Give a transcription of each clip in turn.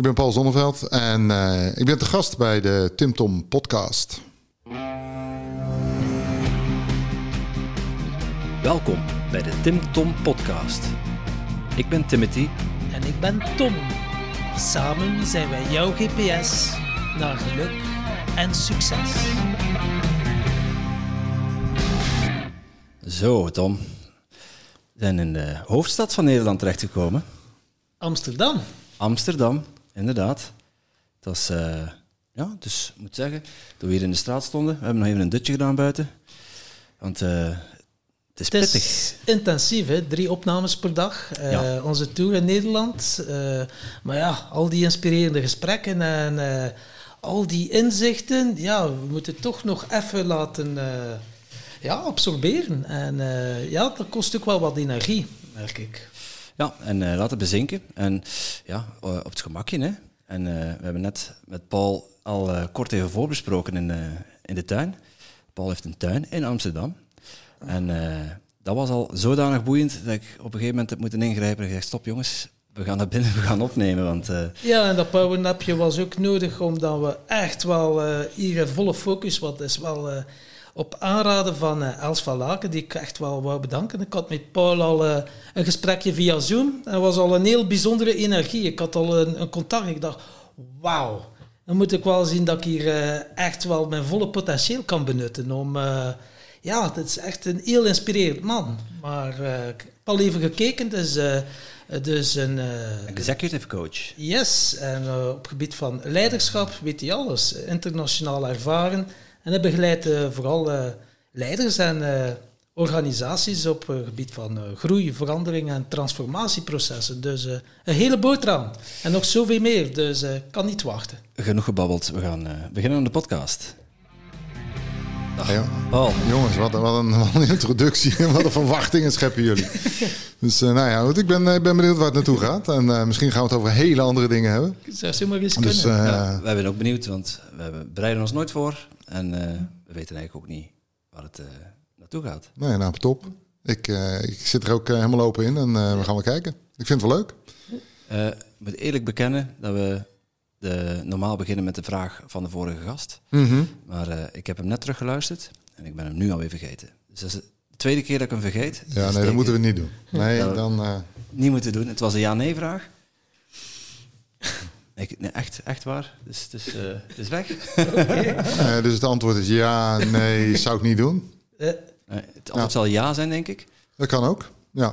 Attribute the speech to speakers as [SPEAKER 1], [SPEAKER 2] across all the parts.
[SPEAKER 1] Ik ben Paul Zonneveld en uh, ik ben te gast bij de Tim Tom podcast.
[SPEAKER 2] Welkom bij de Tim Tom podcast. Ik ben Timothy.
[SPEAKER 3] En ik ben Tom. Samen zijn wij jouw GPS naar geluk en succes.
[SPEAKER 2] Zo, Tom. We zijn in de hoofdstad van Nederland terechtgekomen.
[SPEAKER 3] Amsterdam.
[SPEAKER 2] Amsterdam, inderdaad. Het was, uh, ja, dus ik moet zeggen, toen we hier in de straat stonden, we hebben nog even een dutje gedaan buiten. Want uh, het is pittig. Het is
[SPEAKER 3] intensief, hè? drie opnames per dag. Uh, ja. Onze tour in Nederland. maar ja, al die inspirerende gesprekken en al die inzichten, ja, we moeten toch nog even laten ja, absorberen. En ja, dat kost ook wel wat energie, merk ik.
[SPEAKER 2] Ja, en uh, laten bezinken. En ja, uh, op het gemakje. Hè. En uh, we hebben net met Paul al kort even voorbesproken in, in de tuin. Paul heeft een tuin in Amsterdam. En dat was al zodanig boeiend dat ik op een gegeven moment heb moeten ingrijpen en gezegd, stop jongens, we gaan naar binnen, we gaan opnemen. Want,
[SPEAKER 3] Ja, en dat powernapje was ook nodig, omdat we echt wel hier volle focus, wat is wel op aanraden van uh, Els van Laken, die ik echt wel wou bedanken. Ik had met Paul al uh, een gesprekje via Zoom. Er was al een heel bijzondere energie. Ik had al een, een contact. Ik dacht, wauw. Dan moet ik wel zien dat ik hier uh, echt wel mijn volle potentieel kan benutten. Om, ja, het is echt een heel inspirerend man. Maar ik heb al even gekeken. Dus, dus een...
[SPEAKER 2] Executive coach.
[SPEAKER 3] Yes. En op het gebied van leiderschap weet hij alles. Internationaal ervaren. En hij begeleidt uh, vooral uh, leiders en uh, organisaties op het gebied van groei, verandering en transformatieprocessen. Dus een hele boterham. En nog zoveel meer, dus ik kan niet wachten.
[SPEAKER 2] Genoeg gebabbeld, we gaan beginnen aan de podcast.
[SPEAKER 1] Ja, oh. Jongens, wat, wat, een, wat, een, introductie en wat een verwachtingen scheppen jullie. Dus uh, nou ja, goed, ik ben, ik ben benieuwd waar het naartoe gaat. En uh, misschien gaan we het over hele andere dingen hebben.
[SPEAKER 3] Zou zomaar eens
[SPEAKER 2] dus, kunnen. Uh, ja, wij zijn ook benieuwd, want we bereiden ons nooit voor. En we weten eigenlijk ook niet waar het naartoe gaat.
[SPEAKER 1] Nee, nou, top. Ik, ik zit er ook helemaal open in en we gaan wel kijken. Ik vind het wel leuk.
[SPEAKER 2] ik moet eerlijk bekennen dat we de, normaal beginnen met de vraag van de vorige gast.
[SPEAKER 1] Mm
[SPEAKER 2] Maar uh, ik heb hem net teruggeluisterd en ik ben hem nu alweer vergeten. Dus dat is de tweede keer dat ik hem vergeet.
[SPEAKER 1] Ja, dus nee, dat moeten we niet doen. Nee, dan... Uh...
[SPEAKER 2] Niet moeten doen. Het was een ja-nee-vraag. Ik, nee, echt, echt waar. Dus, dus uh, het is weg.
[SPEAKER 1] Okay. dus het antwoord is ja, nee, zou ik niet doen.
[SPEAKER 2] Nee, het antwoord ja. zal ja zijn, denk ik.
[SPEAKER 1] Dat kan ook. Ja,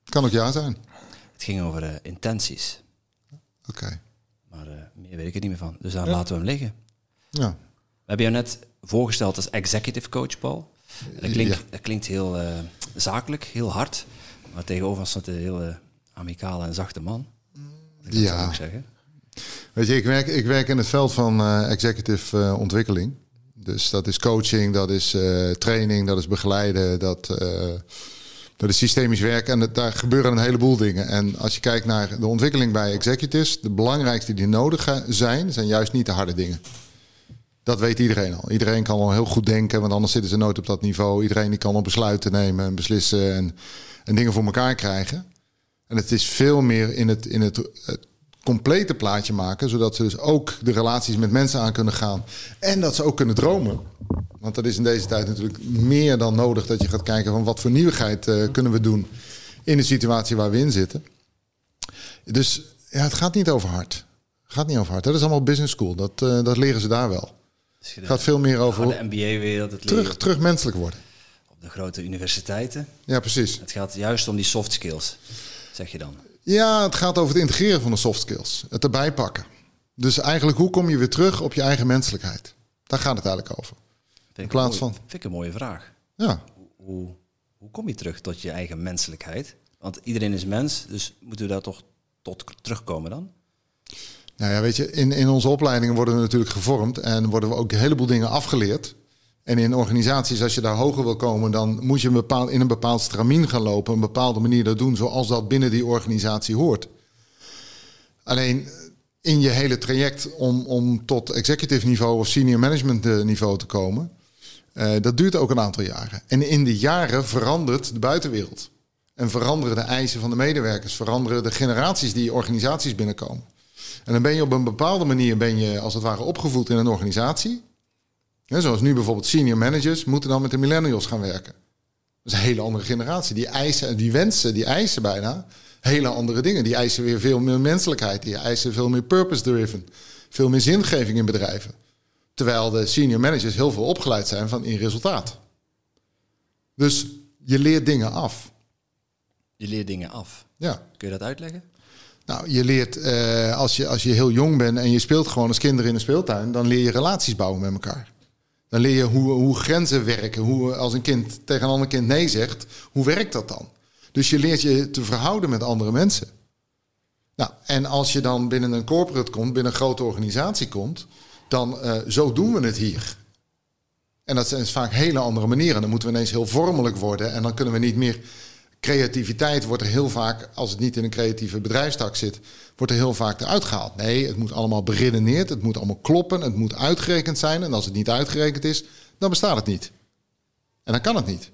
[SPEAKER 1] het kan ook ja zijn.
[SPEAKER 2] Het ging over intenties.
[SPEAKER 1] Oké. Okay.
[SPEAKER 2] Maar uh, meer weet ik er niet meer van. Dus dan ja. laten we hem liggen.
[SPEAKER 1] Ja.
[SPEAKER 2] We hebben jou net voorgesteld als executive coach, Paul. Dat klinkt, ja. dat klinkt heel uh, zakelijk, heel hard. Maar tegenover ons staat een hele amicale en zachte man. Dat
[SPEAKER 1] ja.
[SPEAKER 2] Zou ik zeggen.
[SPEAKER 1] Weet je, ik werk, ik werk in het veld van uh, executive uh, ontwikkeling. Dus dat is coaching, dat is uh, training, dat is begeleiden, dat, dat is systemisch werk. En daar gebeuren een heleboel dingen. En als je kijkt naar de ontwikkeling bij executives, de belangrijkste die nodig zijn, zijn juist niet de harde dingen. Dat weet iedereen al. Iedereen kan al heel goed denken, want anders zitten ze nooit op dat niveau. Iedereen die kan al besluiten nemen en beslissen en, en dingen voor elkaar krijgen. En het is veel meer in het, in het, het complete plaatje maken, zodat ze dus ook de relaties met mensen aan kunnen gaan en dat ze ook kunnen dromen. Want dat is in deze tijd natuurlijk meer dan nodig dat je gaat kijken van wat voor nieuwigheid uh, kunnen we doen in de situatie waar we in zitten. Dus ja, het gaat niet over hard. Het gaat niet over hard. Dat is allemaal business school. Dat, uh, dat leren ze daar wel. Het gaat veel meer over
[SPEAKER 2] de MBA-wereld.
[SPEAKER 1] Terug, terug menselijk worden.
[SPEAKER 2] Op de grote universiteiten.
[SPEAKER 1] Ja, precies.
[SPEAKER 2] Het gaat juist om die soft skills, zeg je dan.
[SPEAKER 1] Ja, het gaat over het integreren van de soft skills. Het erbij pakken. Dus eigenlijk, hoe kom je weer terug op je eigen menselijkheid? Daar gaat het eigenlijk over.
[SPEAKER 2] Vind In plaats van. Vind ik een mooie vraag.
[SPEAKER 1] Ja.
[SPEAKER 2] Hoe, hoe kom je terug tot je eigen menselijkheid? Want iedereen is mens, dus moeten we daar toch tot terugkomen dan?
[SPEAKER 1] Nou ja, weet je, in, in onze opleidingen worden we natuurlijk gevormd en worden we ook een heleboel dingen afgeleerd. En in organisaties, als je daar hoger wil komen, dan moet je een in een bepaald stramien gaan lopen, een bepaalde manier dat doen, zoals dat binnen die organisatie hoort. Alleen in je hele traject om, om tot executive niveau of senior management niveau te komen, uh, dat duurt ook een aantal jaren. En in die jaren verandert de buitenwereld. En veranderen de eisen van de medewerkers, veranderen de generaties die organisaties binnenkomen. En dan ben je op een bepaalde manier, ben je als het ware opgevoed in een organisatie. Zoals nu bijvoorbeeld senior managers moeten dan met de millennials gaan werken. Dat is een hele andere generatie. Die eisen, die wensen, die eisen bijna hele andere dingen. Die eisen weer veel meer menselijkheid. Die eisen veel meer purpose-driven. Veel meer zingeving in bedrijven. Terwijl de senior managers heel veel opgeleid zijn van in resultaat. Dus je leert dingen af.
[SPEAKER 2] Je leert dingen af.
[SPEAKER 1] Ja.
[SPEAKER 2] Kun je dat uitleggen?
[SPEAKER 1] Nou, je leert uh, als, je, als je heel jong bent en je speelt gewoon als kinderen in een speeltuin, dan leer je relaties bouwen met elkaar. Dan leer je hoe, hoe grenzen werken. Hoe als een kind tegen een ander kind nee zegt, hoe werkt dat dan? Dus je leert je te verhouden met andere mensen. Nou, en als je dan binnen een corporate komt, binnen een grote organisatie komt, dan uh, zo doen we het hier. En dat zijn vaak hele andere manieren. Dan moeten we ineens heel vormelijk worden en dan kunnen we niet meer. Creativiteit wordt er heel vaak, als het niet in een creatieve bedrijfstak zit, wordt er heel vaak eruit gehaald. Nee, het moet allemaal beredeneerd, het moet allemaal kloppen, het moet uitgerekend zijn. En als het niet uitgerekend is, dan bestaat het niet. En dan kan het niet.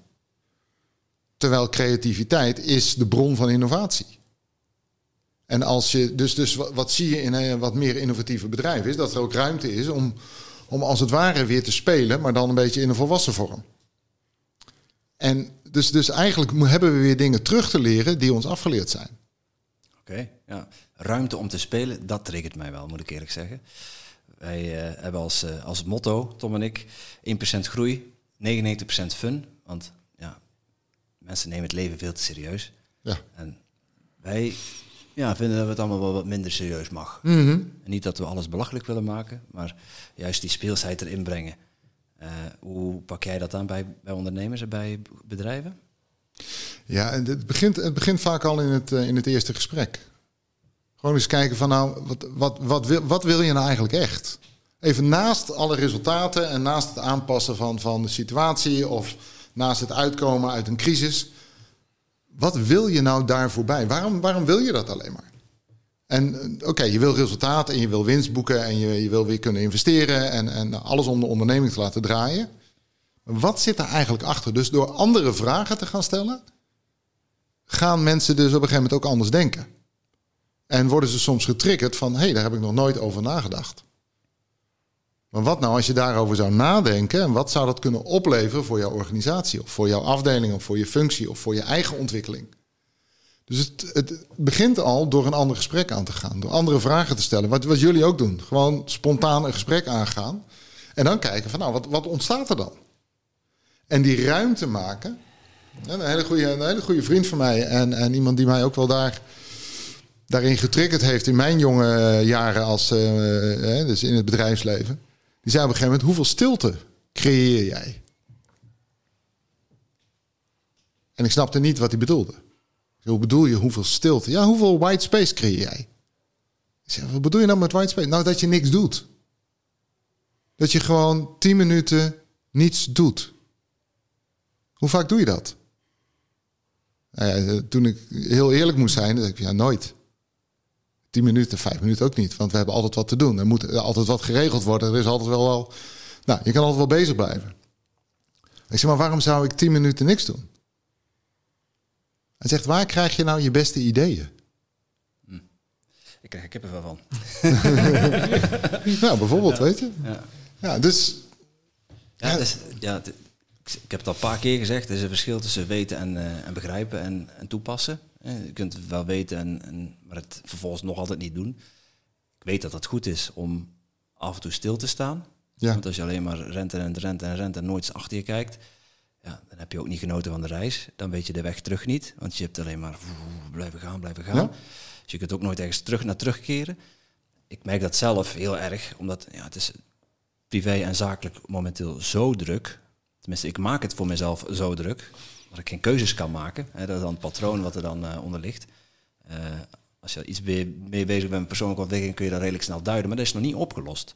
[SPEAKER 1] Terwijl creativiteit is de bron van innovatie. En als je, dus, dus wat, zie je in een wat meer innovatieve bedrijven, is dat er ook ruimte is om, om als het ware weer te spelen, maar dan een beetje in een volwassen vorm. En dus, dus eigenlijk hebben we weer dingen terug te leren die ons afgeleerd zijn.
[SPEAKER 2] Oké, ja. Ruimte om te spelen, dat triggert mij wel, moet ik eerlijk zeggen. Wij uh, hebben als, uh, als motto, Tom en ik, 1% groei, 99% fun. Want mensen nemen het leven veel te serieus.
[SPEAKER 1] Ja.
[SPEAKER 2] En wij ja, vinden dat we het allemaal wel wat minder serieus mag.
[SPEAKER 1] Mhm.
[SPEAKER 2] En niet dat we alles belachelijk willen maken, maar juist die speelsheid erin brengen. Uh, hoe pak jij dat aan bij, bij ondernemers en bij bedrijven?
[SPEAKER 1] Ja, het begint, het begint vaak al in het, uh, in het eerste gesprek. Gewoon eens kijken van nou, wat, wat, wat, wil, wat wil je nou eigenlijk echt? Even naast alle resultaten en naast het aanpassen van, van de situatie of naast het uitkomen uit een crisis. Wat wil je nou daar voorbij? Waarom, waarom wil je dat alleen maar? En eh, oké, je wil resultaat en je wil winst boeken en je, je wil weer kunnen investeren en, en alles om de onderneming te laten draaien. Wat zit daar eigenlijk achter? Dus door andere vragen te gaan stellen, gaan mensen dus op een gegeven moment ook anders denken. En worden ze soms getriggerd van, hé, hey, daar heb ik nog nooit over nagedacht. Maar wat nou als je daarover zou nadenken en wat zou dat kunnen opleveren voor jouw organisatie of voor jouw afdeling of voor je functie of voor je eigen ontwikkeling? Dus het, begint al door een ander gesprek aan te gaan, door andere vragen te stellen. Wat, wat jullie ook doen, gewoon spontaan een gesprek aangaan en dan kijken van nou, wat, wat ontstaat er dan? En die ruimte maken. Een hele goede, een hele goede vriend van mij en, en iemand die mij ook wel daar daarin getriggerd heeft in mijn jonge jaren als, uh, dus in het bedrijfsleven. Die zei op een gegeven moment, hoeveel stilte creëer jij? En ik snapte niet wat hij bedoelde. Hoe bedoel je hoeveel stilte? Ja, hoeveel white space creëer jij? Ik zei, wat bedoel je nou met white space? Nou, dat je niks doet. Dat je gewoon tien minuten niets doet. Hoe vaak doe je dat? Nou ja, toen ik heel eerlijk moest zijn, dacht ik, ja, nooit. 10 minuten, 5 minuten ook niet. Want we hebben altijd wat te doen. Er moet altijd wat geregeld worden. Er is altijd wel wel. Nou, je kan altijd wel bezig blijven. Ik zeg, maar waarom zou ik 10 minuten niks doen? Hij zegt, waar krijg je nou je beste ideeën?
[SPEAKER 2] Hm. Ik krijg er kippenvel van.
[SPEAKER 1] nou, bijvoorbeeld,
[SPEAKER 2] ja.
[SPEAKER 1] weet je.
[SPEAKER 2] Ja,
[SPEAKER 1] ja dus...
[SPEAKER 2] Ja, ja. Dus, ja ik heb het al een paar keer gezegd. Er is een verschil tussen weten en, uh, en begrijpen en, en toepassen. Je kunt het wel weten, en, en, maar het vervolgens nog altijd niet doen. Ik weet dat het goed is om af en toe stil te staan.
[SPEAKER 1] Ja.
[SPEAKER 2] Want als je alleen maar rent en rent en rent en nooit achter je kijkt, ja, dan heb je ook niet genoten van de reis. Dan weet je de weg terug niet, want je hebt alleen maar blijven gaan, blijven gaan.
[SPEAKER 1] Ja.
[SPEAKER 2] Dus je kunt ook nooit ergens terug naar terugkeren. Ik merk dat zelf heel erg, omdat ja, het is privé en zakelijk momenteel zo druk. Tenminste, ik maak het voor mezelf zo druk dat ik geen keuzes kan maken. Hè, dat is dan het patroon wat er dan uh, onder ligt. Uh, als je iets mee, mee bezig bent met persoonlijke ontwikkeling, kun je dat redelijk snel duiden, maar dat is nog niet opgelost.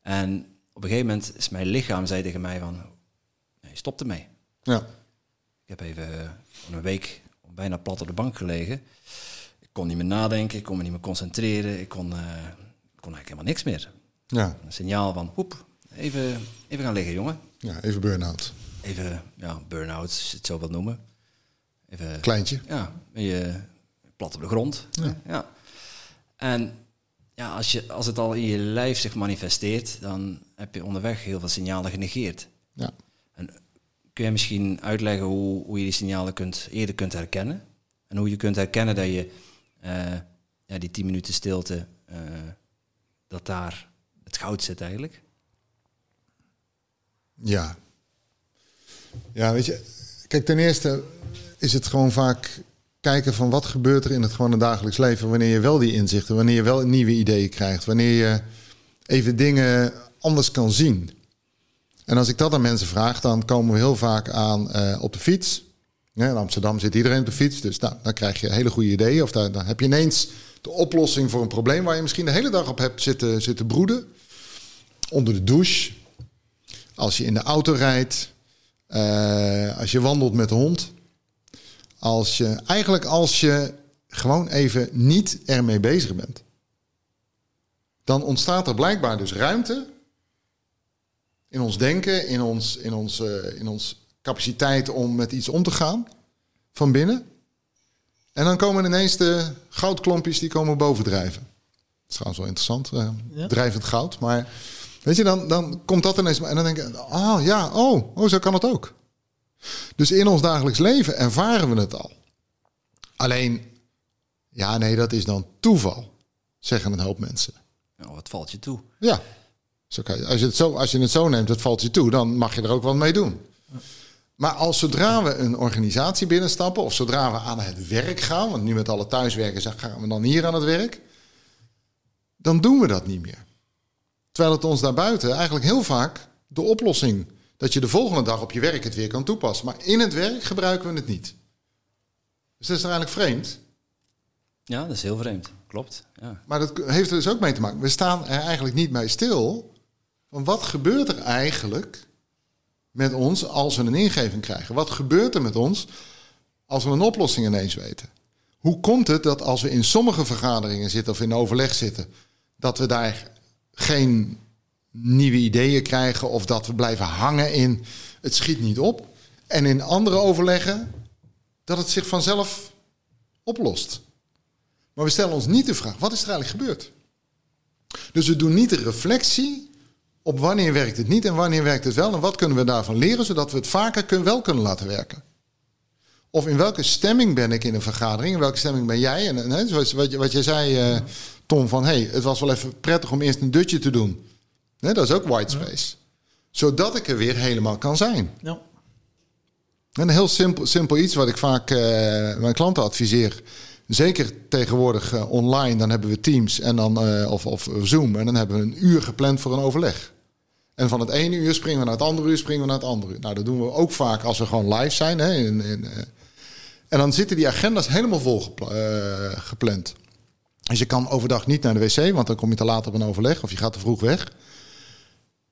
[SPEAKER 2] En op een gegeven moment is mijn lichaam zei tegen mij van, nee, stop ermee.
[SPEAKER 1] Ja.
[SPEAKER 2] Ik heb even een week bijna plat op de bank gelegen. Ik kon niet meer nadenken, ik kon me niet meer concentreren, ik kon, uh, ik kon eigenlijk helemaal niks meer.
[SPEAKER 1] Ja.
[SPEAKER 2] Een signaal van, hoep, even, even gaan liggen jongen.
[SPEAKER 1] Ja, even burn-out.
[SPEAKER 2] Even, ja, burn-out, als je het zo wilt noemen. Even,
[SPEAKER 1] Kleintje.
[SPEAKER 2] Ja, ben je plat op de grond.
[SPEAKER 1] Ja.
[SPEAKER 2] ja. En ja, als, je, als het al in je lijf zich manifesteert, dan heb je onderweg heel veel signalen genegeerd.
[SPEAKER 1] Ja.
[SPEAKER 2] Kun je misschien uitleggen hoe, hoe je die signalen kunt, eerder kunt herkennen? En hoe je kunt herkennen dat je eh, ja, die 10 minuten stilte, eh, dat daar het goud zit eigenlijk?
[SPEAKER 1] Ja. Ja, weet je, kijk, ten eerste is het gewoon vaak kijken van wat gebeurt er in het gewone dagelijks leven wanneer je wel die inzichten, wanneer je wel nieuwe ideeën krijgt, wanneer je even dingen anders kan zien. En als ik dat aan mensen vraag, dan komen we heel vaak aan uh, op de fiets. In Amsterdam zit iedereen op de fiets, dus nou, dan krijg je hele goede ideeën. Of dan heb je ineens de oplossing voor een probleem waar je misschien de hele dag op hebt zitten, zitten broeden. Onder de douche, als je in de auto rijdt, uh, als je wandelt met de hond. Als je, eigenlijk als je gewoon even niet ermee bezig bent. Dan ontstaat er blijkbaar dus ruimte in ons denken, in ons, in ons, uh, in ons capaciteit om met iets om te gaan van binnen. En dan komen ineens de goudklompjes die komen bovendrijven. Dat is trouwens wel interessant, uh, ja. drijvend goud. Maar weet je, dan, dan komt dat ineens. En dan denk ik, ah ja, oh, oh, zo kan het ook. Dus in ons dagelijks leven ervaren we het al. Alleen, ja, nee, dat is dan toeval, zeggen een hoop mensen.
[SPEAKER 2] Nou, wat valt je toe?
[SPEAKER 1] Ja, als, je het zo, als je het zo neemt, het valt je toe, dan mag je er ook wat mee doen. Maar als zodra we een organisatie binnenstappen, of zodra we aan het werk gaan, want nu met alle thuiswerken gaan we dan hier aan het werk, dan doen we dat niet meer. Terwijl het ons daarbuiten eigenlijk heel vaak de oplossing dat je de volgende dag op je werk het weer kan toepassen. Maar in het werk gebruiken we het niet. Dus dat is eigenlijk vreemd.
[SPEAKER 2] Ja, dat is heel vreemd. Klopt. Ja.
[SPEAKER 1] Maar dat heeft er dus ook mee te maken. We staan er eigenlijk niet bij stil. Van wat gebeurt er eigenlijk met ons als we een ingeving krijgen? Wat gebeurt er met ons als we een oplossing ineens weten? Hoe komt het dat als we in sommige vergaderingen zitten of in overleg zitten, dat we daar geen nieuwe ideeën krijgen of dat we blijven hangen in het schiet niet op. En in andere overleggen dat het zich vanzelf oplost. Maar we stellen ons niet de vraag, wat is er eigenlijk gebeurd? Dus we doen niet de reflectie op wanneer werkt het niet en wanneer werkt het wel en wat kunnen we daarvan leren, zodat we het vaker wel kunnen laten werken. Of in welke stemming ben ik in een vergadering, in welke stemming ben jij? En, hè, zoals wat, wat jij zei, uh, Tom, van hey, het was wel even prettig om eerst een dutje te doen. Nee, dat is ook white space. Zodat ik er weer helemaal kan zijn. Ja. En een heel simpel, simpel iets wat ik vaak uh, mijn klanten adviseer. Zeker tegenwoordig uh, online, dan hebben we Teams en dan, uh, of, of Zoom. En dan hebben we een uur gepland voor een overleg. En van het ene uur springen we naar het andere uur, springen we naar het andere uur. Nou, dat doen we ook vaak als we gewoon live zijn. Hè, in, in, en dan zitten die agenda's helemaal vol gepland. Dus je kan overdag niet naar de wc, want dan kom je te laat op een overleg of je gaat te vroeg weg.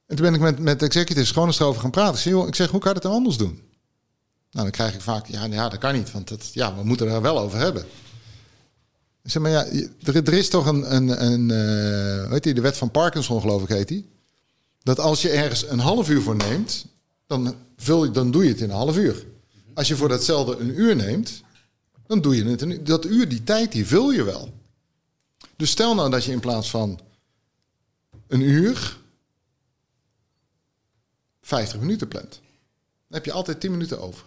[SPEAKER 1] En toen ben ik met, met executives gewoon eens erover gaan praten. Ik zeg, ik zeg, hoe kan je het dan anders doen? Nou, dan krijg ik vaak, ja, ja dat kan niet, want dat, ja, we moeten er wel over hebben. Zeg, maar ja, er, is toch een, een, een uh, weet je, de wet van Parkinson, geloof ik, heet die. Dat als je ergens een half uur voor neemt, dan, vul je, dan doe je het in een half uur. Als je voor datzelfde een uur neemt, dan doe je het in Dat uur, die tijd, die vul je wel. Dus stel nou dat je in plaats van een uur 50 minuten plant. Dan heb je altijd 10 minuten over.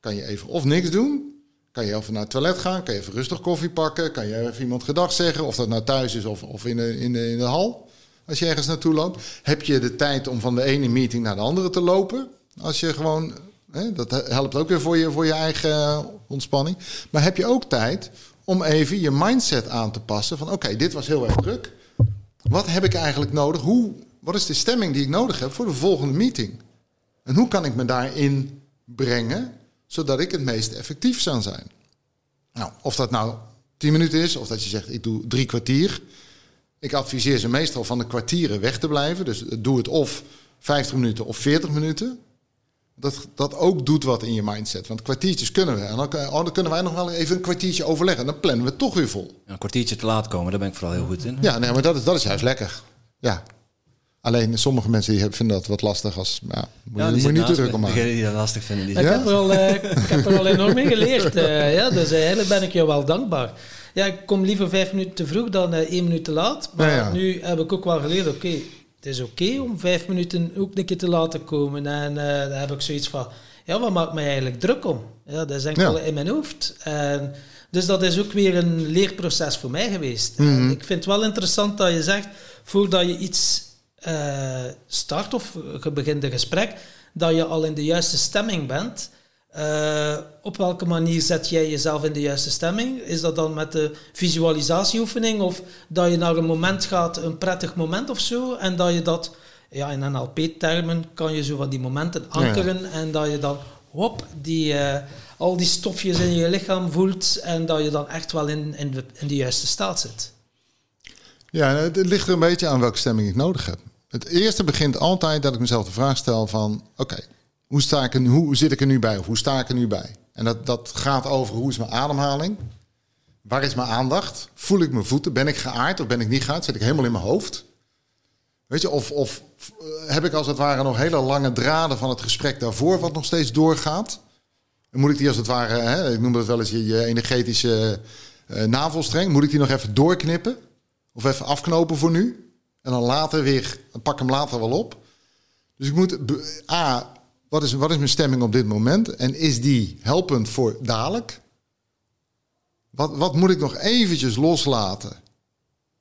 [SPEAKER 1] Kan je even of niks doen. Kan je even naar het toilet gaan. Kan je even rustig koffie pakken. Kan je even iemand gedag zeggen. Of dat nou thuis is of, of in, de, in, de, in de hal. Als je ergens naartoe loopt. Heb je de tijd om van de ene meeting naar de andere te lopen. Als je gewoon... Hè, dat helpt ook weer voor je, voor je eigen ontspanning. Maar heb je ook tijd om even je mindset aan te passen. Van oké, dit was heel erg druk. Wat heb ik eigenlijk nodig? Hoe wat is de stemming die ik nodig heb voor de volgende meeting? En hoe kan ik me daarin brengen, zodat ik het meest effectief zou zijn? Nou, of dat nou 10 minuten is, of dat je zegt, ik doe drie kwartier. Ik adviseer ze meestal van de kwartieren weg te blijven. Dus doe het of 50 minuten of 40 minuten. Dat, dat ook doet wat in je mindset. Want kwartiertjes kunnen we. En dan, oh, dan kunnen wij nog wel even een kwartiertje overleggen. Dan plannen we het toch weer vol.
[SPEAKER 2] een kwartiertje te laat komen, daar ben ik vooral heel goed in.
[SPEAKER 1] Ja, nee, maar dat is, dat is juist lekker. Ja, Alleen sommige mensen die vinden dat wat lastig als. Ja, moet, ja, je, moet niet te druk om maken.
[SPEAKER 2] Die dat lastig vinden. Die
[SPEAKER 3] ik, heb er al, uh, ik heb er al enorm in geleerd. Uh, ja, dus uh, eigenlijk ben ik je wel dankbaar. Ja, ik kom liever vijf minuten te vroeg dan eh, één minuut te laat. Maar
[SPEAKER 1] Ja, ja.
[SPEAKER 3] nu heb ik ook wel geleerd, oké, het is oké om vijf minuten ook een keer te laten komen. En eh dan heb ik zoiets van, ja, wat maakt mij eigenlijk druk om? Ja, dat is enkel
[SPEAKER 1] Ja.
[SPEAKER 3] in mijn hoofd. En dus dat is ook weer een leerproces voor mij geweest.
[SPEAKER 1] Mhm.
[SPEAKER 3] Ik vind het wel interessant dat je zegt, voordat je iets eh, start of je begint een gesprek, dat je al in de juiste stemming bent. Eh, op welke manier zet jij jezelf in de juiste stemming? Is dat dan met de visualisatieoefening of dat je naar een moment gaat, een prettig moment of zo, en dat je dat, ja, in NLP-termen kan je zo van die momenten ankeren en dat je dan, hop, die, eh, al die stofjes in je lichaam voelt en dat je dan echt wel in, in, de, in de juiste staat zit.
[SPEAKER 1] Ja, het het ligt er een beetje aan welke stemming ik nodig heb. Het eerste begint altijd dat ik mezelf de vraag stel van... oké, hoe sta ik hoe zit ik er nu bij of hoe sta ik er nu bij? En dat, dat gaat over hoe is mijn ademhaling? Waar is mijn aandacht? Voel ik mijn voeten? Ben ik geaard of ben ik niet geaard? Zit ik helemaal in mijn hoofd? Weet je, of, of eh, heb ik als het ware nog hele lange draden van het gesprek daarvoor... wat nog steeds doorgaat? En moet ik die als het ware, hè, ik noem dat wel eens je, energetische eh, navelstreng... moet ik die nog even doorknippen? Of even afknopen voor nu. En dan later weer, dan pak ik hem later wel op. Dus ik moet, A, wat is, wat is mijn stemming op dit moment? En is die helpend voor dadelijk? Wat, wat moet ik nog eventjes loslaten?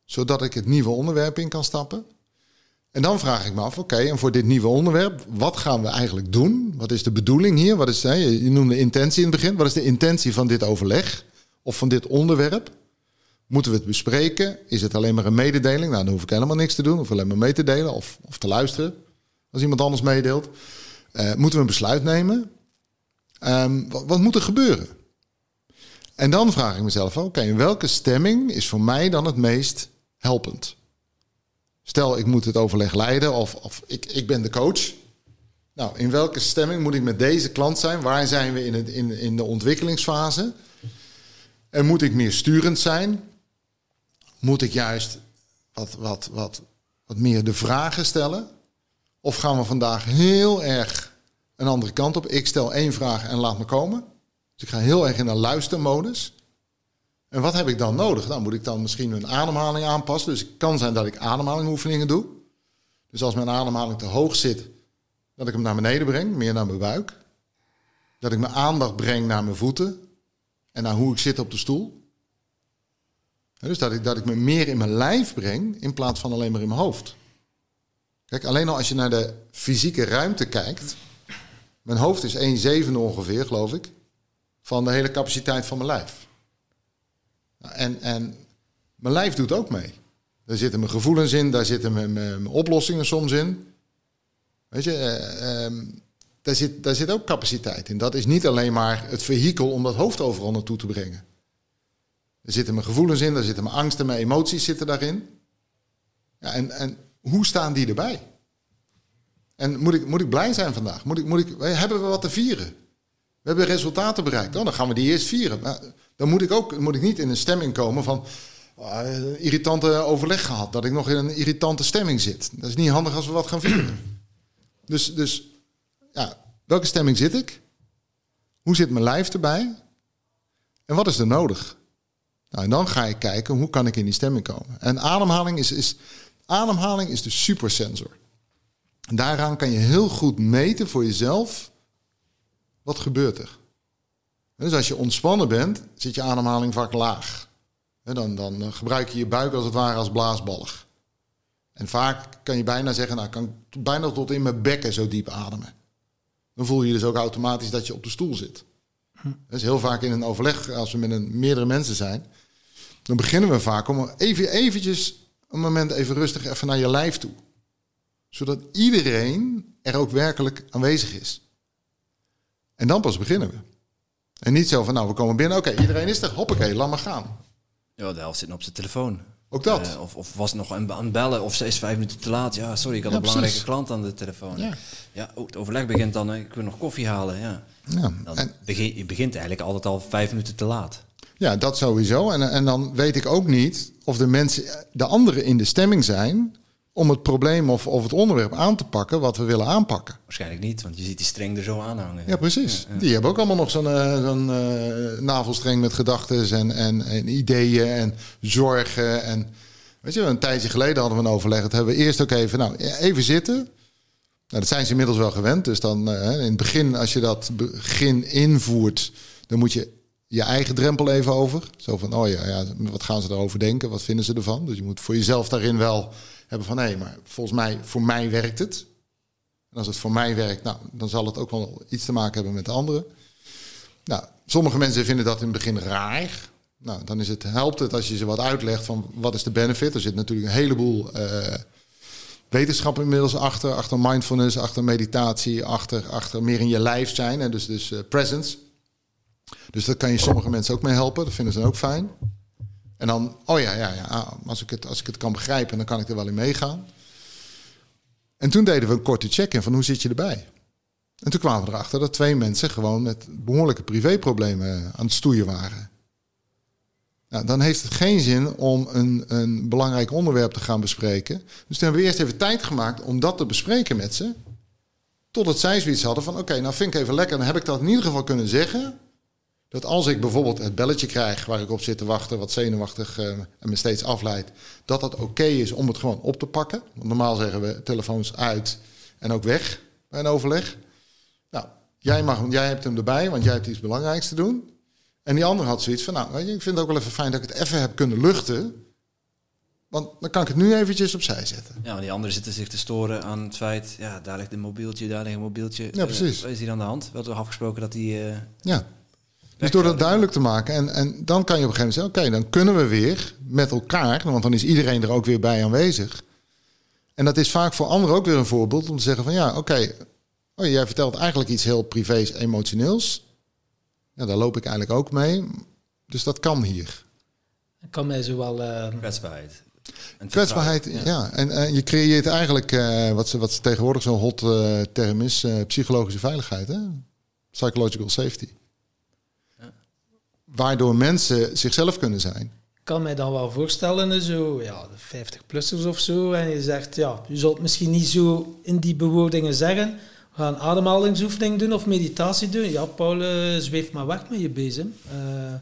[SPEAKER 1] Zodat ik het nieuwe onderwerp in kan stappen? En dan vraag ik me af, oké, en voor dit nieuwe onderwerp, wat gaan we eigenlijk doen? Wat is de bedoeling hier? Wat is, je noemde intentie in het begin. Wat is de intentie van dit overleg? Of van dit onderwerp? Moeten we het bespreken? Is het alleen maar een mededeling? Nou, dan hoef ik helemaal niks te doen. Of alleen maar mee te delen of, of te luisteren. Als iemand anders meedeelt. Eh, moeten we een besluit nemen? Ehm, wat, wat moet er gebeuren? En dan vraag ik mezelf, oké, in welke stemming is voor mij dan het meest helpend? Stel, ik moet het overleg leiden of, of ik, ik ben de coach. Nou, in welke stemming moet ik met deze klant zijn? Waar zijn we in, het, in, in de ontwikkelingsfase? En moet ik meer sturend zijn? Moet ik juist wat, wat, wat, wat meer de vragen stellen? Of gaan we vandaag heel erg een andere kant op? Ik stel één vraag en laat me komen. Dus ik ga heel erg in een luistermodus. En wat heb ik dan nodig? Dan moet ik dan misschien een ademhaling aanpassen. Dus het kan zijn dat ik ademhalingoefeningen doe. Dus als mijn ademhaling te hoog zit, dat ik hem naar beneden breng, meer naar mijn buik. Dat ik mijn aandacht breng naar mijn voeten en naar hoe ik zit op de stoel. Dus dat ik, dat ik me meer in mijn lijf breng in plaats van alleen maar in mijn hoofd. Kijk, alleen al als je naar de fysieke ruimte kijkt. Mijn hoofd is 1 zevende ongeveer, geloof ik, van de hele capaciteit van mijn lijf. Nou, En, en mijn lijf doet ook mee. Daar zitten mijn gevoelens in, daar zitten mijn, mijn, mijn oplossingen soms in. Weet je, eh, ehm, daar, zit, daar zit ook capaciteit in. Dat is niet alleen maar het vehikel om dat hoofd overal naartoe te brengen. Er zitten mijn gevoelens in, daar zitten mijn angsten, mijn emoties zitten daarin. Ja, en, en hoe staan die erbij? En moet ik, moet ik blij zijn vandaag? Moet ik, moet ik, hebben we wat te vieren? We hebben resultaten bereikt. Oh, dan gaan we die eerst vieren. Maar dan moet ik ook moet ik niet in een stemming komen van... ah, een irritante overleg gehad. Dat ik nog in een irritante stemming zit. Dat is niet handig als we wat gaan vieren. Dus, dus ja, welke stemming zit ik? Hoe zit mijn lijf erbij? En wat is er nodig? Nou, en dan ga ik kijken, hoe kan ik in die stemming komen? En ademhaling is, is, ademhaling is de supersensor. En daaraan kan je heel goed meten voor jezelf, wat gebeurt er? Dus als je ontspannen bent, zit je ademhaling vaak laag. Dan, dan eh, gebruik je je buik als het ware als blaasballig. En vaak kan je bijna zeggen, nou, ik kan bijna tot in mijn bekken zo diep ademen. Dan voel je dus ook automatisch dat je op de stoel zit. Dat is heel vaak in een overleg, als we met een, meerdere mensen zijn, dan beginnen we vaak om even eventjes een moment even rustig even naar je lijf toe. Zodat iedereen er ook werkelijk aanwezig is. En dan pas beginnen we. En niet zo van, nou, we komen binnen, oké, iedereen is er, hoppakee, laat maar gaan.
[SPEAKER 2] Ja, de helft zit nog op zijn telefoon.
[SPEAKER 1] Ook dat.
[SPEAKER 2] Eh, of, of was nog aan het bellen, of ze is vijf minuten te laat. Ja, sorry, ik had
[SPEAKER 1] Ja,
[SPEAKER 2] een belangrijke
[SPEAKER 1] precies.
[SPEAKER 2] klant aan de telefoon.
[SPEAKER 1] Ja.
[SPEAKER 2] Ja, oh, het overleg begint dan, ik wil nog koffie halen. Ja.
[SPEAKER 1] Ja,
[SPEAKER 2] Dan
[SPEAKER 1] en,
[SPEAKER 2] begin, je begint eigenlijk altijd al vijf minuten te laat.
[SPEAKER 1] Ja dat sowieso. En, en dan weet ik ook niet of de mensen, de anderen in de stemming zijn om het probleem of, of het onderwerp aan te pakken wat we willen aanpakken.
[SPEAKER 2] Waarschijnlijk niet, want je ziet die streng er zo aan hangen.
[SPEAKER 1] Ja, precies. Die hebben ook allemaal nog zo'n uh, zo'n uh, navelstreng met gedachten en, en, en, ideeën en zorgen. En weet je, een tijdje geleden hadden we een overleg. Dat hebben we eerst ook even, nou, even zitten. Nou, dat zijn ze inmiddels wel gewend. Dus dan uh, in het begin, als je dat begin invoert, dan moet je je eigen drempel even over. Zo van, oh ja, ja, wat gaan ze erover denken? Wat vinden ze ervan? Dus je moet voor jezelf daarin wel hebben van, hé, maar volgens mij, voor mij werkt het. En als het voor mij werkt, nou, dan zal het ook wel iets te maken hebben met de anderen. Nou, sommige mensen vinden dat in het begin raar. Nou, dan is het, helpt het als je ze wat uitlegt van wat is de benefit. Er zit natuurlijk een heleboel uh, wetenschap inmiddels achter. Achter mindfulness, achter meditatie, achter, achter meer in je lijf zijn. En dus, dus uh, presence. Dus daar kan je sommige mensen ook mee helpen. Dat vinden ze ook fijn. En dan, oh ja, ja, ja als, ik het, als ik het kan begrijpen, dan kan ik er wel in meegaan. En toen deden we een korte check-in van hoe zit je erbij? En toen kwamen we erachter dat twee mensen gewoon met behoorlijke privéproblemen aan het stoeien waren. Nou, dan heeft het geen zin om een, een belangrijk onderwerp te gaan bespreken. Dus toen hebben we eerst even tijd gemaakt om dat te bespreken met ze. Totdat zij zoiets hadden van, oké, nou vind ik even lekker. Dan heb ik dat in ieder geval kunnen zeggen dat als ik bijvoorbeeld het belletje krijg waar ik op zit te wachten, wat zenuwachtig uh, en me steeds afleidt, dat dat oké is om het gewoon op te pakken. Want normaal zeggen we telefoons uit en ook weg bij een overleg. Nou, jij, mag, jij hebt hem erbij, want jij hebt iets belangrijks te doen. En die ander had zoiets van, nou, weet je, ik vind het ook wel even fijn dat ik het even heb kunnen luchten. Want dan kan ik het nu eventjes opzij zetten.
[SPEAKER 2] Ja, die anderen zitten zich te storen aan het feit... ja, daar ligt een mobieltje, daar ligt een mobieltje.
[SPEAKER 1] Ja, precies.
[SPEAKER 2] Uh, wat is hier aan de hand? We hadden afgesproken dat die... Uh,
[SPEAKER 1] ja. Dus door dat duidelijk te maken, en, en dan kan je op een gegeven moment zeggen: oké, dan kunnen we weer met elkaar, want dan is iedereen er ook weer bij aanwezig. En dat is vaak voor anderen ook weer een voorbeeld om te zeggen: van ja, oké, okay, oh, jij vertelt eigenlijk iets heel privés, emotioneels. Ja, daar loop ik eigenlijk ook mee. Dus dat kan hier.
[SPEAKER 3] Dat kan mij zo wel. Uh...
[SPEAKER 2] Kwetsbaarheid.
[SPEAKER 1] En Kwetsbaarheid, ja. ja. En uh, je creëert eigenlijk uh, wat, ze, wat tegenwoordig zo'n hot term is: psychologische veiligheid, hè? psychological safety waardoor mensen zichzelf kunnen zijn.
[SPEAKER 3] Ik kan mij dan wel voorstellen, zo, ja, 50-plussers of zo, en je zegt, ja, je zult misschien niet zo in die bewoordingen zeggen, we gaan ademhalingsoefening doen of meditatie doen. Ja, Paul, uh, zweef maar weg met je bezem. Uh,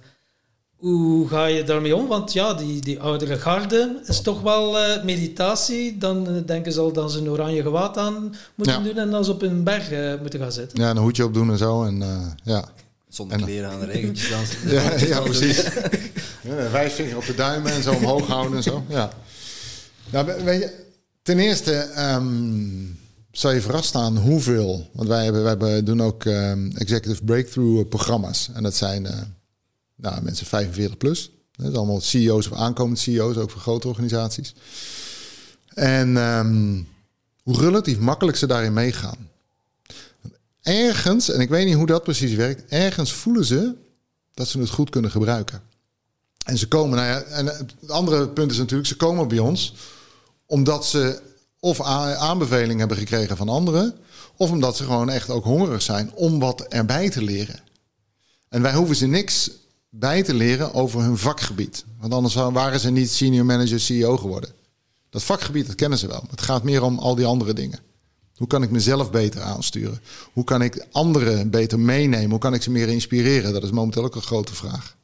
[SPEAKER 3] hoe ga je daarmee om? Want ja, die, die oudere garde is toch wel uh, meditatie. Dan denken ze al dat ze een oranje gewaad aan moeten doen en dan ze op een berg moeten gaan zitten.
[SPEAKER 1] Ja, een hoedje opdoen en zo. En, ja.
[SPEAKER 2] Zonder kleren aan de regentjes dansen.
[SPEAKER 1] ja, ja, precies. ja, wijsvinger op de duimen en zo omhoog houden en zo. Ja. Nou, weet je, ten eerste um, zou je verrast staan hoeveel. Want wij, hebben, wij hebben, doen ook um, executive breakthrough programma's. En dat zijn uh, nou, mensen 45 plus. Dat is allemaal CEO's of aankomende CEO's, ook voor grote organisaties. En um, hoe relatief makkelijk ze daarin meegaan ergens, en ik weet niet hoe dat precies werkt, ergens voelen ze dat ze het goed kunnen gebruiken. En ze komen, nou ja, en het andere punt is natuurlijk, ze komen bij ons omdat ze of aanbeveling hebben gekregen van anderen, of omdat ze gewoon echt ook hongerig zijn om wat erbij te leren. En wij hoeven ze niks bij te leren over hun vakgebied. Want anders waren ze niet senior manager, CEO geworden. Dat vakgebied, dat kennen ze wel. Het gaat meer om al die andere dingen. Hoe kan ik mezelf beter aansturen? Hoe kan ik anderen beter meenemen? Hoe kan ik ze meer inspireren? Dat is momenteel ook een grote vraag.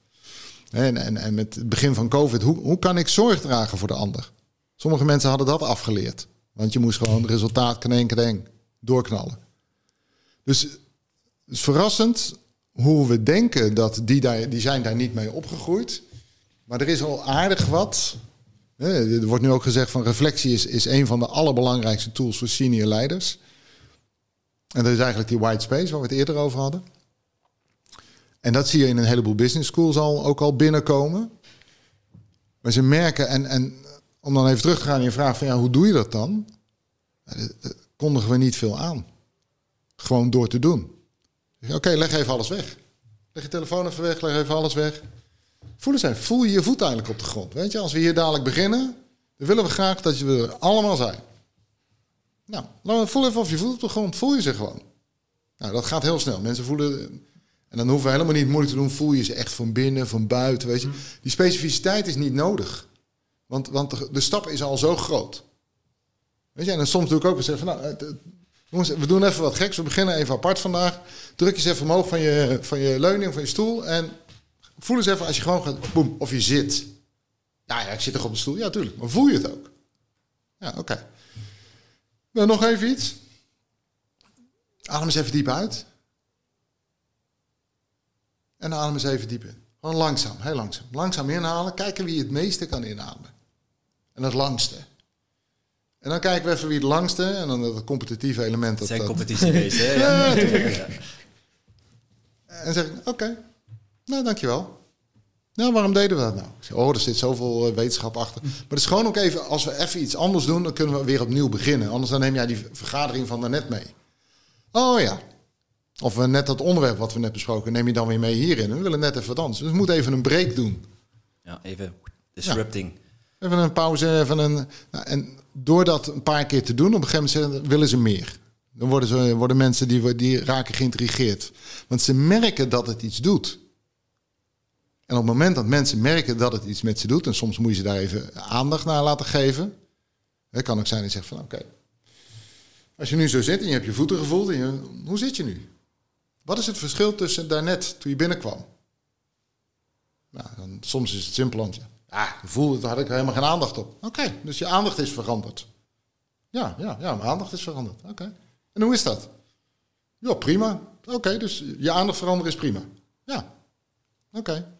[SPEAKER 1] En, en, en met het begin van COVID, hoe, hoe kan ik zorg dragen voor de ander? Sommige mensen hadden dat afgeleerd. Want je moest gewoon resultaat kan kadeng doorknallen. Dus het is verrassend hoe we denken dat die, daar, die zijn daar niet mee opgegroeid. Maar er is al aardig wat er wordt nu ook gezegd van reflectie is, is een van de allerbelangrijkste tools voor senior leiders. En dat is eigenlijk die white space waar we het eerder over hadden. En dat zie je in een heleboel business schools al, ook al binnenkomen. Maar ze merken, en, en om dan even terug te gaan in je vraag van ja, hoe doe je dat dan? Dat kondigen we niet veel aan. Gewoon door te doen. Oké, leg even alles weg. Leg je telefoon even weg, leg even alles weg. Voelen zijn, voel je je voet eigenlijk op de grond. Weet je, als we hier dadelijk beginnen, dan willen we graag dat we er allemaal zijn. Nou, voel even of je voet op de grond. Voel je ze gewoon. Nou, dat gaat heel snel. Mensen voelen. En dan hoeven we helemaal niet moeilijk te doen. Voel je ze echt van binnen, van buiten. Weet je. Die specificiteit is niet nodig. Want, want de, de stap is al zo groot. Weet je, en soms doe ik ook eens even, nou, jongens, we doen even wat geks. We beginnen even apart vandaag. Druk eens even omhoog van je, van je leuning, van je stoel. En voel eens even als je gewoon gaat, boem, of je zit. Ja, ja, ik zit toch op de stoel? Ja, tuurlijk. Maar voel je het ook? Ja, oké. Nou, nog even iets. Adem eens even diep uit. En adem eens even diep in. Gewoon langzaam, heel langzaam. Langzaam inhalen. Kijken wie het meeste kan inademen. En het langste. En dan kijken we even wie het langste. En dan dat competitieve element. Dat,
[SPEAKER 2] zijn
[SPEAKER 1] dat,
[SPEAKER 2] competitiebeest, hè?
[SPEAKER 1] Ja,
[SPEAKER 2] Ja.
[SPEAKER 1] en zeg ik, oké, nou dankjewel. Nou, waarom deden we dat nou? Zeg, oh, er zit zoveel eh, wetenschap achter. Maar het is gewoon ook even, als we even iets anders doen, dan kunnen we weer opnieuw beginnen. Anders dan neem jij die vergadering van daarnet mee. Oh ja. Of we net dat onderwerp wat we net besproken, neem je dan weer mee hierin. We willen net even wat anders. Dus we moeten even een break doen.
[SPEAKER 2] Ja, even disrupting.
[SPEAKER 1] Even een pauze, even een... Nou, en door dat een paar keer te doen, op een gegeven moment willen ze meer. Dan worden, ze, worden mensen die, die raken geïntrigeerd. Want ze merken dat het iets doet. En op het moment dat mensen merken dat het iets met ze doet... en soms moet je ze daar even aandacht naar laten geven... Kan ook zijn dat je zegt van oké... als je nu zo zit en je hebt je voeten gevoeld... En je, hoe zit je nu? Wat is het verschil tussen daarnet, toen je binnenkwam? Nou, soms is het simpel. Ja, ik voelde, daar had ik helemaal geen aandacht op. Oké, dus je aandacht is veranderd. Ja, ja, ja, mijn aandacht is veranderd. Oké. En hoe is dat? Ja, prima. Oké, dus je aandacht veranderen is prima. Ja. Oké.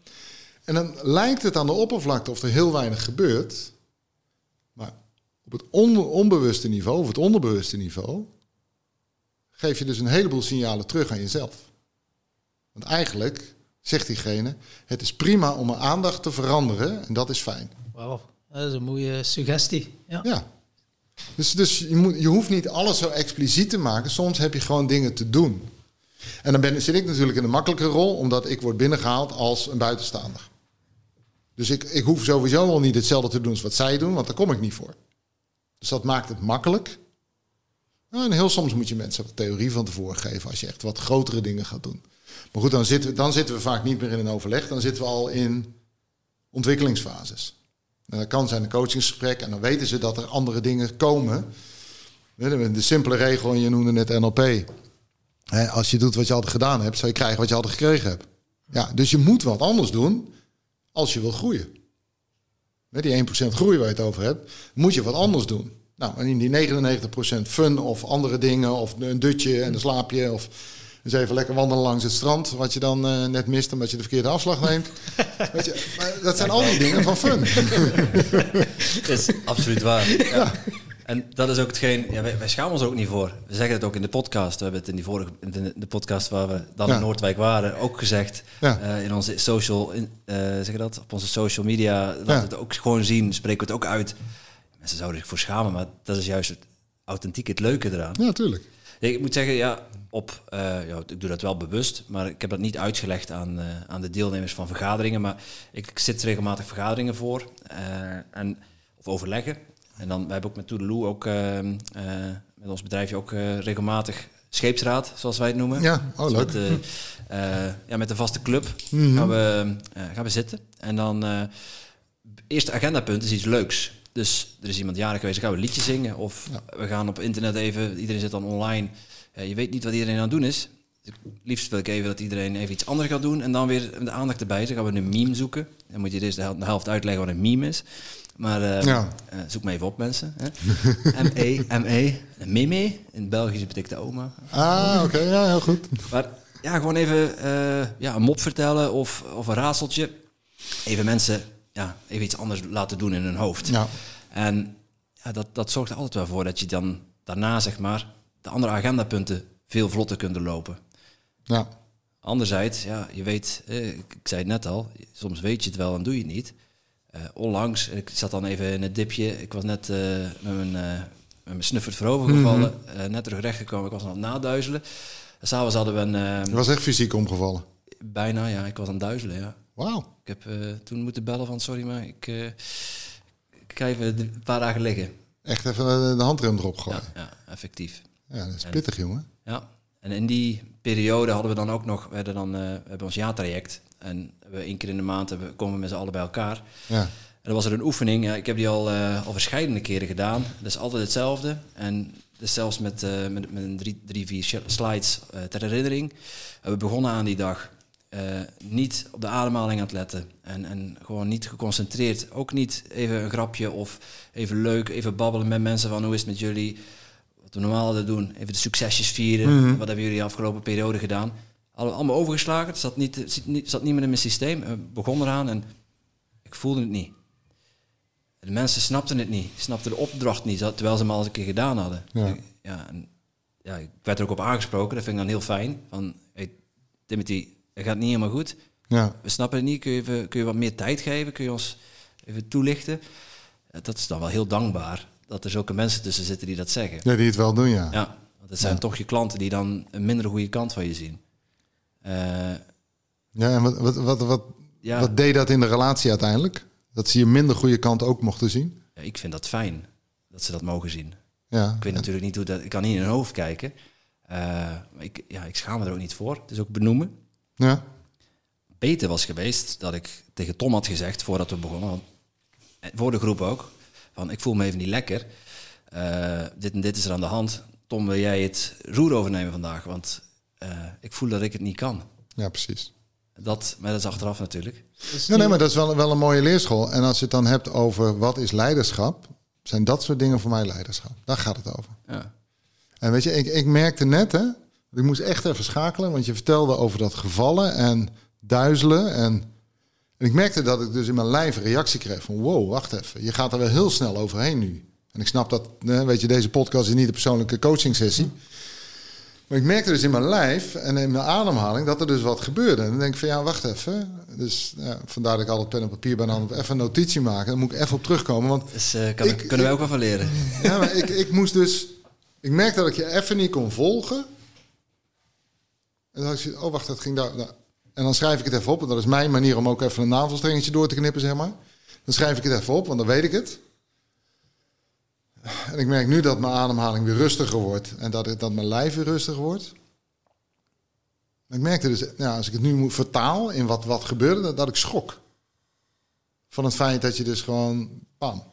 [SPEAKER 1] En dan lijkt het aan de oppervlakte of er heel weinig gebeurt. Maar op het on- onbewuste niveau, of het onderbewuste niveau, geef je dus een heleboel signalen terug aan jezelf. Want eigenlijk zegt diegene, het is prima om mijn aandacht te veranderen en dat is fijn.
[SPEAKER 3] Wauw, dat is een mooie suggestie. Ja.
[SPEAKER 1] Ja. Dus, dus je, moet, je hoeft niet alles zo expliciet te maken. Soms heb je gewoon dingen te doen. En dan ben, zit ik natuurlijk in een makkelijke rol, omdat ik word binnengehaald als een buitenstaander. Dus ik, ik hoef sowieso al niet hetzelfde te doen als wat zij doen, want daar kom ik niet voor. Dus dat maakt het makkelijk. En heel soms moet je mensen wat theorie van tevoren geven als je echt wat grotere dingen gaat doen. Maar goed, dan zitten, we, dan zitten we vaak niet meer in een overleg. Dan zitten we al in ontwikkelingsfases. Dat kan zijn een coachingsgesprek en dan weten ze dat er andere dingen komen. De de simpele regel, en je noemde net NLP. Hè, Als je doet wat je altijd gedaan hebt, zou je krijgen wat je altijd gekregen hebt. Ja, dus je moet wat anders doen als je wil groeien. Met die 1% groei waar je het over hebt, moet je wat anders doen. Nou, en in die 99% fun of andere dingen, of een dutje en dan slaap je, of eens even lekker wandelen langs het strand, wat je dan eh, net mist omdat je de verkeerde afslag neemt. Weet je, maar dat zijn al die dingen van fun.
[SPEAKER 2] Dat is absoluut waar. Ja. En dat is ook hetgeen, ja, wij, wij schamen ons er ook niet voor. We zeggen het ook in de podcast. We hebben het in die vorige in de, de podcast waar we dan
[SPEAKER 1] Ja.
[SPEAKER 2] in Noordwijk waren ook gezegd.
[SPEAKER 1] Ja.
[SPEAKER 2] Eh, in onze social, in, eh, zeg je dat? Op onze social media laten we het ook gewoon zien, spreken we het ook uit. Mensen zouden zich voor schamen, maar dat is juist het authentiek het leuke eraan.
[SPEAKER 1] Ja, tuurlijk.
[SPEAKER 2] Ik moet zeggen, ja, op, eh, ja, ik doe dat wel bewust, maar ik heb dat niet uitgelegd aan, aan de deelnemers van vergaderingen. Maar ik, ik zit regelmatig vergaderingen voor en, of overleggen. En dan, wij hebben ook met Toedeloe, ook eh, eh, met ons bedrijfje ook eh, regelmatig scheepsraad, zoals wij het noemen.
[SPEAKER 1] Ja, oh,
[SPEAKER 2] Dus
[SPEAKER 1] leuk.
[SPEAKER 2] Met, de, eh, ja, met de vaste club
[SPEAKER 1] Mhm.
[SPEAKER 2] gaan, we, gaan we zitten. En dan, eerste agendapunt is iets leuks. Dus er is iemand jarig geweest, dan gaan we een liedje zingen. Of we gaan op internet even, iedereen zit dan online. Ja, je weet niet wat iedereen aan het doen is. Dus liefst wil ik even dat iedereen even iets anders gaat doen. En dan weer de aandacht erbij. Dan gaan we een meme zoeken. Dan moet je hel- de helft uitleggen wat een meme is. Maar eh,
[SPEAKER 1] Ja.
[SPEAKER 2] eh, zoek me even op, mensen. M-E, M-E. Meme. In het Belgisch betekent de oma.
[SPEAKER 1] Ah, oké, ja, heel goed.
[SPEAKER 2] Maar ja, gewoon even eh, ja, een mop vertellen of, of een raadseltje. Even mensen ja, even iets anders laten doen in hun hoofd.
[SPEAKER 1] Ja,
[SPEAKER 2] En ja, dat, dat zorgt er altijd wel voor dat je dan daarna, zeg maar, de andere agendapunten veel vlotter kunt lopen.
[SPEAKER 1] ja,
[SPEAKER 2] Anderzijds, ja, je weet, eh, ik, ik zei het net al, soms weet je het wel en doe je het niet. Eh, onlangs, ik zat dan even in het dipje, ik was net eh, met, mijn, eh mijn snuffert voorover gevallen, eh, net terug recht gekomen, ik was aan het naduizelen. S'avonds hadden we een, eh,
[SPEAKER 1] je was echt fysiek omgevallen.
[SPEAKER 2] bijna, ja, ik was aan het duizelen, ja.
[SPEAKER 1] Wauw.
[SPEAKER 2] Ik heb toen moeten bellen van, sorry, maar ik, eh, ik ga even een paar dagen liggen.
[SPEAKER 1] Echt even de, handrem erop
[SPEAKER 2] Ja,
[SPEAKER 1] gooien.
[SPEAKER 2] ja, effectief.
[SPEAKER 1] Ja, dat is pittig, jongen.
[SPEAKER 2] Ja, en in die periode hadden we dan ook nog, we hadden dan, eh, we hebben ons jaartraject. En we één keer in de maand hebben, komen we met z'n allen bij elkaar.
[SPEAKER 1] Ja,
[SPEAKER 2] En dat was er een oefening. Ja, ik heb die al, uh, al verschillende keren gedaan. Dat is altijd hetzelfde. En dus zelfs met, uh, met, met een drie, drie vier slides uh, ter herinnering. we begonnen aan die dag niet op de ademhaling aan het letten. En, en gewoon niet geconcentreerd. Ook niet even een grapje of even leuk, even babbelen met mensen van hoe is het met jullie. Wat we normaal hadden doen. Even de succesjes vieren. Mm -hmm. Wat hebben jullie de afgelopen periode gedaan? Allemaal overgeslagen. Het zat niet, het zat niet meer in mijn systeem. We begonnen eraan en ik voelde het niet. De mensen snapten het niet, snapten de opdracht niet, terwijl ze hem al eens een keer gedaan hadden. Ja. Ja, en, ja, ik werd er ook op aangesproken, dat vind ik dan heel fijn. Van, hey, Timothy, het gaat niet helemaal goed. Ja. We snappen het niet, kun je, even, kun je wat meer tijd geven? Kun je ons even toelichten? Dat is dan wel heel dankbaar, dat er zulke mensen tussen zitten die dat zeggen.
[SPEAKER 1] Ja, die het wel doen, ja.
[SPEAKER 2] Ja, want het zijn toch je klanten die dan een minder goede kant van je zien. Uh,
[SPEAKER 1] ja, en wat, wat, wat, wat, ja. wat deed dat in de relatie uiteindelijk? Dat ze je minder goede kant ook mochten zien?
[SPEAKER 2] Ja, ik vind dat fijn, dat ze dat mogen zien. Ja. Ik weet natuurlijk niet hoe dat... Ik kan niet in hun hoofd kijken. Uh, ik, ja, ik schaam me er ook niet voor. Het is ook benoemen. Ja. Beter was geweest dat ik tegen Tom had gezegd, voordat we begonnen... Want, eh, voor de groep ook, van ik voel me even niet lekker. Uh, dit en dit is er aan de hand. Tom, wil jij het roer overnemen vandaag? Want uh, ik voel dat ik het niet kan.
[SPEAKER 1] Ja, precies.
[SPEAKER 2] Dat, maar dat is achteraf natuurlijk.
[SPEAKER 1] Dus nee, maar dat is wel, wel een mooie leerschool. En als je het dan hebt over wat is leiderschap, zijn dat soort dingen voor mij leiderschap. Daar gaat het over. Ja. En weet je, ik, ik merkte net, hè, ik moest echt even schakelen, want je vertelde over dat gevallen en duizelen. En, en ik merkte dat ik dus in mijn lijf een reactie kreeg van wow, wacht even, je gaat er wel heel snel overheen nu. En ik snap dat, weet je, deze podcast is niet een persoonlijke coaching sessie. Maar ik merkte dus in mijn lijf en in mijn ademhaling dat er dus wat gebeurde. En dan denk ik van ja, wacht even. Dus ja, vandaar dat ik altijd pen en papier ben aan even een notitie maken. Dan moet ik even op terugkomen. Want
[SPEAKER 2] dus, uh, kan ik, kunnen we ook wel van leren.
[SPEAKER 1] Ja, maar ik, ik moest dus... Ik merkte dat ik je even niet kon volgen. En dan had ik oh wacht, dat ging daar... Nou. En dan schrijf ik het even op. En dat is mijn manier om ook even een navelstrengetje door te knippen, zeg maar. Dan schrijf ik het even op, want dan weet ik het. En ik merk nu dat mijn ademhaling weer rustiger wordt en dat, het, dat mijn lijf weer rustiger wordt. Ik merkte dus, ja, als ik het nu moet vertaal in wat, wat gebeurde, dat, dat ik schrok. Van het feit dat je dus gewoon, bam,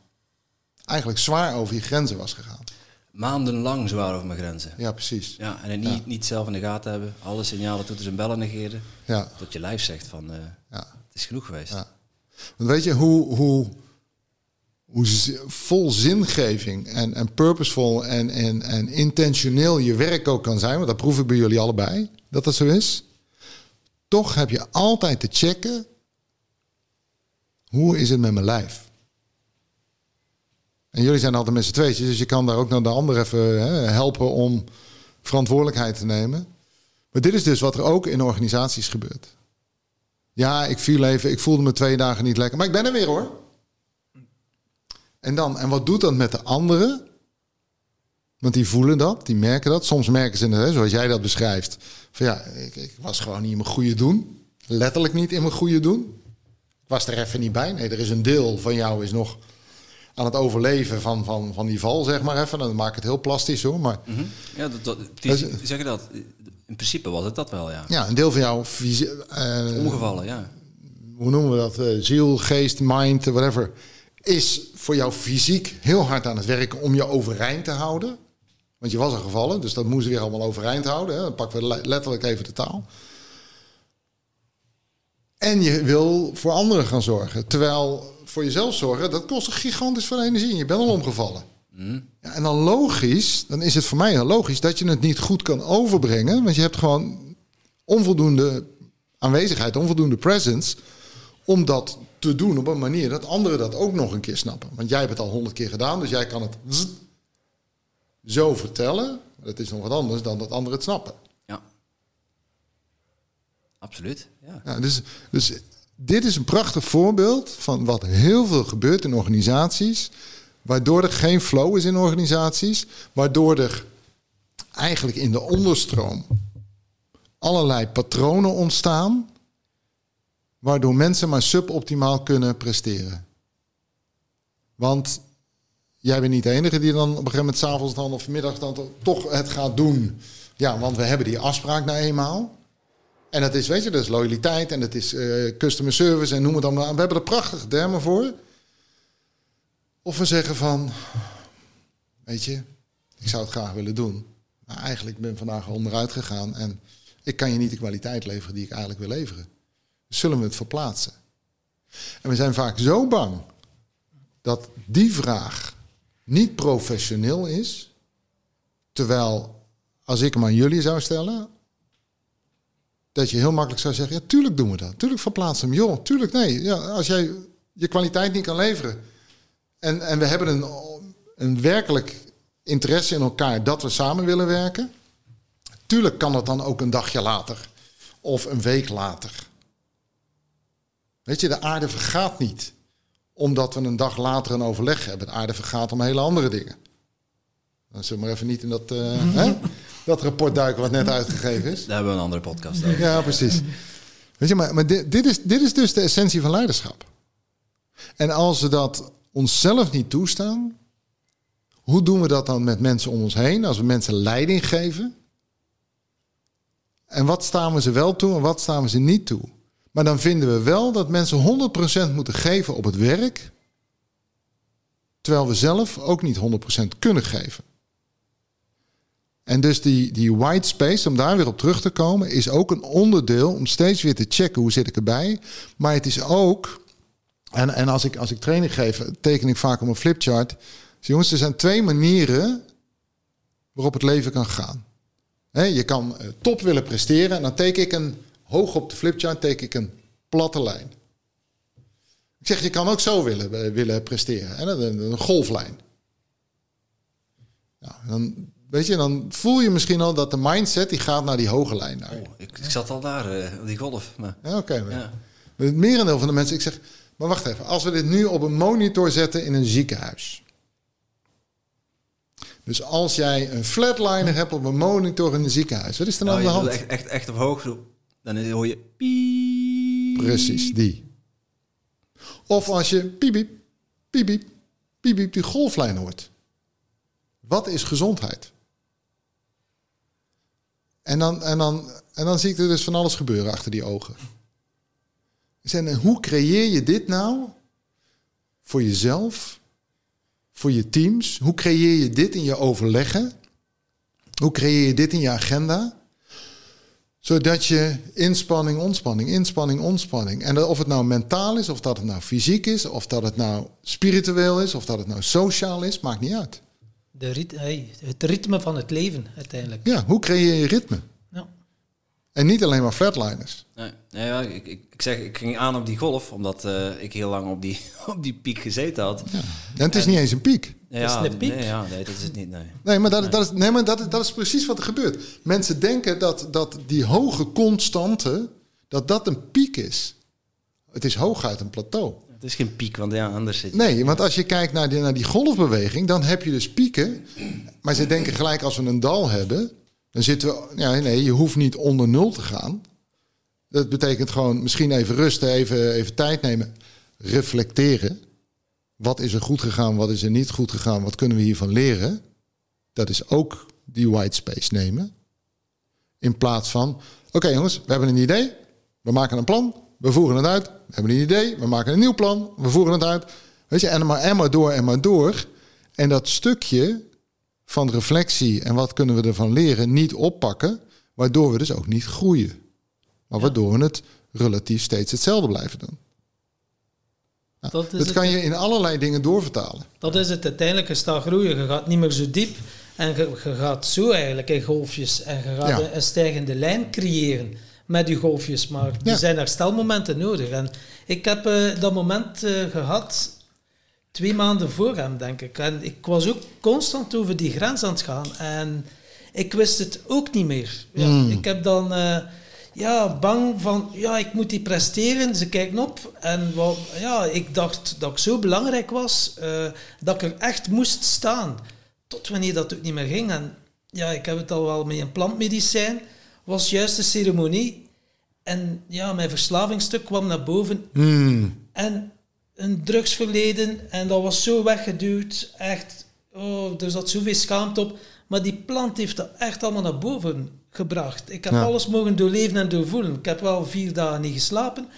[SPEAKER 1] eigenlijk zwaar over je grenzen was gegaan.
[SPEAKER 2] Maandenlang zwaar over mijn grenzen.
[SPEAKER 1] Ja, precies.
[SPEAKER 2] Ja, en het niet, niet zelf in de gaten hebben, alle signalen, toeters en bellen negeren. Ja. Dat je lijf zegt van, uh, ja. het is genoeg geweest. Ja.
[SPEAKER 1] Want weet je, hoe, hoe, hoe vol zingeving en, en purposeful en, en, en intentioneel je werk ook kan zijn, want dat proef ik bij jullie allebei, dat dat zo is. Toch heb je altijd te checken, hoe is het met mijn lijf? En jullie zijn altijd met z'n tweetjes, dus je kan daar ook naar de ander even hè, helpen om verantwoordelijkheid te nemen. Maar dit is dus wat er ook in organisaties gebeurt. Ja, ik viel even, ik voelde me twee dagen niet lekker, maar ik ben er weer hoor. En dan, en wat doet dat met de anderen? Want die voelen dat, die merken dat. Soms merken ze het, zoals jij dat beschrijft. Van ja, ik, ik, was gewoon niet in mijn goede doen. Letterlijk niet in mijn goede doen. Ik was er even niet bij. Nee, er is een deel van jou is nog aan het overleven van, van, van die val, zeg maar even. Dan maak ik het heel plastisch hoor. Maar,
[SPEAKER 2] mm -hmm. Ja, dat, dat, die, zeg je dat? In principe was het dat wel, ja.
[SPEAKER 1] Ja, een deel van jou...
[SPEAKER 2] Uh, Ongevallen, ja.
[SPEAKER 1] Hoe noemen we dat? Uh, ziel, geest, mind, whatever is voor jou fysiek heel hard aan het werken om je overeind te houden. Want je was er gevallen, dus dat moest weer allemaal overeind houden. Hè. Dan pakken we letterlijk even de taal. En je wil voor anderen gaan zorgen. Terwijl voor jezelf zorgen, dat kost gigantisch veel energie. En je bent al omgevallen. Mm. Ja, en dan logisch, dan is het voor mij heel logisch dat je het niet goed kan overbrengen. Want je hebt gewoon onvoldoende aanwezigheid, onvoldoende presence. Om dat te doen op een manier dat anderen dat ook nog een keer snappen. Want jij hebt het al honderd keer gedaan, dus jij kan het zo vertellen. Dat is nog wat anders dan dat anderen het snappen.
[SPEAKER 2] Ja. Absoluut. Ja.
[SPEAKER 1] ja dus, dus dit is een prachtig voorbeeld van wat heel veel gebeurt in organisaties. Waardoor er geen flow is in organisaties. Waardoor er eigenlijk in de onderstroom allerlei patronen ontstaan waardoor mensen maar suboptimaal kunnen presteren. Want jij bent niet de enige die dan op een gegeven moment s'avonds dan of vanmiddag dan toch het gaat doen. Ja, want we hebben die afspraak nou eenmaal. En dat is, weet je, dat is loyaliteit en dat is uh, customer service en noem het dan maar. We hebben er prachtige termen voor. Of we zeggen van, weet je, ik zou het graag willen doen. Maar eigenlijk ben ik vandaag onderuit gegaan en ik kan je niet de kwaliteit leveren die ik eigenlijk wil leveren. Zullen we het verplaatsen? En we zijn vaak zo bang dat die vraag niet professioneel is. Terwijl, als ik hem aan jullie zou stellen, dat je heel makkelijk zou zeggen: ja, tuurlijk doen we dat. Tuurlijk verplaatsen hem. Joh, tuurlijk nee. Ja, als jij je kwaliteit niet kan leveren. En, en we hebben een, een werkelijk interesse in elkaar dat we samen willen werken. Tuurlijk kan dat dan ook een dagje later. Of een week later. Weet je, de aarde vergaat niet omdat we een dag later een overleg hebben. De aarde vergaat om hele andere dingen. Dan zullen we maar even niet in dat, uh, hè? dat rapport duiken wat net uitgegeven is.
[SPEAKER 2] Daar hebben we een andere podcast over.
[SPEAKER 1] Ja, precies. Weet je, maar, maar dit, dit, is, dit is dus de essentie van leiderschap. En als we dat onszelf niet toestaan, hoe doen we dat dan met mensen om ons heen? Als we mensen leiding geven. En wat staan we ze wel toe en wat staan we ze niet toe? Maar dan vinden we wel dat mensen 100% moeten geven op het werk. Terwijl we zelf ook niet 100% kunnen geven. En dus die, die white space, om daar weer op terug te komen, is ook een onderdeel om steeds weer te checken hoe zit ik erbij. Maar het is ook, en, en als, ik, als ik training geef, teken ik vaak op een flipchart. Dus jongens, er zijn twee manieren waarop het leven kan gaan. je kan eh, top willen presteren en dan teken ik een hoog op de flipchart teken ik een platte lijn. Ik zeg, je kan ook zo willen, eh, willen presteren. Hè? Een, een golflijn. Ja, dan, weet je, dan voel je misschien al dat de mindset die gaat naar die hoge lijn. Naar. Oh,
[SPEAKER 2] ik, ik, zat al daar, uh, die golf. Maar...
[SPEAKER 1] Ja, oké. Okay, ja. Het merendeel van de mensen, ik zeg, maar wacht even. Als we dit nu op een monitor zetten in een ziekenhuis. Dus als jij een flatliner hebt op een monitor in een ziekenhuis, wat is er nou, aan de hand?
[SPEAKER 2] Echt, echt, echt op hoog dan hoor je piep.
[SPEAKER 1] Precies, die. Of als je piep, piep, piep, piep, die golflijn hoort. Wat is gezondheid? En dan, en, dan, en dan zie ik er dus van alles gebeuren achter die ogen. En hoe creëer je dit nou voor jezelf, voor je teams? Hoe creëer je dit in je overleggen? Hoe creëer je dit in je agenda? Zodat je inspanning, ontspanning, inspanning, ontspanning. En of het nou mentaal is, of dat het nou fysiek is, of dat het nou spiritueel is, of dat het nou sociaal is, maakt niet uit.
[SPEAKER 3] De rit het ritme van het leven uiteindelijk.
[SPEAKER 1] Ja, hoe creëer je ritme? En niet alleen maar flatliners.
[SPEAKER 2] Nee, nee ja, ik, ik, ik, zeg, ik ging aan op die golf, omdat uh, ik heel lang op die, op die piek gezeten had. Ja.
[SPEAKER 1] En het is niet eens een piek.
[SPEAKER 2] Ja, is een piek. Nee, ja, nee, dat is het niet. Nee,
[SPEAKER 1] nee maar, dat, Dat, is, nee, maar dat, dat is precies wat er gebeurt. Mensen denken dat, dat die hoge constante, dat dat een piek is. Het is hooguit een plateau.
[SPEAKER 2] Het is geen piek, want ja, anders zit
[SPEAKER 1] Nee, want als je kijkt naar die, naar die golfbeweging, dan heb je dus pieken. Maar ze denken gelijk als we een dal hebben, dan zitten we... Ja, nee, je hoeft niet onder nul te gaan. Dat betekent gewoon misschien even rusten, even, even tijd nemen, reflecteren. Wat is er goed gegaan, wat is er niet goed gegaan, wat kunnen we hiervan leren? Dat is ook die white space nemen. In plaats van, oké jongens, we hebben een idee, we maken een plan, we voeren het uit. We hebben een idee, we maken een nieuw plan, we voeren het uit. Weet je, en maar, en maar door en maar door. En dat stukje van reflectie en wat kunnen we ervan leren niet oppakken, waardoor we dus ook niet groeien. Maar waardoor we het relatief steeds hetzelfde blijven doen. Nou, dat, kan je in allerlei dingen doorvertalen.
[SPEAKER 3] Dat is het uiteindelijk. Je staat groeien, je gaat niet meer zo diep. En je, je gaat zo eigenlijk in golfjes. En je gaat een, stijgende lijn creëren met die golfjes. Maar er zijn herstelmomenten nodig. En ik heb uh, dat moment uh, gehad twee maanden voor hem, denk ik. En ik was ook constant over die grens aan het gaan. En ik wist het ook niet meer. Ja, hmm. Ik heb dan... Uh, ja, bang van, ja, ik moet die presteren. Ze kijken op en wat, ja, ik dacht dat ik zo belangrijk was uh, dat ik er echt moest staan. Tot wanneer dat ook niet meer ging. En ja, ik heb het al wel met een plantmedicijn. Was juist de ceremonie. En ja, mijn verslavingsstuk kwam naar boven.
[SPEAKER 1] Hmm.
[SPEAKER 3] En een drugsverleden. En dat was zo weggeduwd. Echt, oh, er zat zoveel schaamte op. Maar die plant heeft dat echt allemaal naar boven gebracht. Ik heb
[SPEAKER 1] Ja.
[SPEAKER 3] alles mogen doorleven en doorvoelen. Ik heb wel vier dagen niet geslapen.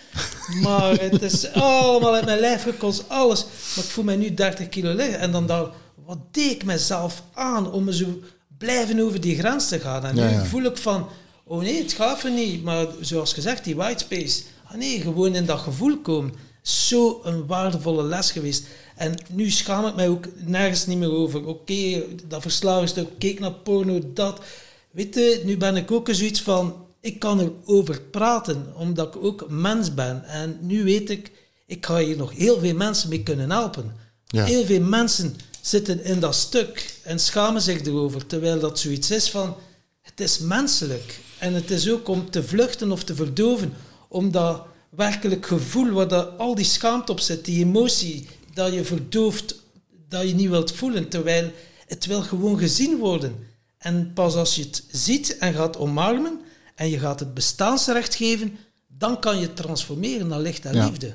[SPEAKER 3] Maar het is allemaal uit mijn lijf gekost, alles. Maar ik voel mij nu 30 kilo liggen. En dan dacht wat deed ik mezelf aan om me zo blijven over die grens te gaan. En
[SPEAKER 1] Ja,
[SPEAKER 3] nu
[SPEAKER 1] ja.
[SPEAKER 3] voel ik van, oh nee, het gaat er niet. Maar zoals gezegd, die white space. Ah nee, gewoon in dat gevoel komen. Zo een waardevolle les geweest. En nu schaam ik mij ook nergens niet meer over. Oké, dat verslavingsstuk, keek naar porno, dat. Weet je, nu ben ik ook zoiets van, ik kan erover praten, omdat ik ook mens ben. En nu weet ik, ik ga hier nog heel veel mensen mee kunnen helpen.
[SPEAKER 1] Ja.
[SPEAKER 3] Heel veel mensen zitten in dat stuk en schamen zich erover, terwijl dat zoiets is van, het is menselijk. En het is ook om te vluchten of te verdoven, om dat werkelijk gevoel waar dat, al die schaamte op zit, die emotie, dat je verdooft, dat je niet wilt voelen, terwijl het wil gewoon gezien worden. En pas als je het ziet en gaat omarmen en je gaat het bestaansrecht geven, dan kan je het transformeren naar licht en
[SPEAKER 1] Ja.
[SPEAKER 3] liefde.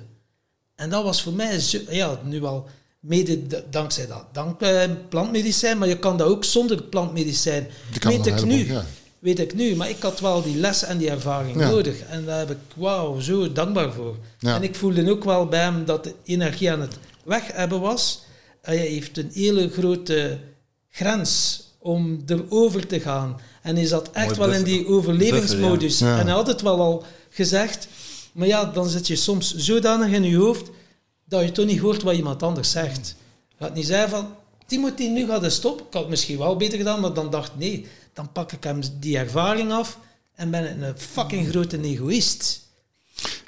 [SPEAKER 3] En dat was voor mij, ja, nu al mede dankzij dat dankzij plantmedicijn, maar je kan dat ook zonder plantmedicijn. Weet ik nu.
[SPEAKER 1] ja.
[SPEAKER 3] Weet ik nu, maar ik had wel die les en die ervaring
[SPEAKER 1] Ja.
[SPEAKER 3] nodig. En daar heb ik, wauw, zo dankbaar voor.
[SPEAKER 1] Ja.
[SPEAKER 3] En ik voelde ook wel bij hem dat de energie aan het weg hebben was. Hij heeft een hele grote grens om erover te gaan. En hij zat echt
[SPEAKER 2] Mooi
[SPEAKER 3] wel in die overlevingsmodus.
[SPEAKER 1] Buffer, ja. Ja.
[SPEAKER 3] En hij had het wel al gezegd. Maar ja, dan zit je soms zodanig in je hoofd dat je toch niet hoort wat iemand anders zegt. Je gaat niet zeggen van, Timothy, nu gaat het stoppen. Ik had het misschien wel beter gedaan, maar dan dacht ik, nee, dan pak ik hem die ervaring af en ben ik een fucking grote egoïst.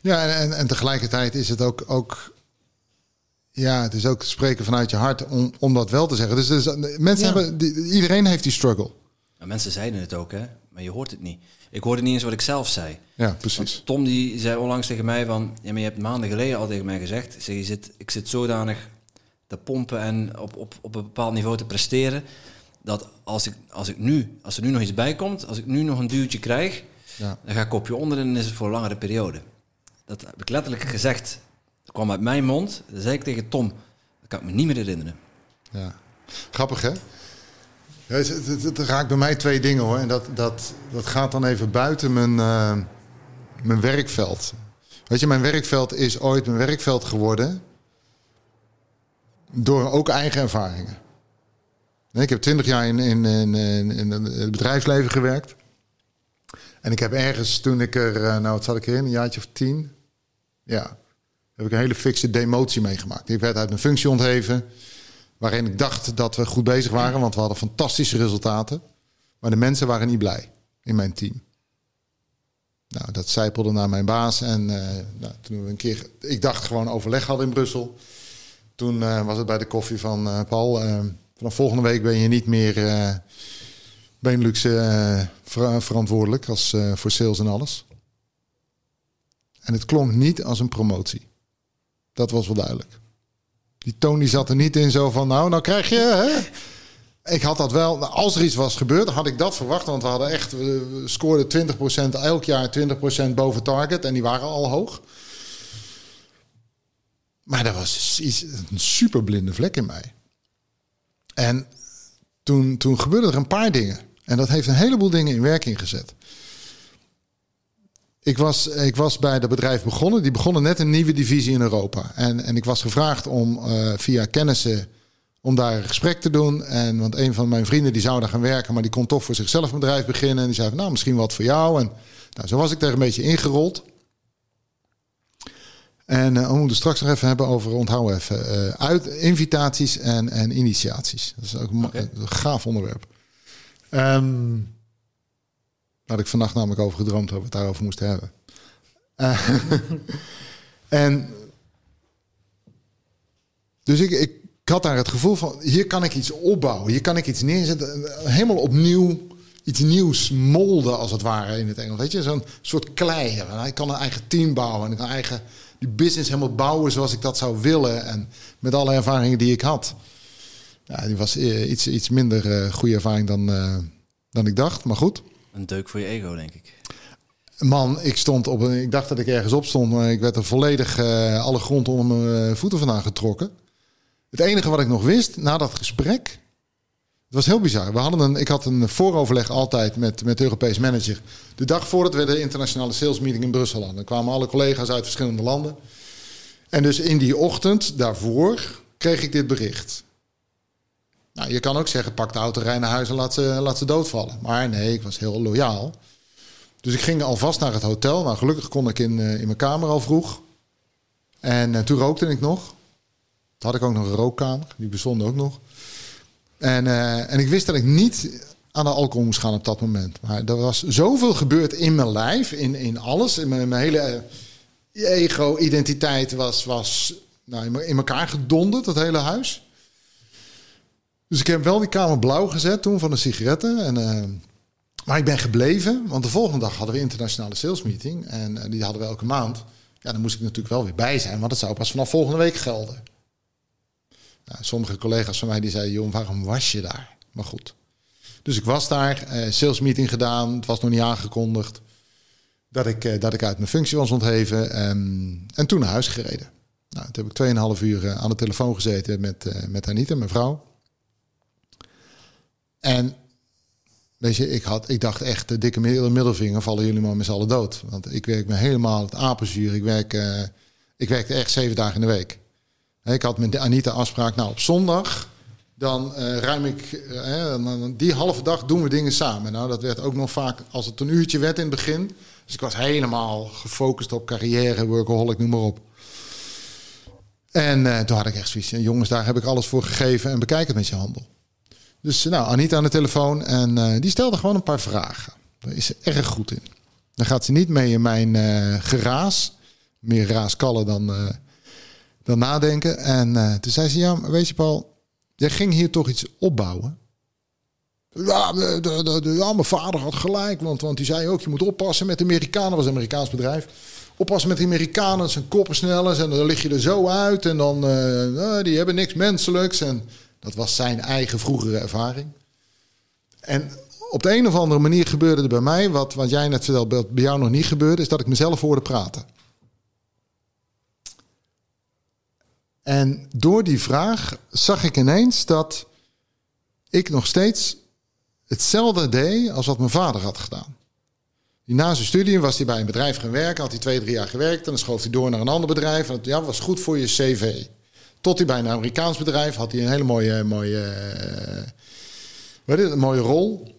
[SPEAKER 1] Ja, en, en, en tegelijkertijd is het ook, ook... Ja, het is ook spreken vanuit je hart om, om dat wel te zeggen. Dus, dus mensen
[SPEAKER 3] Ja.
[SPEAKER 1] hebben... die- iedereen heeft die struggle.
[SPEAKER 2] En mensen zeiden het ook, hè, maar je hoort het niet. Ik hoorde niet eens wat ik zelf zei.
[SPEAKER 1] Ja,
[SPEAKER 2] Want
[SPEAKER 1] precies.
[SPEAKER 2] Tom die zei onlangs tegen mij van, ja, maar je hebt maanden geleden al tegen mij gezegd, zeg, je zit, ik zit zodanig te pompen en op, op, op een bepaald niveau te presteren, dat als ik, als ik nu, als er nu nog iets bij komt, als ik nu nog een duwtje krijg,
[SPEAKER 1] Ja.
[SPEAKER 2] dan ga ik kopje onder en dan is het voor een langere periode. Dat heb ik letterlijk gezegd. Dat kwam uit mijn mond. Dat zei ik tegen Tom. Dat kan ik me niet meer herinneren.
[SPEAKER 1] Ja. Grappig, hè? Ja, het, het, het- het raakt bij mij twee dingen, hoor. En dat, dat, dat gaat dan even buiten mijn, eh, mijn werkveld. Weet je, mijn werkveld is ooit mijn werkveld geworden... door ook eigen ervaringen. Ik heb twintig jaar in, in, in, het bedrijfsleven gewerkt. En ik heb ergens, toen ik er... eh, Nou, wat zat ik erin? Een jaartje of tien? Ja. Heb ik een hele fikse demotie meegemaakt. Ik werd uit mijn functie ontheven waarin ik dacht dat we goed bezig waren, want we hadden fantastische resultaten. Maar de mensen waren niet blij in mijn team. Nou, dat zijpelde naar mijn baas en eh, nou, toen we een keer, ik dacht gewoon overleg hadden in Brussel. Toen eh, was het bij de koffie van eh, Paul. Vanaf volgende week ben je niet meer eh Benelux eh, ver- verantwoordelijk als, eh, voor sales en alles. En het klonk niet als een promotie. Dat was wel duidelijk. Die die zat er niet in zo van, nou, nou krijg je... Hè? Ik had dat wel, nou, als er iets was gebeurd, had ik dat verwacht. Want we hadden echt, we scoorden 20% elk jaar 20% boven target. En die waren al hoog. Maar dat was iets, een super blinde vlek in mij. En toen, toen gebeurden er een paar dingen. En dat heeft een heleboel dingen in werking gezet. Ik was, ik was bij dat bedrijf begonnen. Die begonnen net een nieuwe divisie in Europa. En, en ik was gevraagd om eh, via kennissen om daar een gesprek te doen. En, want een van mijn vrienden die zou daar gaan werken, maar die kon toch voor zichzelf een bedrijf beginnen. En die zei van, nou, misschien wat voor jou. En nou, zo was ik daar een beetje ingerold. En eh, we moeten straks nog even hebben over, onthouden even, eh, uit, invitaties en, en initiaties. Dat is ook een, gaaf onderwerp. Daar had ik vannacht namelijk over gedroomd, dat we het daarover moesten hebben. Eh, en dus ik, ik had daar het gevoel van, hier kan ik iets opbouwen. Hier kan ik iets neerzetten. Helemaal opnieuw iets nieuws molden, als het ware, in het Engels. Weet je, zo'n soort klei. Ik kan een eigen team bouwen. En ik kan eigen die business helemaal bouwen zoals ik dat zou willen. En met alle ervaringen die ik had. Ja, die was eh, iets, iets minder eh, goede ervaring dan, eh, dan ik dacht. Maar goed.
[SPEAKER 2] Een deuk voor je ego, denk ik.
[SPEAKER 1] Man, ik stond op een. Ik dacht dat ik ergens op stond, maar ik werd er volledig alle grond onder mijn voeten vandaan getrokken. Het enige wat ik nog wist na dat gesprek. Het was heel bizar. We hadden een, ik had een vooroverleg altijd met, met de Europees manager. De dag voordat we de internationale sales meeting in Brussel hadden. Dan kwamen alle collega's uit verschillende landen. En dus in die ochtend daarvoor kreeg ik dit bericht. Nou, je kan ook zeggen, pak de auto, rij naar huis en laat ze, laat ze doodvallen. Maar nee, ik was heel loyaal. Dus ik ging alvast naar het hotel. Nou, gelukkig kon ik in, eh, in mijn kamer al vroeg. En uh, toen rookte ik nog. Toen had ik ook nog een rookkamer. Die bestond ook nog. En, uh, en ik wist dat ik niet aan de alcohol moest gaan op dat moment. Maar er was zoveel gebeurd in mijn lijf, in, in alles. In mijn, hele ego-identiteit was, was nou, in elkaar gedonderd, dat hele huis. Dus ik heb wel die kamer blauw gezet toen van de sigaretten. En, uh, maar ik ben gebleven, want de volgende dag hadden we internationale sales meeting. En die hadden we elke maand. Ja, dan moest ik natuurlijk wel weer bij zijn, want dat zou pas vanaf volgende week gelden. Nou, sommige collega's van mij die zeiden, joh, waarom was je daar? Maar goed. Dus ik was daar, uh, sales meeting gedaan. Het was nog niet aangekondigd dat ik, uh, dat ik uit mijn functie was ontheven. Um, en toen naar huis gereden. Nou, toen heb ik 2,5 uur uh, aan de telefoon gezeten met, met Anita, mijn vrouw. En weet je, ik, had, ik dacht echt, de dikke middelvinger vallen jullie maar met z'n allen dood. Want ik werk me helemaal het apenzuur. Ik, werk, ik werkte echt zeven dagen in de week. Ik had met Anita afspraak, nou op zondag dan uh, ruim ik, uh, die halve dag doen we dingen samen. Nou, dat werd ook nog vaak, als het een uurtje werd in het begin. Dus ik was helemaal gefocust op carrière, workaholic, noem maar op. En uh, toen had ik echt zoiets jongens, daar heb ik alles voor gegeven en bekijk het met je handel. Dus nou, Anita aan de telefoon en die stelde gewoon een paar vragen. Daar is ze erg goed in. Dan gaat ze niet mee in mijn geraas, meer raaskallen dan dan nadenken. En uh, toen zei ze, ja, weet je Paul, jij ging hier toch iets opbouwen? Ja, de, de, de, ja, mijn vader had gelijk, want, want die zei ook, je moet oppassen met de Amerikanen, was een Amerikaans bedrijf. Oppassen met de Amerikanen, zijn koppen snellen en dan lig je er zo uit en dan, uh, die hebben niks menselijks. En dat was zijn eigen vroegere ervaring. En op de een of andere manier gebeurde er bij mij, wat, wat jij net vertelde, bij jou nog niet gebeurde, is dat ik mezelf hoorde praten. En door die vraag zag ik ineens dat ik nog steeds hetzelfde deed als wat mijn vader had gedaan. Na zijn studie was hij bij een bedrijf gaan werken, had hij twee, drie jaar gewerkt en dan schoof hij door naar een ander bedrijf. En dat ja, was goed voor je cv. Tot hij bij een Amerikaans bedrijf had hij een hele mooie, mooie, uh, wat is het, een mooie rol.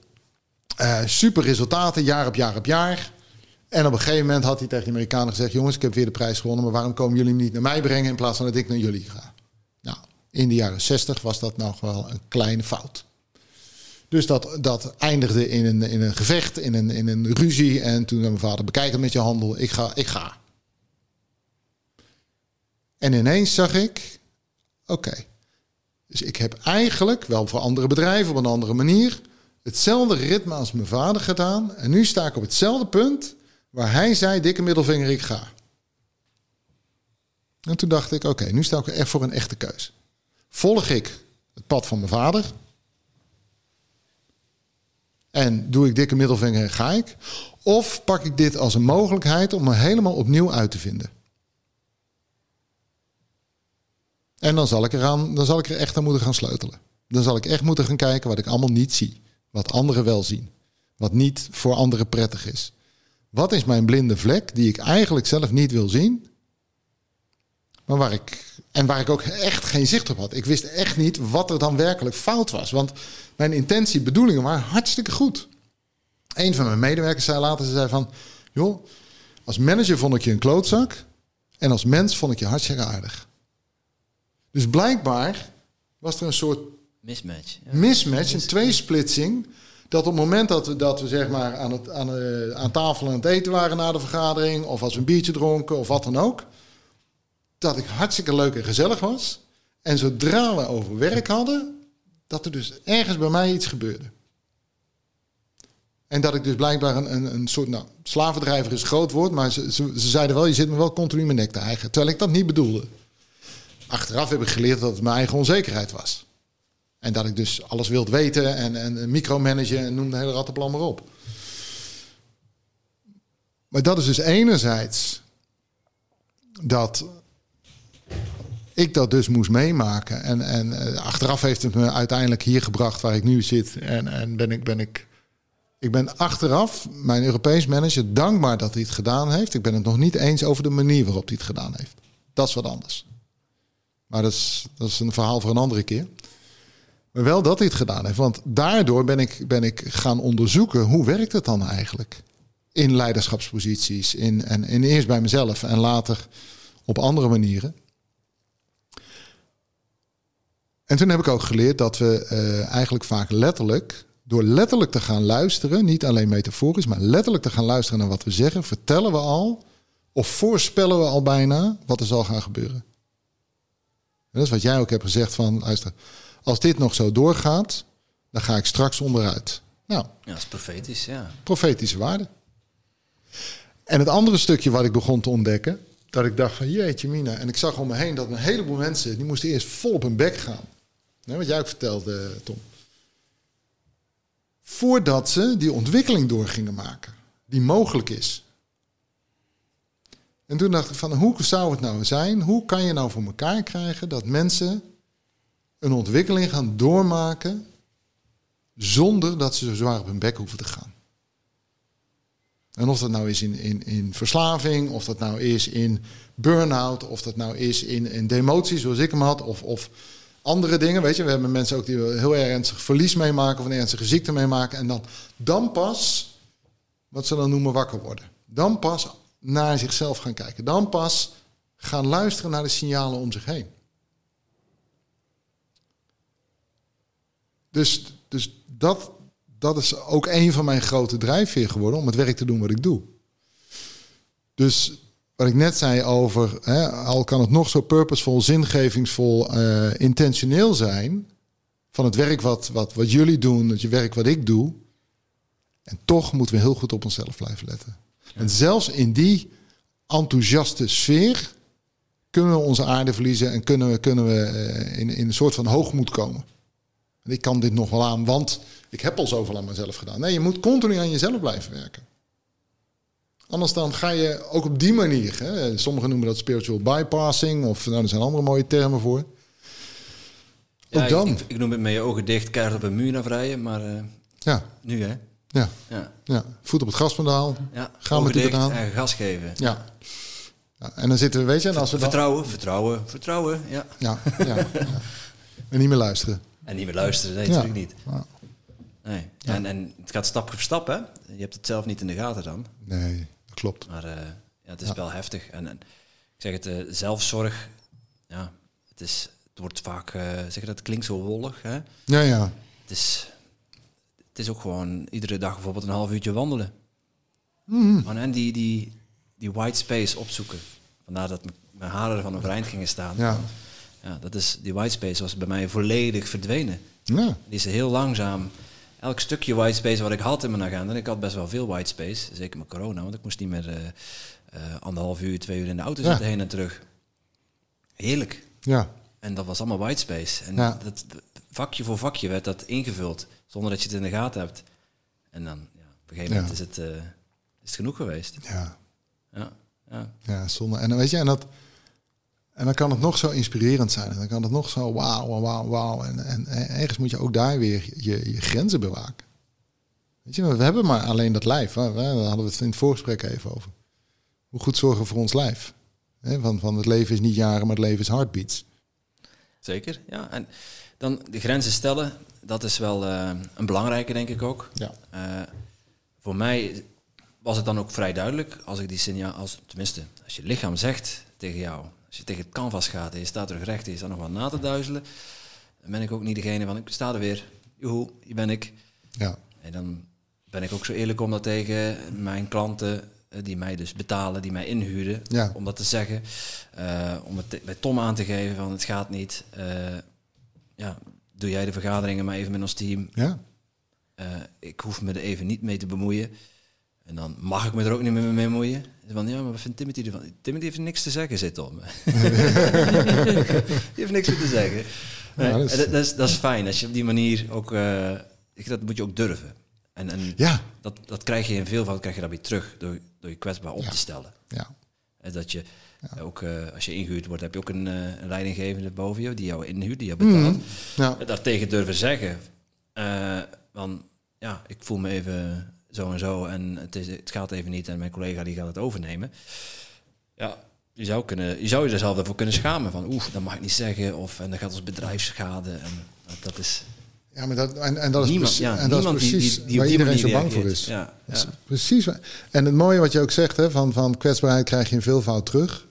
[SPEAKER 1] Uh, super resultaten, jaar op jaar op jaar. En op een gegeven moment had hij tegen de Amerikanen gezegd: Jongens, ik heb weer de prijs gewonnen, maar waarom komen jullie niet naar mij brengen in plaats van dat ik naar jullie ga? Nou, in de jaren 60 was dat nog wel een kleine fout. Dus dat, dat eindigde in een, in een gevecht, in een, in een ruzie. En toen zei mijn vader: Bekijk het met je handel, ik ga, ik ga. En ineens zag ik: Oké. Dus ik heb eigenlijk wel voor andere bedrijven op een andere manier hetzelfde ritme als mijn vader gedaan. En nu sta ik op hetzelfde punt waar hij zei, dikke middelvinger, ik ga. En toen dacht ik, oké, nu sta ik echt voor een echte keus. Volg ik het pad van mijn vader? En doe ik dikke middelvinger en ga ik? Of pak ik dit als een mogelijkheid om me helemaal opnieuw uit te vinden? En dan zal ik, eraan, dan zal ik er echt aan moeten gaan sleutelen. Dan zal ik echt moeten gaan kijken wat ik allemaal niet zie. Wat anderen wel zien. Wat niet voor anderen prettig is. Wat is mijn blinde vlek die ik eigenlijk zelf niet wil zien? Maar waar ik, en waar ik ook echt geen zicht op had. Ik wist echt niet wat er dan werkelijk fout was. Want mijn intentie, bedoelingen waren hartstikke goed. Een van mijn medewerkers zei later, ze zei van... joh, als manager vond ik je een klootzak... en als mens vond ik je hartstikke aardig. Dus blijkbaar was er een soort...
[SPEAKER 2] Mismatch.
[SPEAKER 1] Ja. Mismatch, een tweesplitsing dat op het moment dat we, dat we zeg maar aan, het, aan, uh, aan tafel aan het eten waren na de vergadering, of als we een biertje dronken of wat dan ook, dat ik hartstikke leuk en gezellig was. En zodra we over werk hadden, dat er dus ergens bij mij iets gebeurde. En dat ik dus blijkbaar een, een, een soort, nou, slavendrijver is groot woord, maar ze, ze, ze, zeiden wel, je zit me wel continu in mijn nek te eigen. Terwijl ik dat niet bedoelde. Achteraf heb ik geleerd dat het mijn eigen onzekerheid was. En dat ik dus alles wilt weten en, en micromanagen en noem de hele rattenplan maar op. Maar dat is dus enerzijds dat ik dat dus moest meemaken. En, en eh, achteraf heeft het me uiteindelijk hier gebracht waar ik nu zit. En, en ben ik, ben ik, ik ben achteraf mijn Europees manager dankbaar dat hij het gedaan heeft. Ik ben het nog niet eens over de manier waarop hij het gedaan heeft. Dat is wat anders. Maar dat is, dat is een verhaal voor een andere keer. Maar wel dat hij het gedaan heeft. Want daardoor ben ik, ben ik gaan onderzoeken hoe werkt het dan eigenlijk? In leiderschapsposities. In, en, en eerst bij mezelf en later op andere manieren. En toen heb ik ook geleerd dat we uh, eigenlijk vaak letterlijk, door letterlijk te gaan luisteren, niet alleen metaforisch, maar letterlijk te gaan luisteren naar wat we zeggen, vertellen we al of voorspellen we al bijna wat er zal gaan gebeuren. En dat is wat jij ook hebt gezegd van, luister, als dit nog zo doorgaat, dan ga ik straks onderuit. Nou,
[SPEAKER 2] ja, dat is profetisch, ja.
[SPEAKER 1] Profetische waarde. En het andere stukje wat ik begon te ontdekken, dat ik dacht van jeetje mina. En ik zag om me heen dat een heleboel mensen, die moesten eerst vol op hun bek gaan. Nee, wat jij ook vertelde, Tom. Voordat ze die ontwikkeling door gingen maken, die mogelijk is. En toen dacht ik van, hoe zou het nou zijn? Hoe kan je nou voor elkaar krijgen dat mensen een ontwikkeling gaan doormaken zonder dat ze zo zwaar op hun bek hoeven te gaan? En of dat nou is in, in, in verslaving, of dat nou is in burn-out, of dat nou is in, in demotie zoals ik hem had, of, of andere dingen. Weet je, we hebben mensen ook die heel erg ernstig verlies meemaken of een ernstige ziekte meemaken. En dan, dan pas, wat ze dan noemen, wakker worden. Dan pas naar zichzelf gaan kijken. Dan pas gaan luisteren naar de signalen om zich heen. Dus, dus dat, dat is ook een van mijn grote drijfveer geworden om het werk te doen wat ik doe. Dus wat ik net zei over, hè, al kan het nog zo purposevol, zingevingsvol, uh, intentioneel zijn, van het werk wat, wat, wat jullie doen, het werk wat ik doe. En toch moeten we heel goed op onszelf blijven letten. En zelfs in die enthousiaste sfeer kunnen we onze aarde verliezen en kunnen we, kunnen we uh, in, in een soort van hoogmoed komen. Ik kan dit nog wel aan, want ik heb al zoveel aan mezelf gedaan. Nee, je moet continu aan jezelf blijven werken. Anders dan ga je ook op die manier, hè, sommigen noemen dat spiritual bypassing, of nou, er zijn andere mooie termen voor.
[SPEAKER 2] Ja, dan. Ik, ik, noem het met je ogen dicht, keihard op een muur naar vrijen, maar uh, ja. nu hè.
[SPEAKER 1] Ja. ja. ja. Voet op het gaspedaal. Ja. Gaan we het
[SPEAKER 2] aan. En gas geven.
[SPEAKER 1] Ja. ja. En dan zitten we, weet je, en als we
[SPEAKER 2] vertrouwen, dan... vertrouwen, vertrouwen, ja.
[SPEAKER 1] Ja, ja, En niet meer luisteren.
[SPEAKER 2] En niet meer luisteren, nee, natuurlijk niet. Nee. En, en het gaat stap voor stap, hè? Je hebt het zelf niet in de gaten dan.
[SPEAKER 1] Nee, dat klopt.
[SPEAKER 2] Maar uh, ja, het is wel heftig. En, en, ik zeg het, uh, zelfzorg, ja, het, is, het wordt vaak, uh, zeg je dat, klinkt zo wollig, hè?
[SPEAKER 1] Ja, ja.
[SPEAKER 2] Het is, het is ook gewoon iedere dag bijvoorbeeld een half uurtje wandelen.
[SPEAKER 1] Mm.
[SPEAKER 2] En die, die, die white space opzoeken. Vandaar dat mijn haren van overeind gingen staan.
[SPEAKER 1] Ja.
[SPEAKER 2] Ja, dat is, die white space was bij mij volledig verdwenen.
[SPEAKER 1] Ja.
[SPEAKER 2] Die is heel langzaam elk stukje whitespace wat ik had in mijn agenda, en ik had best wel veel whitespace, zeker met corona, want ik moest niet meer uh, uh, anderhalf uur, twee uur in de auto zitten heen en terug. Heerlijk.
[SPEAKER 1] Ja.
[SPEAKER 2] En dat was allemaal whitespace. En ja. dat, vakje voor vakje werd dat ingevuld, zonder dat je het in de gaten hebt. En dan, ja, op een gegeven moment is, het, uh, is het genoeg geweest.
[SPEAKER 1] Ja.
[SPEAKER 2] Ja, ja.
[SPEAKER 1] ja zonde. En dan weet je, en dat en dan kan het nog zo inspirerend zijn. En dan kan het nog zo wauw, wauw, wauw. En, en, ergens moet je ook daar weer je, je grenzen bewaken. Weet je, we hebben maar alleen dat lijf. Hè? Daar hadden we het in het voorgesprek even over. Hoe goed zorgen voor ons lijf. Van, van het leven is niet jaren, maar het leven is heartbeats.
[SPEAKER 2] Zeker, ja. En dan de grenzen stellen, dat is wel uh, een belangrijke, denk ik ook.
[SPEAKER 1] Ja.
[SPEAKER 2] Uh, voor mij was het dan ook vrij duidelijk, als ik die signaal, als, tenminste, als je lichaam zegt tegen jou, als je tegen het canvas gaat en je staat terug recht en je staat nog wat na te duizelen, dan ben ik ook niet degene van, ik sta er weer, joehoe, hier ben ik.
[SPEAKER 1] Ja.
[SPEAKER 2] En dan ben ik ook zo eerlijk om dat tegen mijn klanten, eh, die mij dus betalen, die mij inhuren,
[SPEAKER 1] ja.
[SPEAKER 2] om dat te zeggen. Uh, om het bij Tom aan te geven van, het gaat niet. Uh, ja, doe jij de vergaderingen maar even met ons team.
[SPEAKER 1] Ja.
[SPEAKER 2] Uh, ik hoef me er even niet mee te bemoeien. En dan mag ik me er ook niet meer mee bemoeien. Van, ja, maar wat vindt Timothy ervan? Timothy heeft niks te zeggen, zit om. Die heeft niks te zeggen. Nee, ja, dat, is, dat, is, dat, is, fijn, als je op die manier ook... Uh, dat moet je ook durven. En, en
[SPEAKER 1] ja.
[SPEAKER 2] dat, dat krijg je in veel van, krijg je dat weer terug door, door je kwetsbaar op
[SPEAKER 1] ja.
[SPEAKER 2] te stellen.
[SPEAKER 1] Ja.
[SPEAKER 2] En dat je Ook eh, als je ingehuurd wordt, heb je ook een, eh, een leidinggevende boven je die jou inhuurt, die jou betaalt.
[SPEAKER 1] Mhm. Ja.
[SPEAKER 2] Daartegen durven zeggen eh, van ja, ik voel me even zo en zo en het, is, het gaat even niet en mijn collega die gaat het overnemen. Ja, je zou, kunnen, je zou je er zelf ervoor kunnen schamen van oeh, dat mag ik niet zeggen of en dan gaat ons bedrijf schade en dat is
[SPEAKER 1] Ja, maar dat, en, en dat is,
[SPEAKER 2] niemand,
[SPEAKER 1] precies,
[SPEAKER 2] ja,
[SPEAKER 1] en dat is
[SPEAKER 2] niemand die-
[SPEAKER 1] precies
[SPEAKER 2] die, die,
[SPEAKER 1] waar iedereen zo bang voor is.
[SPEAKER 2] Ja,
[SPEAKER 1] is precies. En het mooie wat je ook zegt, hè, van, van kwetsbaarheid krijg je in veelvoud terug.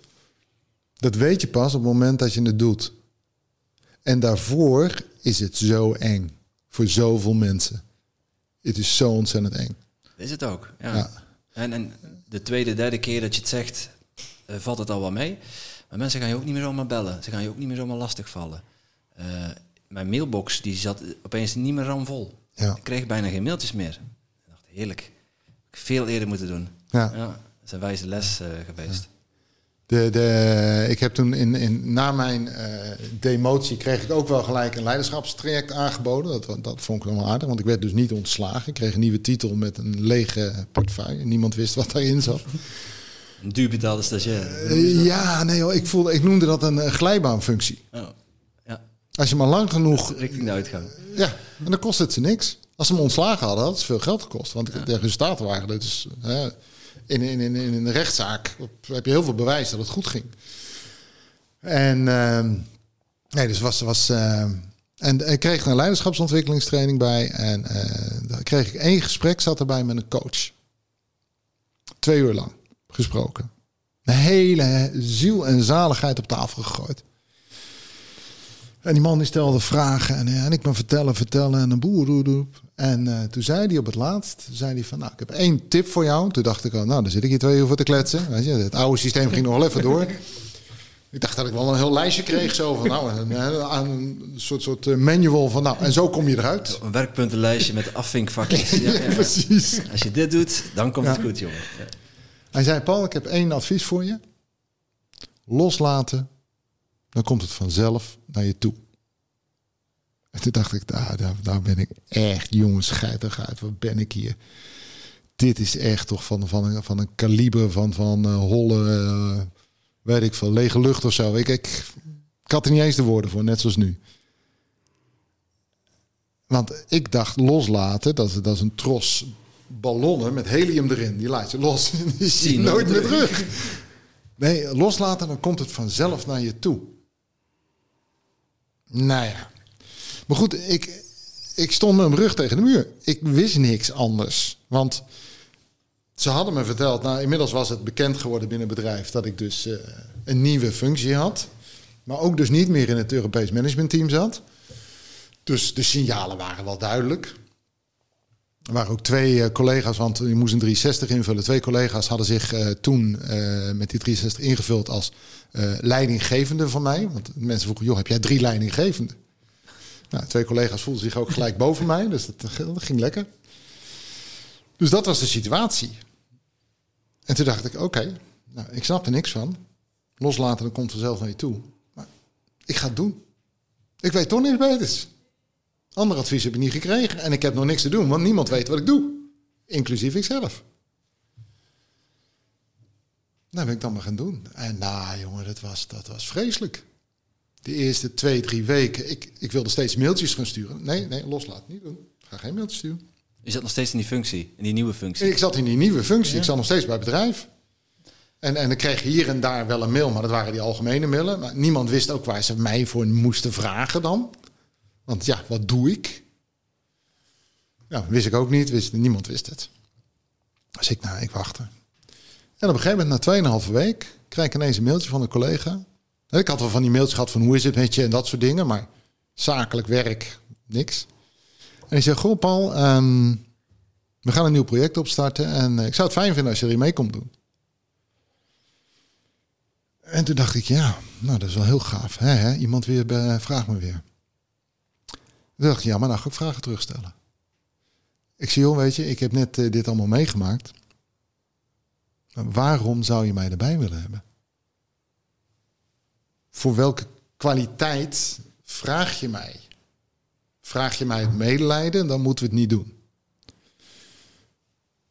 [SPEAKER 1] Dat weet je pas op het moment dat je het doet. En daarvoor is het zo eng. Voor zoveel mensen. Het is zo ontzettend eng.
[SPEAKER 2] Is het ook, ja.
[SPEAKER 1] Ja.
[SPEAKER 2] En, en de tweede, derde keer dat je het zegt, eh, valt het al wel mee. Maar mensen gaan je ook niet meer zomaar bellen. Ze gaan je ook niet meer zomaar lastigvallen. Eh mijn mailbox die zat opeens niet meer ramvol.
[SPEAKER 1] Ja.
[SPEAKER 2] Ik kreeg bijna geen mailtjes meer. Ik dacht, heerlijk. Ik veel eerder moeten doen.
[SPEAKER 1] Ja.
[SPEAKER 2] Ja, dat is een wijze les eh, geweest.
[SPEAKER 1] De, de, ik heb toen in, in, na mijn eh, demotie kreeg ik ook wel gelijk een leiderschapstraject aangeboden. Dat, dat vond ik wel aardig, want ik werd dus niet ontslagen. Ik kreeg een nieuwe titel met een lege portefeuille. Niemand wist wat daarin zat.
[SPEAKER 2] Een duur betaalde stagiair.
[SPEAKER 1] Eh, ja, nee hoor, ik, voelde, ik noemde dat een eh, glijbaanfunctie.
[SPEAKER 2] Oh, ja,
[SPEAKER 1] Als je maar lang genoeg...
[SPEAKER 2] richting de uitgang.
[SPEAKER 1] Ja, en dan kost het ze niks. Als ze me ontslagen hadden, had het veel geld gekost. Want de resultaten waren dus... hè, in, in, in, in een rechtszaak heb je heel veel bewijs dat het goed ging. En... ehm, nee, dus was... was ehm, en ik kreeg een leiderschapsontwikkelingstraining bij. En eh dan kreeg ik één gesprek, zat erbij met een coach. Twee uur lang gesproken. De hele ziel en zaligheid op tafel gegooid. En die man die stelde vragen en, ja, en ik me vertellen, vertellen en een boer. En eh, toen zei hij op het laatst, zei hij van, nou, ik heb één tip voor jou. Toen dacht ik, al, nou, dan zit ik hier twee uur voor te kletsen. Weet je, het oude systeem ging nog wel even door. Ik dacht dat ik wel een heel lijstje kreeg, zo van, nou, een, een, een soort, soort eh, manual van, nou, en zo kom je eruit.
[SPEAKER 2] Een werkpuntenlijstje met afvinkvakjes. Ja, ja, ja.
[SPEAKER 1] Precies.
[SPEAKER 2] Als je dit doet, dan komt het goed, jongen.
[SPEAKER 1] Hij zei, Paul, ik heb één advies voor je. Loslaten, dan komt het vanzelf naar je toe. En toen dacht ik, daar, daar, daar ben ik echt, jongens, scheidig uit. Wat ben ik hier? Dit is echt toch van, van, een- van een kaliber van, van eh, holle, eh, weet ik veel, lege lucht of zo. Ik, ik, ik had er niet eens de woorden voor, net zoals nu. Want ik dacht loslaten, dat, is- dat is een tros ballonnen met helium erin. Die laat je los. Die zie je nooit meer terug. Nee, loslaten, dan komt het vanzelf naar je toe. Nou ja. Maar goed, ik, ik stond met mijn rug tegen de muur. Ik wist niks anders. Want ze hadden me verteld, nou inmiddels was het bekend geworden binnen het bedrijf dat ik dus eh, een nieuwe functie had. Maar ook dus niet meer in het Europees managementteam zat. Dus de signalen waren wel duidelijk. Er waren ook twee eh, collega's, want je moest een 360 invullen. Twee collega's hadden zich eh, toen met die 360 ingevuld als leidinggevende van mij. Want mensen vroegen, joh, heb jij drie leidinggevenden? Nou, twee collega's voelden zich ook gelijk boven mij, dus dat, dat ging lekker. Dus dat was de situatie. En toen dacht ik, oké, nou, ik snap er niks van. Loslaten, dan komt vanzelf naar je toe. Maar ik ga het doen. Ik weet toch niks beters. Ander advies heb ik niet gekregen. En ik heb nog niks te doen, want niemand weet wat ik doe. Inclusief ikzelf. Nou, ben ik dan maar gaan doen. En nou, jongen, dat was, dat was vreselijk. De eerste twee, drie weken, ik, ik wilde steeds mailtjes gaan sturen. Nee, nee, loslaten, niet doen. Ik ga geen mailtjes sturen.
[SPEAKER 2] Je zat nog steeds in die functie, in die nieuwe functie.
[SPEAKER 1] Ik zat in die nieuwe functie. Ik zat nog steeds bij het bedrijf. En, en ik kreeg hier en daar wel een mail, maar dat waren die algemene mailen. Maar niemand wist ook waar ze mij voor moesten vragen dan. Want ja, wat doe ik? Ja, wist ik ook niet. Wist, niemand wist het. Dus ik, nou, ik wachtte. En op een gegeven moment, na 2,5 week, krijg ik ineens een mailtje van een collega. Ik had wel van die mailtjes gehad van hoe is het met je en dat soort dingen. Maar zakelijk werk, niks. En die zegt, goh Paul, ehm, we gaan een nieuw project opstarten en eh, ik zou het fijn vinden als je erin mee komt doen. En toen dacht ik, ja, nou dat is wel heel gaaf. Hè? Iemand weer bij, vraagt me weer. Toen dacht ik, ja, maar dan ga ik vragen terugstellen. Ik zie, joh, weet je, ik heb net eh, dit allemaal meegemaakt. Waarom zou je mij erbij willen hebben? Voor welke kwaliteit vraag je mij? Vraag je mij het medelijden, dan moeten we het niet doen.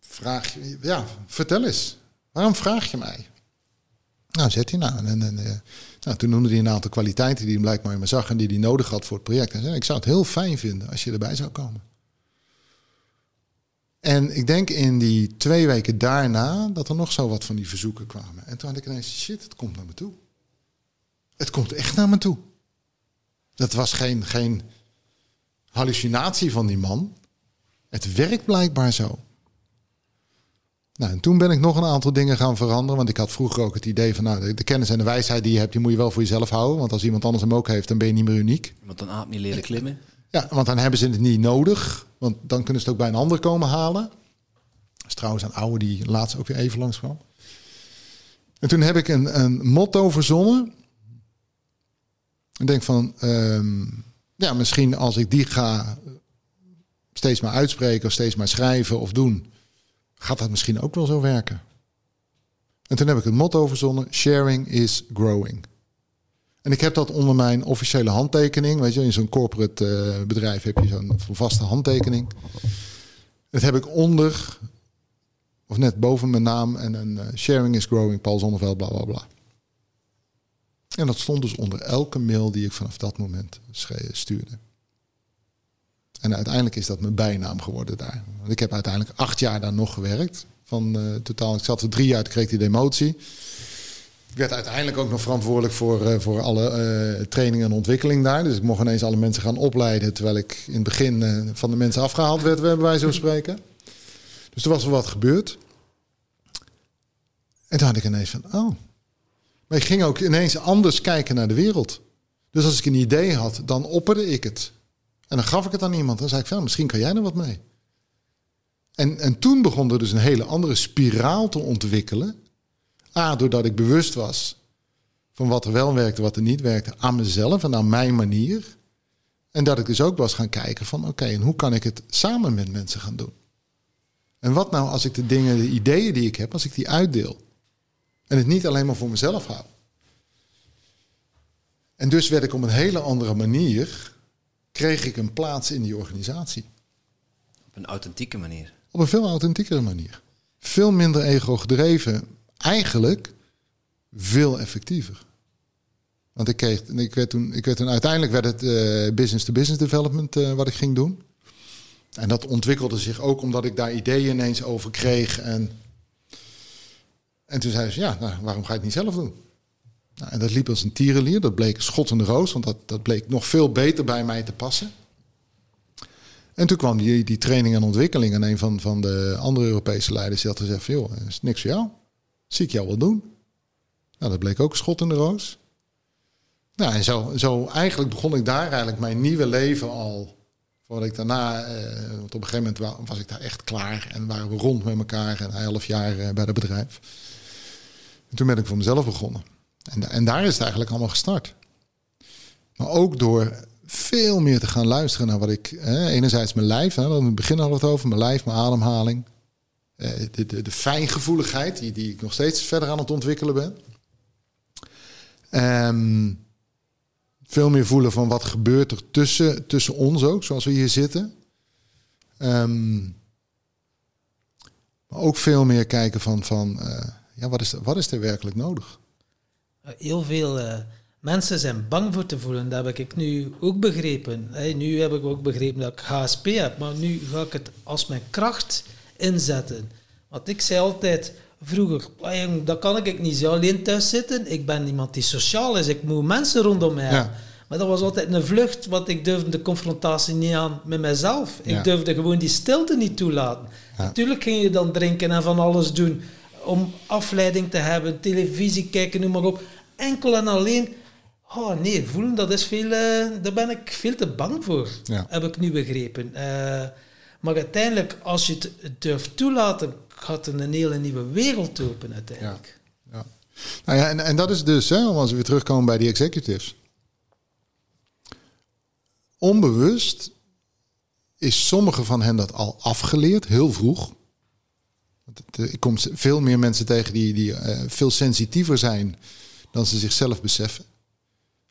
[SPEAKER 1] Vraag je, ja, vertel eens. Waarom vraag je mij? Nou, zet hij nou. En, eh, nou, toen noemde hij een aantal kwaliteiten die hij blijkbaar in me zag en die hij nodig had voor het project. En zei, ik zou het heel fijn vinden als je erbij zou komen. En ik denk in die twee weken daarna dat er nog zo wat van die verzoeken kwamen. En toen had ik ineens, shit, het komt naar me toe. Het komt echt naar me toe. Dat was geen, geen hallucinatie van die man. Het werkt blijkbaar zo. Nou, en toen ben ik nog een aantal dingen gaan veranderen. Want ik had vroeger ook het idee van, nou, de, kennis en de wijsheid die je hebt, die moet je wel voor jezelf houden. Want als iemand anders hem ook heeft, dan ben je niet meer uniek.
[SPEAKER 2] Want een aap niet leren klimmen.
[SPEAKER 1] Ja, want dan hebben ze het niet nodig. Want dan kunnen ze het ook bij een ander komen halen. Dat is trouwens een oude die laatst ook weer even langs kwam. En toen heb ik een, een motto verzonnen. Ik denk van, ehm, ja, misschien als ik die ga steeds maar uitspreken of steeds maar schrijven of doen, gaat dat misschien ook wel zo werken. En toen heb ik het motto verzonnen: Sharing is growing. En ik heb dat onder mijn officiële handtekening. Weet je, in zo'n corporate uh, bedrijf heb je zo'n vaste handtekening. Dat heb ik onder, of net boven mijn naam en een uh, Sharing is growing, Paul Zonneveld, bla bla bla. En dat stond dus onder elke mail die ik vanaf dat moment stuurde. En uiteindelijk is dat mijn bijnaam geworden daar. Want ik heb uiteindelijk acht jaar daar nog gewerkt. Van uh, totaal, ik zat er drie jaar, kreeg die demotie. Ik werd uiteindelijk ook nog verantwoordelijk voor, uh, voor alle uh, training en ontwikkeling daar. Dus ik mocht ineens alle mensen gaan opleiden. Terwijl ik in het begin van de mensen afgehaald werd, bij wijze van spreken. Dus er was wel wat gebeurd. En toen had ik ineens van, oh. Maar ik ging ook ineens anders kijken naar de wereld. Dus als ik een idee had, dan opperde ik het. En dan gaf ik het aan iemand. Dan zei ik van, misschien kan jij er wat mee. En, en toen begon er dus een hele andere spiraal te ontwikkelen. A, doordat ik bewust was van wat er wel werkte, wat er niet werkte, aan mezelf en aan mijn manier. En dat ik dus ook was gaan kijken van, oké, en hoe kan ik het samen met mensen gaan doen? En wat nou als ik de dingen, de ideeën die ik heb, als ik die uitdeel? En het niet alleen maar voor mezelf hou. En dus werd ik op een hele andere manier kreeg ik een plaats in die organisatie.
[SPEAKER 2] Op een authentieke manier.
[SPEAKER 1] Op een veel authentiekere manier. Veel minder ego gedreven. Eigenlijk veel effectiever. Want ik, kreeg, ik, werd toen, ik werd toen uiteindelijk werd het uh, business-to-business development uh, wat ik ging doen. En dat ontwikkelde zich ook omdat ik daar ideeën ineens over kreeg. En, en toen zei ze, ja, nou, waarom ga je het niet zelf doen? Nou, en dat liep als een tierenlier. Dat bleek schottende roos, want dat, dat bleek nog veel beter bij mij te passen. En toen kwam die, die training en ontwikkeling. En een van, van de andere Europese leiders die had gezegd: joh, is niks voor jou. Zie ik jou wel doen. Nou, dat bleek ook schot in de roos. Nou, en zo, zo eigenlijk begon ik daar eigenlijk mijn nieuwe leven al. Voordat ik daarna, eh, want op een gegeven moment was ik daar echt klaar. En waren we rond met elkaar en een half jaar eh, bij het bedrijf. En toen ben ik voor mezelf begonnen. En, en daar is het eigenlijk allemaal gestart. Maar ook door veel meer te gaan luisteren naar wat ik... Hè, enerzijds mijn lijf, hè, in het begin hadden we het over. Mijn lijf, mijn ademhaling. Eh, de, de, fijngevoeligheid, die, die ik nog steeds verder aan het ontwikkelen ben. Um, veel meer voelen van wat gebeurt er tussen, tussen ons ook, zoals we hier zitten. Um, maar ook veel meer kijken van, van uh, ja, wat, is, wat is er werkelijk nodig?
[SPEAKER 3] Heel veel uh, mensen zijn bang voor te voelen. Dat heb ik nu ook begrepen. Hey, nu heb ik ook begrepen dat ik HSP heb, maar nu ga ik het als mijn kracht inzetten. Want ik zei altijd vroeger, dat kan ik niet zo alleen thuis zitten. Ik ben iemand die sociaal is, ik moet mensen rondom mij hebben. Maar dat was altijd een vlucht, want ik durfde de confrontatie niet aan met mezelf. Ik durfde gewoon die stilte niet toelaten. Natuurlijk ging je dan drinken en van alles doen om afleiding te hebben, televisie kijken, noem maar op. Enkel en alleen, oh nee, voelen, dat is veel, uh, daar ben ik veel te bang voor, heb ik nu begrepen. Uh, maar uiteindelijk, als je het durft toelaten, gaat er een hele nieuwe wereld open uiteindelijk.
[SPEAKER 1] Ja. ja. Nou ja, en, en dat is dus, hè, als we weer terugkomen bij die executives. Onbewust is sommige van hen dat al afgeleerd, heel vroeg. Ik kom veel meer mensen tegen die, die uh, veel sensitiever zijn dan ze zichzelf beseffen.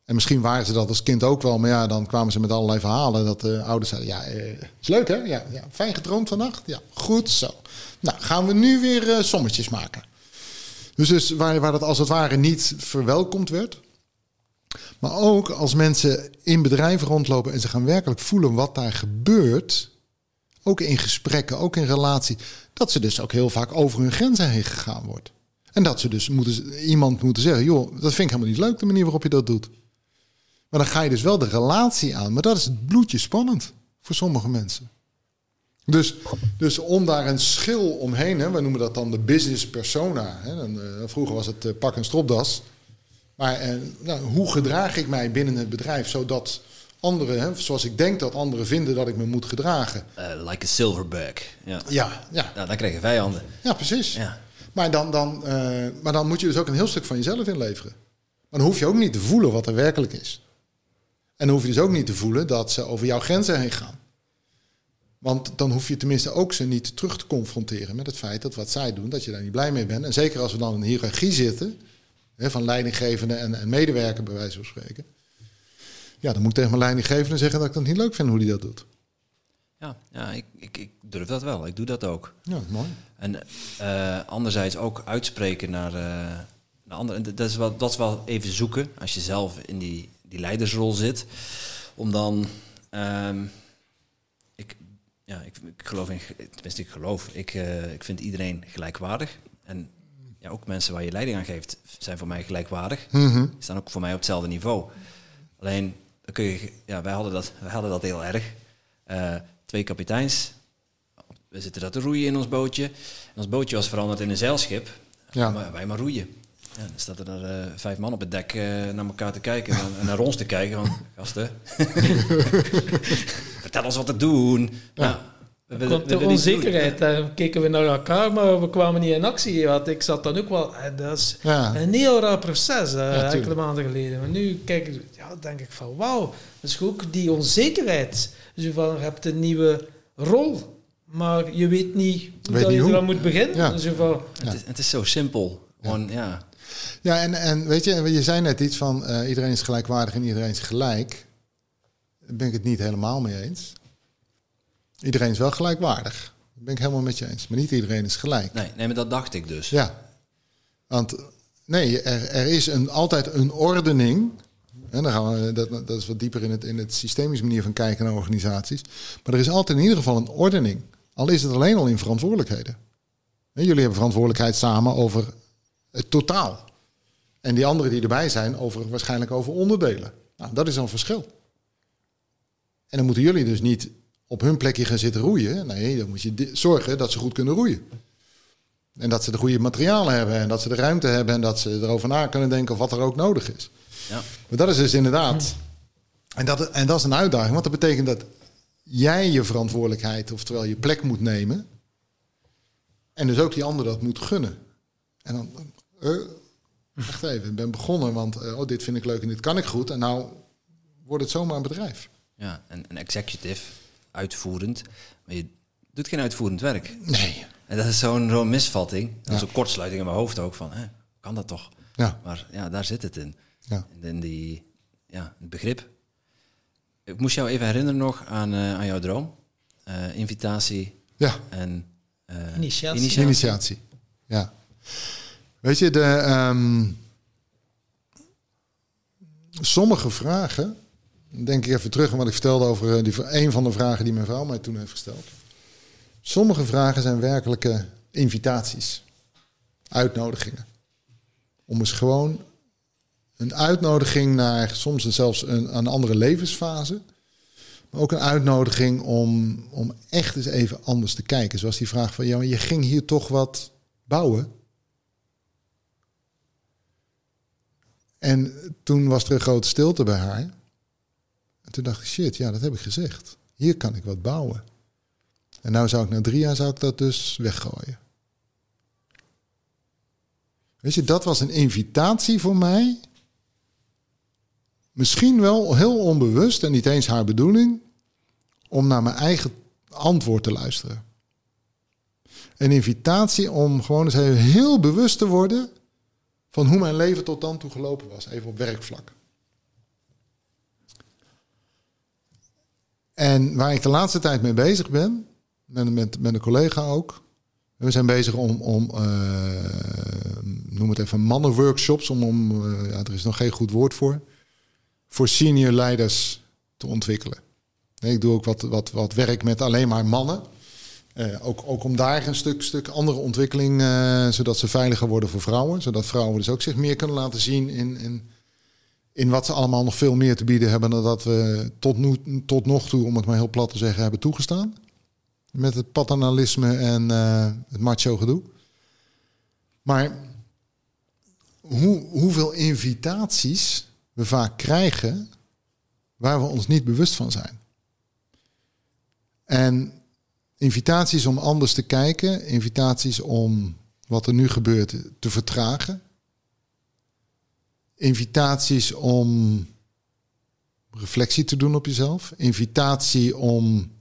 [SPEAKER 1] En misschien waren ze dat als kind ook wel, maar ja, dan kwamen ze met allerlei verhalen dat de ouders zeiden: Ja, uh, is leuk hè? Ja, ja, fijn gedroomd vannacht? Ja, goed zo. Nou, gaan we nu weer sommetjes maken. Dus, dus waar, waar dat als het ware niet verwelkomd werd. Maar ook als mensen in bedrijven rondlopen en ze gaan werkelijk voelen wat daar gebeurt. Ook in gesprekken, ook in relatie. Dat ze dus ook heel vaak over hun grenzen heen gegaan wordt. En dat ze dus moeten, iemand moeten zeggen: joh, dat vind ik helemaal niet leuk, de manier waarop je dat doet. Maar dan ga je dus wel de relatie aan. Maar dat is het bloedje spannend voor sommige mensen. Dus, dus om daar een schil omheen, hè, we noemen dat dan de business persona. Hè, dan, uh, vroeger was het uh, pak en stropdas. Maar uh, nou, hoe gedraag ik mij binnen het bedrijf zodat anderen, hè, zoals ik denk dat anderen vinden dat ik me moet gedragen.
[SPEAKER 2] like a silverback. Ja,
[SPEAKER 1] ja. ja.
[SPEAKER 2] Nou, dan krijg je vijanden.
[SPEAKER 1] Ja, precies. Ja. Maar, dan, dan, maar dan moet je dus ook een heel stuk van jezelf inleveren. Maar dan hoef je ook niet te voelen wat er werkelijk is. En dan hoef je dus ook niet te voelen dat ze over jouw grenzen heen gaan. Want dan hoef je tenminste ook ze niet terug te confronteren met het feit dat wat zij doen, dat je daar niet blij mee bent. En zeker als we dan in een hiërarchie zitten, hè, van leidinggevende en, en medewerker bij wijze van spreken. Ja, dan moet ik tegen mijn leidinggevende zeggen dat ik dat niet leuk vind hoe die dat doet.
[SPEAKER 2] Ja, ja ik, ik, ik durf dat wel. Ik doe dat ook.
[SPEAKER 1] Ja, mooi.
[SPEAKER 2] En uh, anderzijds ook uitspreken naar, uh, naar anderen. Dat is, wel, dat is wel even zoeken als je zelf in die, die leidersrol zit. Om dan... Um, ja, ik, ik, geloof in, tenminste ik geloof, ik, uh, ik vind iedereen gelijkwaardig. En ja, ook mensen waar je leiding aan geeft, zijn voor mij gelijkwaardig.
[SPEAKER 1] Mm -hmm.
[SPEAKER 2] staan ook voor mij op hetzelfde niveau. Alleen, dan kun je, ja, wij, hadden dat, wij hadden dat heel erg. Uh, twee kapiteins, we zitten dat te roeien in ons bootje. En ons bootje was veranderd in een zeilschip. Ja. Maar wij maar roeien. Ja, dan staat er uh, vijf man op het dek uh, naar elkaar te kijken en naar ons te kijken. Van, gasten, vertel ons wat te doen. Ja.
[SPEAKER 3] Nou, we, komt de onzekerheid. Dan keken we naar elkaar, maar we kwamen niet in actie. Want ik zat dan ook wel... Dat is
[SPEAKER 1] ja.
[SPEAKER 3] een heel raar proces, uh, enkele maanden geleden. Maar nu kijk, ja, denk ik van, wauw. Dus ook die onzekerheid. Dus van, je hebt een nieuwe rol, maar je weet niet hoe
[SPEAKER 1] weet
[SPEAKER 3] dat
[SPEAKER 1] niet
[SPEAKER 3] je
[SPEAKER 1] hoe.
[SPEAKER 3] eraan moet beginnen.
[SPEAKER 1] Ja.
[SPEAKER 3] Dus van,
[SPEAKER 2] het, is, het is zo simpel. Gewoon, ja.
[SPEAKER 1] Ja, en, en weet je, je zei net iets van uh, iedereen is gelijkwaardig en iedereen is gelijk. Daar ben ik het niet helemaal mee eens. Iedereen is wel gelijkwaardig. Dat ben ik helemaal met je eens. Maar niet iedereen is gelijk.
[SPEAKER 2] Nee, nee maar dat dacht ik dus.
[SPEAKER 1] Ja. Want nee, er, er is een, altijd een ordening. En dan gaan we, dat, dat is wat dieper in het, in het systemisch manier van kijken naar organisaties. Maar er is altijd in ieder geval een ordening. Al is het alleen al in verantwoordelijkheden. En jullie hebben verantwoordelijkheid samen over het totaal. En die anderen die erbij zijn, over, waarschijnlijk over onderdelen. Nou, dat is een verschil. En dan moeten jullie dus niet op hun plekje gaan zitten roeien. Nee, dan moet je zorgen dat ze goed kunnen roeien. En dat ze de goede materialen hebben en dat ze de ruimte hebben en dat ze erover na kunnen denken of wat er ook nodig is.
[SPEAKER 2] Ja.
[SPEAKER 1] Maar dat is dus inderdaad. En dat, en dat is een uitdaging, want dat betekent dat jij je verantwoordelijkheid, oftewel je plek moet nemen. En dus ook die ander dat moet gunnen. En dan, uh, wacht even, ik ben begonnen, want uh, oh, dit vind ik leuk en dit kan ik goed. En nou wordt het zomaar een bedrijf.
[SPEAKER 2] Ja, een, een executive, uitvoerend. Maar je doet geen uitvoerend werk.
[SPEAKER 1] Nee.
[SPEAKER 2] En dat is zo'n zo'n misvatting. Dat is een kortsluiting in mijn hoofd ook van, hè, kan dat toch?
[SPEAKER 1] Ja.
[SPEAKER 2] Maar ja, daar zit het in.
[SPEAKER 1] Ja.
[SPEAKER 2] In die, ja, het begrip. Ik moest jou even herinneren nog aan, uh, aan jouw droom. Uh, invitatie
[SPEAKER 1] ja.
[SPEAKER 2] en uh,
[SPEAKER 3] Initiatie.
[SPEAKER 2] initiatie.
[SPEAKER 1] Initiatie. Ja. Weet je, de, um, sommige vragen, denk ik even terug aan wat ik vertelde over die, een van de vragen die mijn vrouw mij toen heeft gesteld. Sommige vragen zijn werkelijke invitaties, uitnodigingen. Om eens gewoon een uitnodiging naar soms zelfs een, een andere levensfase. Maar ook een uitnodiging om, om echt eens even anders te kijken. Zoals die vraag van, ja, maar je ging hier toch wat bouwen. En toen was er een grote stilte bij haar. En toen dacht ik, shit, ja, dat heb ik gezegd. Hier kan ik wat bouwen. En nou zou ik na drie jaar zou ik dat dus weggooien. Weet je, dat was een invitatie voor mij. Misschien wel heel onbewust en niet eens haar bedoeling. Om naar mijn eigen antwoord te luisteren. Een invitatie om gewoon eens heel bewust te worden van hoe mijn leven tot dan toe gelopen was, even op werkvlak. En waar ik de laatste tijd mee bezig ben, met, met, met een collega ook, We zijn bezig om, om uh, noem het even, mannenworkshops. Om, om uh, ja, er is nog geen goed woord voor. Voor senior leiders te ontwikkelen. Nee, ik doe ook wat, wat, wat werk met alleen maar mannen. Uh, ook, ook om daar een stuk, stuk andere ontwikkeling, zodat ze veiliger worden voor vrouwen. Zodat vrouwen dus ook zich meer kunnen laten zien in, in, in wat ze allemaal nog veel meer te bieden hebben dan dat we tot, nu, tot nog toe, om het maar heel plat te zeggen, hebben toegestaan. Met het paternalisme en uh, het macho gedoe. Maar hoe, hoeveel invitaties we vaak krijgen waar we ons niet bewust van zijn. En invitaties om anders te kijken, invitaties om wat er nu gebeurt te vertragen. Invitaties om reflectie te doen op jezelf. Invitatie om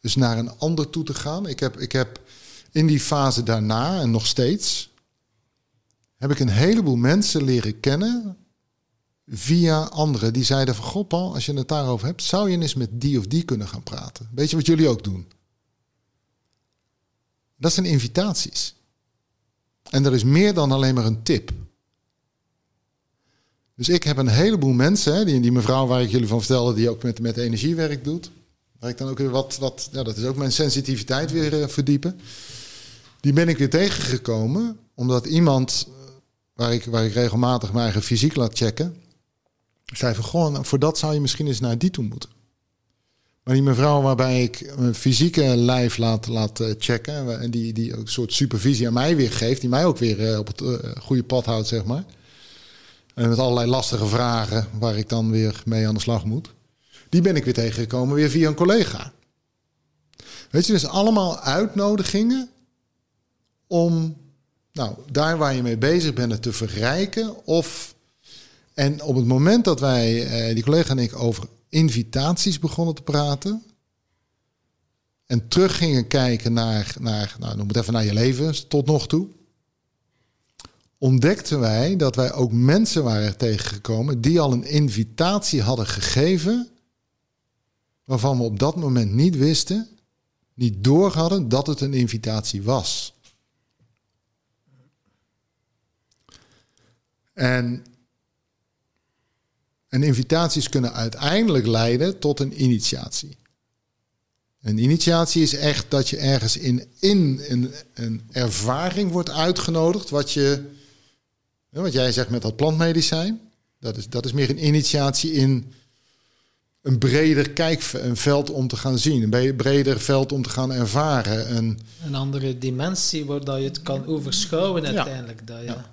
[SPEAKER 1] dus naar een ander toe te gaan. Ik heb, ik heb in die fase daarna en nog steeds heb ik een heleboel mensen leren kennen via anderen die zeiden van goh Paul, als je het daarover hebt, zou je eens met die of die kunnen gaan praten. Weet je wat jullie ook doen? Dat zijn invitaties. En dat is meer dan alleen maar een tip. Dus ik heb een heleboel mensen, hè, die, die mevrouw waar ik jullie van vertelde, die ook met, met energiewerk doet. Waar ik dan ook weer wat, wat ja, dat is ook mijn sensitiviteit weer uh, verdiepen. Die ben ik weer tegengekomen, omdat iemand eh, waar ik, waar ik regelmatig mijn eigen fysiek laat checken, zei van, goh, nou, voor dat zou je misschien eens naar die toe moeten. Maar die mevrouw waarbij ik mijn fysieke lijf laat, laat uh, checken, en die, die ook een soort supervisie aan mij weer geeft, die mij ook weer op het goede pad houdt, zeg maar. En met allerlei lastige vragen waar ik dan weer mee aan de slag moet. Die ben ik weer tegengekomen weer via een collega. Weet je, dus allemaal uitnodigingen om nou, daar waar je mee bezig bent het te verrijken. Of, en op het moment dat wij, eh, die collega en ik, over invitaties begonnen te praten. En terug gingen kijken naar, naar nou, noem het even naar je leven tot nog toe. Ontdekten wij dat wij ook mensen waren tegengekomen die al een invitatie hadden gegeven waarvan we op dat moment niet wisten, niet door hadden dat het een invitatie was. En, en invitaties kunnen uiteindelijk leiden tot een initiatie. Een initiatie is echt dat je ergens in, in een, een ervaring wordt uitgenodigd, wat je, wat jij zegt met dat plantmedicijn. Dat is, dat is meer een initiatie in een breder kijkveld om te gaan zien, een breder veld om te gaan ervaren. Een,
[SPEAKER 3] een andere dimensie waar dat je het kan overschouwen uiteindelijk. Dat, ja.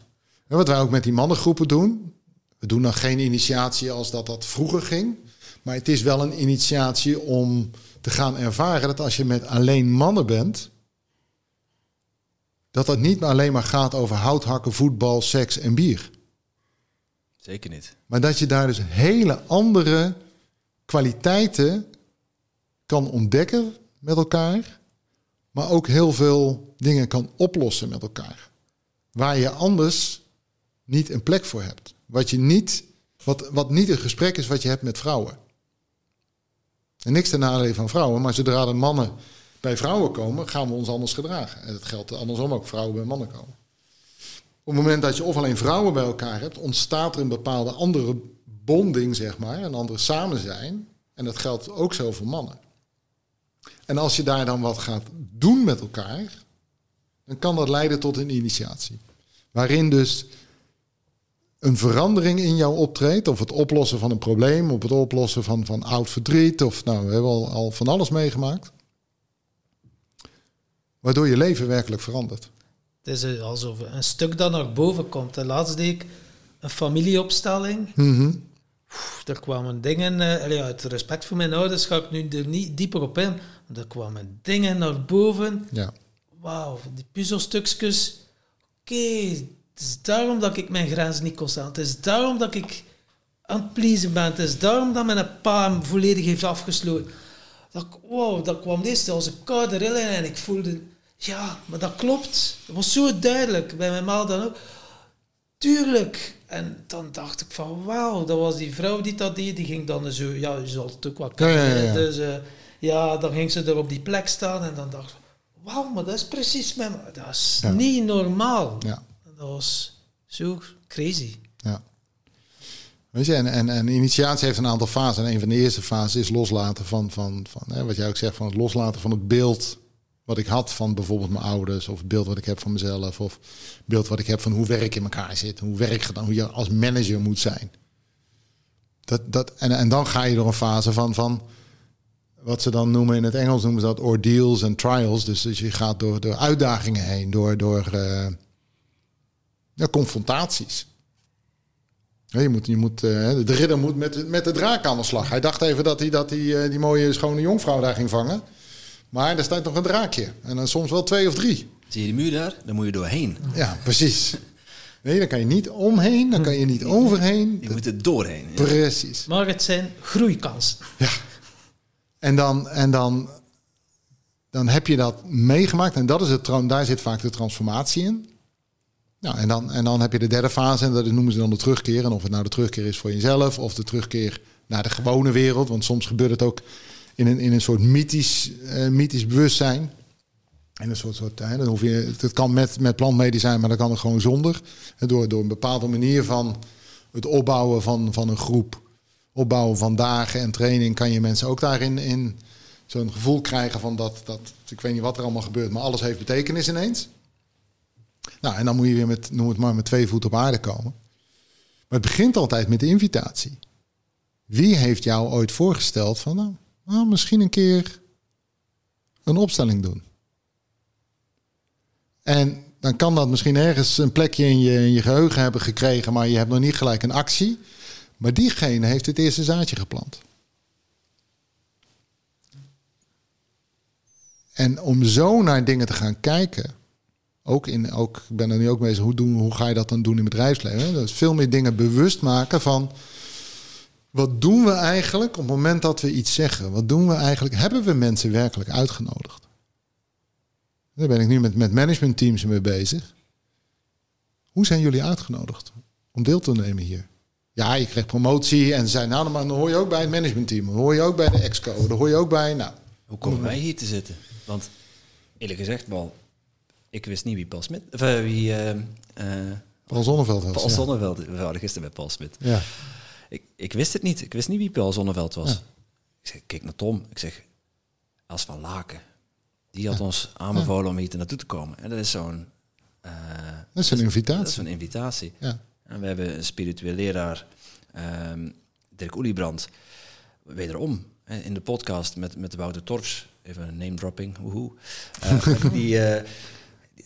[SPEAKER 1] En wat wij ook met die mannengroepen doen, we doen dan geen initiatie als dat dat vroeger ging, maar het is wel een initiatie om te gaan ervaren dat als je met alleen mannen bent, dat dat niet alleen maar gaat over houthakken, voetbal, seks en bier.
[SPEAKER 2] Zeker niet.
[SPEAKER 1] Maar dat je daar dus hele andere kwaliteiten kan ontdekken met elkaar, maar ook heel veel dingen kan oplossen met elkaar. Waar je anders niet een plek voor hebt. Wat, je niet, wat, wat niet een gesprek is wat je hebt met vrouwen. En niks ten nadele van vrouwen, maar zodra de mannen bij vrouwen komen, gaan we ons anders gedragen. En dat geldt andersom ook, vrouwen bij mannen komen. Op het moment dat je of alleen vrouwen bij elkaar hebt, ontstaat er een bepaalde andere bonding, zeg maar, een andere samen zijn. En dat geldt ook zo voor mannen. En als je daar dan wat gaat doen met elkaar, dan kan dat leiden tot een initiatie. Waarin dus een verandering in jou optreedt, of het oplossen van een probleem, of het oplossen van, van oud verdriet, of nou, we hebben al, al van alles meegemaakt. Waardoor je leven werkelijk verandert.
[SPEAKER 3] Het is alsof een stuk dat naar boven komt. De laatste deed ik een familieopstelling. Mm er kwamen dingen, uh, uit respect voor mijn ouders ga ik nu er niet dieper op in. Er kwamen dingen naar boven.
[SPEAKER 1] Ja.
[SPEAKER 3] Wauw, die puzzelstukjes. Oké, het is daarom dat ik mijn grens niet kon staan. Het is daarom dat ik aan het pleasen ben. Het is daarom dat mijn pa hem volledig heeft afgesloten. Dat, wow, dat kwam eerst als een koude rilling en ik voelde... Ja, maar dat klopt. Dat was zo duidelijk. Bij mijn ma dan ook. Tuurlijk. En dan dacht ik van, wauw, dat was die vrouw die dat deed. Die ging dan zo, ja, je zal het ook wel kennen.
[SPEAKER 1] Ja, ja, ja.
[SPEAKER 3] Dus uh, ja, dan ging ze er op die plek staan en dan dacht ik, wauw, maar dat is precies mijn... Dat is niet normaal.
[SPEAKER 1] Ja.
[SPEAKER 3] Dat was zo crazy.
[SPEAKER 1] En, en, initiatie heeft een aantal fasen. En een van de eerste fasen is loslaten van, van, van hè, wat jij ook zegt, van het loslaten van het beeld wat ik had van bijvoorbeeld mijn ouders, of het beeld wat ik heb van mezelf, of het beeld wat ik heb van hoe werk in elkaar zit, hoe werk gedaan, hoe je als manager moet zijn. Dat, dat, en, en dan ga je door een fase van, van wat ze dan noemen in het Engels noemen ze dat ordeals en trials. Dus, dus je gaat door, door uitdagingen heen, door, door eh, confrontaties. Je moet, je moet, eh, de ridder moet met, met de draak aan de slag. Hij dacht even dat hij, dat hij eh, die mooie schone jonkvrouw daar ging vangen. Maar er staat nog een draakje. En dan soms wel twee of drie.
[SPEAKER 2] Zie je die muur daar? Daar moet je doorheen.
[SPEAKER 1] Ja, precies. Nee, dan kan je niet omheen, dan kan je niet overheen.
[SPEAKER 2] Je moet er doorheen. ja.
[SPEAKER 1] Precies.
[SPEAKER 3] Maar het zijn groeikansen.
[SPEAKER 1] Ja. En dan, en dan, dan heb je dat meegemaakt. En dat is het, daar zit vaak de transformatie in. En, dan, en dan heb je de derde fase. En dat noemen ze dan de terugkeer. En of het nou de terugkeer is voor jezelf. Of de terugkeer naar de gewone wereld. Want soms gebeurt het ook in een, in een soort mythisch, eh, mythisch bewustzijn. En een soort, soort het kan met, met plantmedicijn, maar dat kan het gewoon zonder. Door, door een bepaalde manier van het opbouwen van, van een groep, opbouwen van dagen en training, kan je mensen ook daarin in zo'n gevoel krijgen van dat, dat, ik weet niet wat er allemaal gebeurt, maar alles heeft betekenis ineens. Nou, en dan moet je weer met, noem het maar, met twee voeten op aarde komen. Maar het begint altijd met de invitatie. Wie heeft jou ooit voorgesteld van, nou, nou misschien een keer een opstelling doen? En dan kan dat misschien ergens een plekje in je, in je geheugen hebben gekregen, maar je hebt nog niet gelijk een actie. Maar diegene heeft het eerste zaadje geplant. En om zo naar dingen te gaan kijken, ook in, ook, ik ben er nu ook mee hoe, doen, hoe ga je dat dan doen in bedrijfsleven? hè? Dus veel meer dingen bewust maken van, wat doen we eigenlijk op het moment dat we iets zeggen? Wat doen we eigenlijk? Hebben we mensen werkelijk uitgenodigd? Daar ben ik nu met, met managementteams mee bezig. Hoe zijn jullie uitgenodigd om deel te nemen hier? Ja, je krijgt promotie en zei, nou, dan hoor je ook bij het managementteam. Dan hoor je ook bij de exco. Dan hoor je ook bij, nou,
[SPEAKER 2] Hoe komen wij hier te zitten? Want eerlijk gezegd, wel, ik wist niet wie Paul Smit... Of eh, wie... eh,
[SPEAKER 1] Paul Zonneveld was.
[SPEAKER 2] Paul
[SPEAKER 1] ja.
[SPEAKER 2] Zonneveld. We hadden gisteren met Paul Smit.
[SPEAKER 1] Ja.
[SPEAKER 2] Ik, ik wist het niet. Ik wist niet wie Paul Zonneveld was.
[SPEAKER 1] Ja.
[SPEAKER 2] Ik zeg, kijk naar Tom. Ik zeg, als van Laken. Die had ons aanbevolen om hier naartoe te komen. En dat is zo'n... eh,
[SPEAKER 1] Dat is een
[SPEAKER 2] dat is
[SPEAKER 1] invitatie.
[SPEAKER 2] een invitatie.
[SPEAKER 1] Ja.
[SPEAKER 2] En we hebben een spiritueel leraar, ehm, Dirk Oeliebrand, wederom in de podcast met, met Wouter Torfs, even een name dropping, woehoe. Eh, die, eh,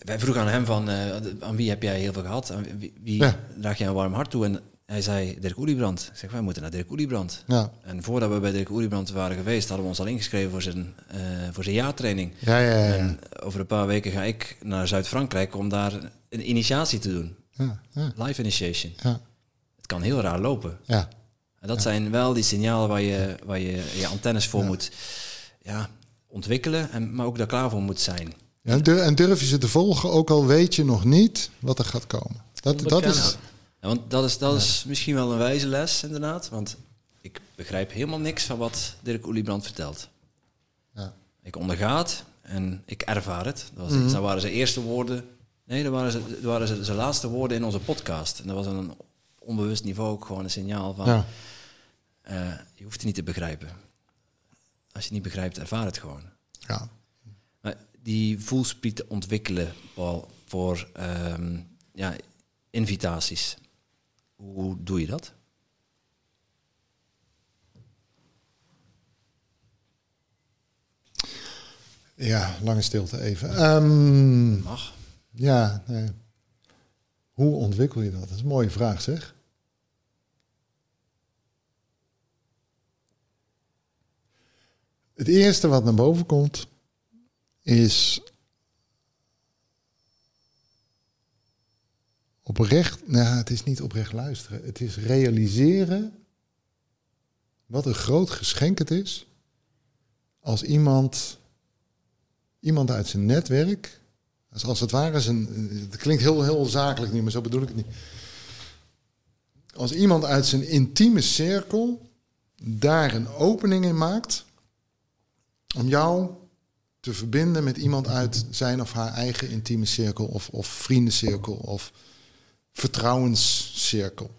[SPEAKER 2] wij vroegen aan hem van, eh, aan wie heb jij heel veel gehad? Aan wie, wie
[SPEAKER 1] Ja.
[SPEAKER 2] draag jij een warm hart toe? En hij zei Dirk Oeliebrand. Ik zeg, wij moeten naar Dirk Oeliebrand.
[SPEAKER 1] Ja.
[SPEAKER 2] En voordat we bij Dirk Oeliebrand waren geweest, hadden we ons al ingeschreven voor zijn, eh, voor zijn jaartraining.
[SPEAKER 1] Ja, ja, ja.
[SPEAKER 2] En over een paar weken ga ik naar Zuid-Frankrijk om daar een initiatie te doen.
[SPEAKER 1] ja, ja,
[SPEAKER 2] Live initiation.
[SPEAKER 1] ja,
[SPEAKER 2] Het kan heel raar lopen.
[SPEAKER 1] ja.
[SPEAKER 2] En dat zijn wel die signalen waar je waar je, je antennes voor moet ja, ontwikkelen, en, maar ook daar klaar voor moet zijn.
[SPEAKER 1] Ja, en dur- en durf je ze te volgen, ook al weet je nog niet wat er gaat komen. Dat, dat is...
[SPEAKER 2] Ja, want dat is, dat is misschien wel een wijze les, inderdaad. Want ik begrijp helemaal niks van wat Dirk Oeliebrand vertelt.
[SPEAKER 1] Ja.
[SPEAKER 2] Ik onderga het en ik ervaar het. Dat, was,
[SPEAKER 1] Mhm.
[SPEAKER 2] dat waren zijn eerste woorden. Nee, dat waren, ze, dat waren ze- zijn laatste woorden in onze podcast. En dat was een onbewust niveau ook gewoon een signaal van...
[SPEAKER 1] Ja.
[SPEAKER 2] eh, je hoeft het niet te begrijpen. Als je het niet begrijpt, ervaar het gewoon.
[SPEAKER 1] Ja.
[SPEAKER 2] Die voelspriet ontwikkelen, Paul, voor ehm, ja, invitaties. Hoe doe je dat?
[SPEAKER 1] ja, lange stilte even. Ehm,
[SPEAKER 2] Mag.
[SPEAKER 1] ja, nee. Hoe ontwikkel je dat? Dat is een mooie vraag, zeg. Het eerste wat naar boven komt is oprecht, nou het is niet oprecht luisteren, het is realiseren wat een groot geschenk het is als iemand, iemand uit zijn netwerk, als, als het ware zijn, het klinkt heel, heel zakelijk nu, maar zo bedoel ik het niet. Als iemand uit zijn intieme cirkel daar een opening in maakt om jou te verbinden met iemand uit zijn of haar eigen intieme cirkel of, of vriendencirkel of vertrouwenscirkel.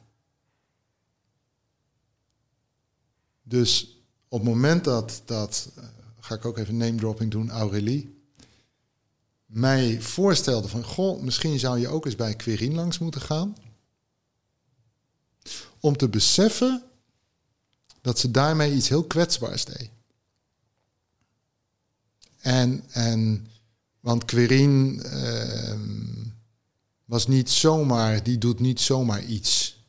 [SPEAKER 1] Dus op het moment dat, dat uh, ga ik ook even name dropping doen, Aurélie, mij voorstelde van, goh, misschien zou je ook eens bij Querin langs moeten gaan. Om te beseffen dat ze daarmee iets heel kwetsbaars deed. En, en want Querin uh, was niet zomaar, die doet niet zomaar iets.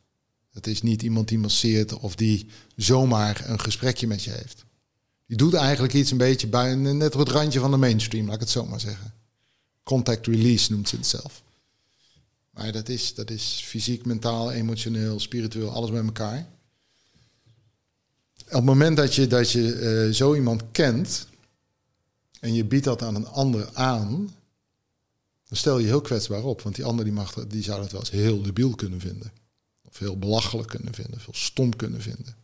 [SPEAKER 1] Het is niet iemand die masseert of die zomaar een gesprekje met je heeft. Die doet eigenlijk iets een beetje bij, net op het randje van de mainstream, laat ik het zo maar zeggen. Contact release noemt ze het zelf. Maar dat is, dat is fysiek, mentaal, emotioneel, spiritueel, alles bij elkaar. Op het moment dat je, dat je uh, zo iemand kent en je biedt dat aan een ander aan, dan stel je heel kwetsbaar op. Want die ander die, mag, die zou dat wel eens heel debiel kunnen vinden. Of heel belachelijk kunnen vinden, veel stom kunnen vinden.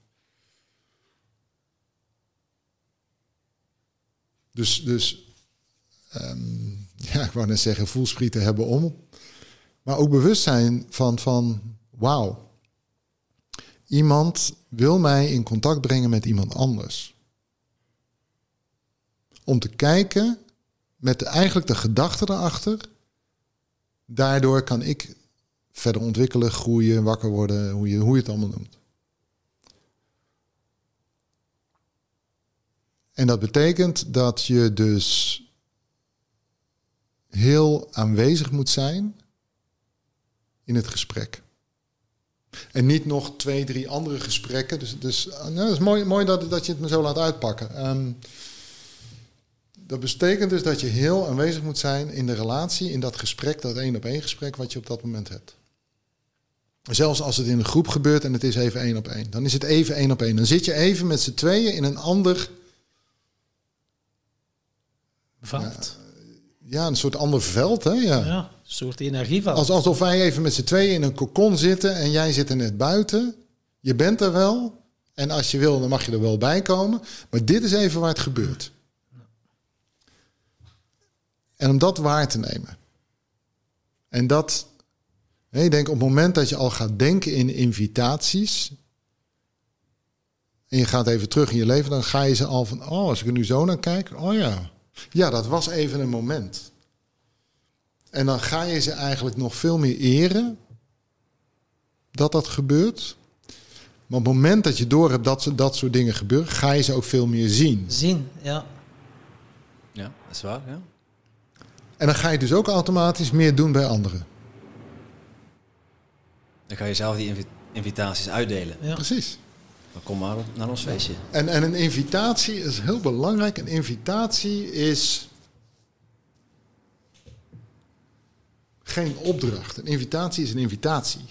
[SPEAKER 1] Dus, dus um, ja, ik wou net zeggen, voelsprieten hebben om. Maar ook bewustzijn van, van wauw, iemand wil mij in contact brengen met iemand anders. Om te kijken met eigenlijk de gedachte erachter. Daardoor kan ik verder ontwikkelen, groeien, wakker worden, hoe je, hoe je het allemaal noemt. En dat betekent dat je dus heel aanwezig moet zijn in het gesprek. En niet nog twee, drie andere gesprekken. Dus, dus nou, dat is mooi, mooi dat, dat je het me zo laat uitpakken. Um, dat betekent dus dat je heel aanwezig moet zijn in de relatie, in dat gesprek, dat één op één gesprek wat je op dat moment hebt. Zelfs als het in een groep gebeurt en het is even één op één. Dan is het even één op één. Dan zit je even met z'n tweeën in een ander...
[SPEAKER 3] Veld.
[SPEAKER 1] Ja, een soort ander veld, hè? Ja,
[SPEAKER 3] ja een soort energieveld.
[SPEAKER 1] Als, alsof wij even met z'n tweeën in een kokon zitten en jij zit er net buiten. Je bent er wel. En als je wil, dan mag je er wel bij komen. Maar dit is even waar het gebeurt. En om dat waar te nemen. En dat, ik denk op het moment dat je al gaat denken in invitaties. En je gaat even terug in je leven, dan ga je ze al van, oh, als ik er nu zo naar kijk, oh ja. Ja, dat was even een moment. En dan ga je ze eigenlijk nog veel meer eren dat dat gebeurt. Maar op het moment dat je door hebt dat dat soort dingen gebeuren, ga je ze ook veel meer zien.
[SPEAKER 3] Zien, ja.
[SPEAKER 2] Ja, dat is waar, ja.
[SPEAKER 1] En dan ga je dus ook automatisch meer doen bij anderen.
[SPEAKER 2] Dan ga je zelf die invitaties uitdelen.
[SPEAKER 3] Ja.
[SPEAKER 1] Precies.
[SPEAKER 2] Dan kom maar naar ons feestje.
[SPEAKER 1] En, en een invitatie is heel belangrijk. Een invitatie is geen opdracht. Een invitatie is een invitatie.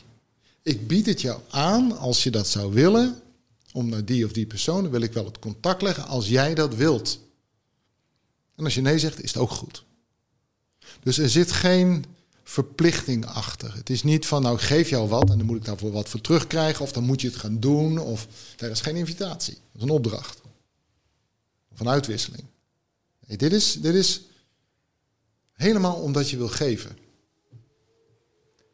[SPEAKER 1] Ik bied het jou aan als je dat zou willen. Om naar die of die persoon wil ik wel het contact leggen als jij dat wilt. En als je nee zegt, is het ook goed. Dus er zit geen verplichting achter. Het is niet van, nou ik geef jou wat en dan moet ik daarvoor wat voor terugkrijgen, of dan moet je het gaan doen. Of, dat is geen invitatie, dat is een opdracht. Of een uitwisseling. Nee, dit, is, dit is helemaal omdat je wil geven.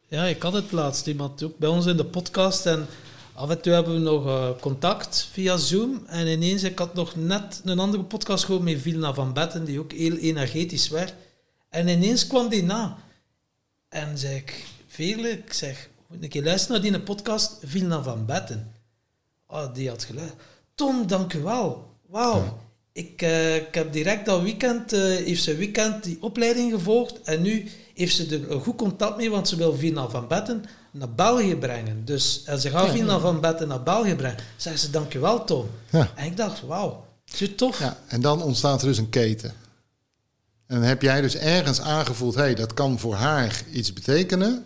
[SPEAKER 3] Ja, ik had het laatst iemand ook bij ons in de podcast en af en toe hebben we nog uh, contact via Zoom. En ineens, ik had nog net een andere podcast gehoord met Vilna van Betten, die ook heel energetisch werkt. En ineens kwam die na. En zei ik, Vele, ik zeg, moet ik luisteren naar die podcast, Vilna van Betten. Oh, die had geluisterd. Tom, dank u wel. Wauw. Ik, uh, ik heb direct dat weekend, uh, heeft ze weekend die opleiding gevolgd. En nu heeft ze er een goed contact mee, want ze wil Vilna van Betten naar België brengen. Dus en ze gaat ja, Vilna van Betten naar België brengen. Zeg ze, dank u wel, Tom.
[SPEAKER 1] Ja.
[SPEAKER 3] En ik dacht, wauw, zo tof.
[SPEAKER 1] Ja, en dan ontstaat er dus een keten. En heb jij dus ergens aangevoeld, hé, hey, dat kan voor haar iets betekenen.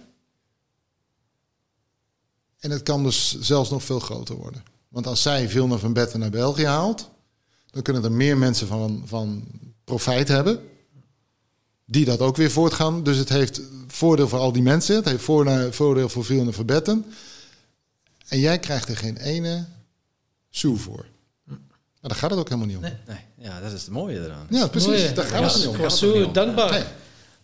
[SPEAKER 1] En het kan dus zelfs nog veel groter worden. Want als zij veel naar Van Betten naar België haalt, dan kunnen er meer mensen van, van profijt hebben. Die dat ook weer voortgaan. Dus het heeft voordeel voor al die mensen. Het heeft voordeel voor veel Van Betten. En jij krijgt er geen ene sou voor. Maar daar gaat het ook helemaal niet om.
[SPEAKER 2] Nee, nee. Ja, dat is het mooie eraan.
[SPEAKER 1] Ja, precies. Daar gaat
[SPEAKER 3] ja,
[SPEAKER 1] het niet om.
[SPEAKER 3] Ik was zo dankbaar.
[SPEAKER 1] Nee.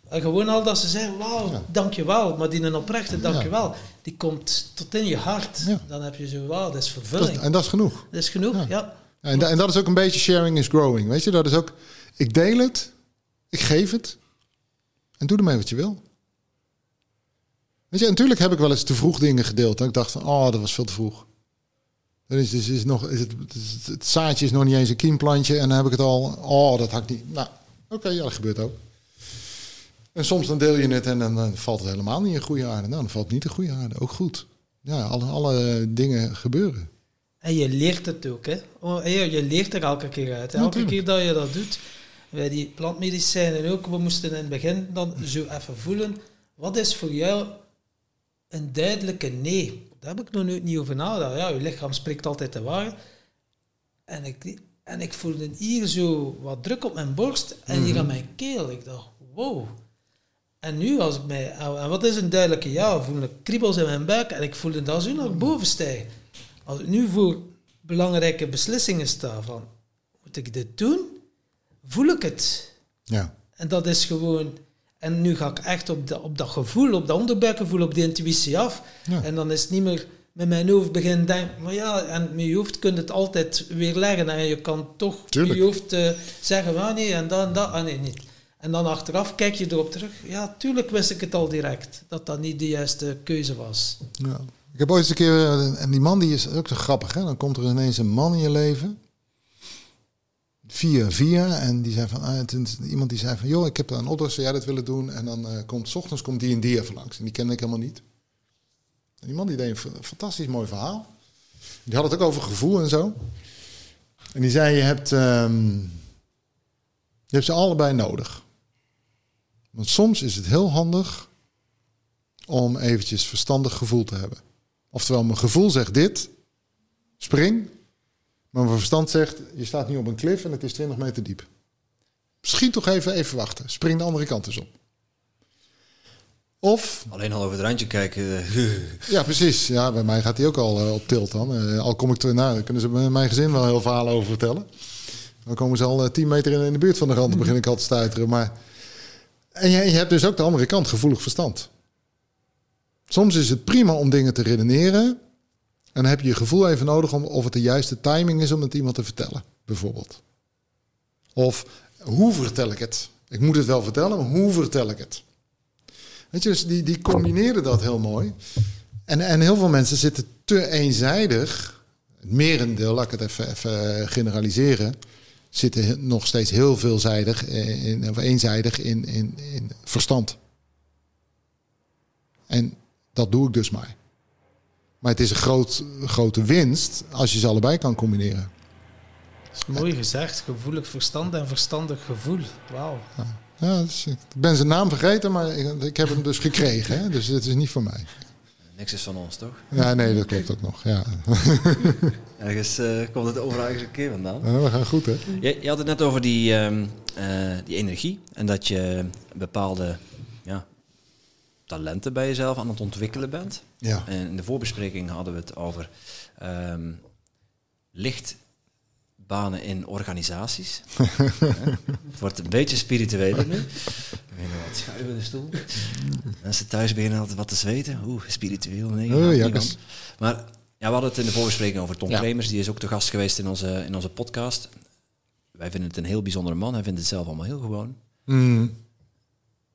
[SPEAKER 3] En gewoon al dat ze zeggen, wauw,
[SPEAKER 1] Ja.
[SPEAKER 3] dankjewel. Maar die een oprechte dankjewel, die komt tot in je hart.
[SPEAKER 1] Ja.
[SPEAKER 3] Dan heb je zo, wauw, dat is
[SPEAKER 1] Dat
[SPEAKER 3] vervulling.
[SPEAKER 1] is- en dat is genoeg.
[SPEAKER 3] Dat is genoeg,
[SPEAKER 1] Ja.
[SPEAKER 3] ja.
[SPEAKER 1] En, da- en dat is ook een beetje sharing is growing. Weet je, dat is ook, ik deel het, ik geef het en doe ermee wat je wil. Weet je, natuurlijk heb ik wel eens te vroeg dingen gedeeld. En ik dacht van, oh, dat was veel te vroeg. Dan is, is, is nog, is het, het, het zaadje is nog niet eens een kiemplantje en dan heb ik het al, oh, dat had ik niet. Nou, oké, ja, dat gebeurt ook. En soms dan deel je het en dan, dan valt het helemaal niet in goede aarde. Nou, dan valt het niet in goede aarde. Ook goed. Ja, alle, alle dingen gebeuren.
[SPEAKER 3] En je leert het ook, hè. Oh, je, leert er elke keer uit. hè. Elke keer dat je dat doet. Bij die plantmedicijnen ook, we moesten in het begin dan zo even voelen. Wat is voor jou een duidelijke nee? Daar heb ik nog nooit niet over nagedacht. Ja, je lichaam spreekt altijd de waarheid. En ik, en ik voelde hier zo wat druk op mijn borst en hier aan mijn keel. Ik dacht, wow. En nu als ik mij... En wat is een duidelijke ja? Voel ik kriebels in mijn buik en ik voelde dat zo naar boven stijgen. Als ik nu voor belangrijke beslissingen sta van... Moet ik dit doen? Voel ik het?
[SPEAKER 1] Ja.
[SPEAKER 3] En dat is gewoon... En nu ga ik echt op, dat op dat gevoel, op dat onderbuikgevoel, op die intuïtie af.
[SPEAKER 1] Ja.
[SPEAKER 3] En dan is het niet meer met mijn hoofd beginnen denken... Maar ja, en met je hoofd kun je het altijd weer leggen. En je kan toch
[SPEAKER 1] Tuurlijk.
[SPEAKER 3] je hoofd eh, zeggen... Ah nee, en dat en dat. Ah nee, niet. En dan achteraf kijk je erop terug. Ja, tuurlijk wist ik het al direct. Dat dat niet de juiste keuze was.
[SPEAKER 1] Ja. Ik heb ooit eens een keer, eh, en die man die is ook zo grappig, hè? Dan komt er ineens een man in je leven. Via, via. En die zei van, ah, iemand die zei van, joh, ik heb een opdracht, zou jij dat willen doen? En dan eh, komt, s ochtends komt die en die even langs. En die kende ik helemaal niet. En die man die deed een fa- fantastisch mooi verhaal. Die had het ook over gevoel en zo. En die zei, je hebt, ehm, je hebt ze allebei nodig. Want soms is het heel handig om eventjes verstandig gevoel te hebben. Oftewel, mijn gevoel zegt dit, spring. Maar mijn verstand zegt, je staat nu op een klif en het is 20 meter diep. Schiet toch even, even wachten. Spring de andere kant eens op. Of,
[SPEAKER 2] Alleen al over het randje kijken. eh,
[SPEAKER 1] ja precies, ja, bij mij gaat hij ook al eh, op tilt dan. Eh, al kom ik terug, nou, daar kunnen ze bij mijn gezin wel heel verhalen over vertellen. Dan komen ze al eh, 10 meter in, in de buurt van de rand, dan begin ik al te stuiteren. Maar, en je, je hebt dus ook de andere kant, gevoelig verstand. Soms is het prima om dingen te redeneren. En dan heb je je gevoel even nodig om of het de juiste timing is om het iemand te vertellen, bijvoorbeeld. Of hoe vertel ik het? Ik moet het wel vertellen, maar hoe vertel ik het? Weet je, dus die, die combineren dat heel mooi. En, en heel veel mensen zitten te eenzijdig. Het merendeel, laat ik het even, even generaliseren. Zitten nog steeds heel veelzijdig, in, of eenzijdig in, in, in verstand. En dat doe ik dus maar. Maar het is een groot, grote winst als je ze allebei kan combineren.
[SPEAKER 3] Dat is mooi gezegd. Gevoelig verstand en verstandig gevoel. Wauw.
[SPEAKER 1] Ja, dus ik ben zijn naam vergeten, maar ik, ik heb hem dus gekregen. Hè? Dus het is niet van mij.
[SPEAKER 2] Niks is van ons, toch?
[SPEAKER 1] Ja, nee, dat klopt ook nog. Ja.
[SPEAKER 2] Ergens eh, komt het overal ergens een keer vandaan.
[SPEAKER 1] Ja, we gaan goed, hè?
[SPEAKER 2] Je, je had het net over die, ehm, eh, die energie en dat je bepaalde talenten bij jezelf aan het ontwikkelen bent.
[SPEAKER 1] Ja.
[SPEAKER 2] En in de voorbespreking hadden we het over ehm, lichtbanen in organisaties. Het wordt een beetje spiritueler nu. We beginnen wat schuiven in de stoel. Mensen thuis beginnen altijd wat te zweten. Oeh, spiritueel, nee.
[SPEAKER 1] Oh,
[SPEAKER 2] niet van. Maar ja, we hadden het in de voorbespreking over Tom
[SPEAKER 1] Ja.
[SPEAKER 2] Kremers. Die is ook te gast geweest in onze, in onze podcast. Wij vinden het een heel bijzondere man. Hij vindt het zelf allemaal heel gewoon.
[SPEAKER 1] Mm.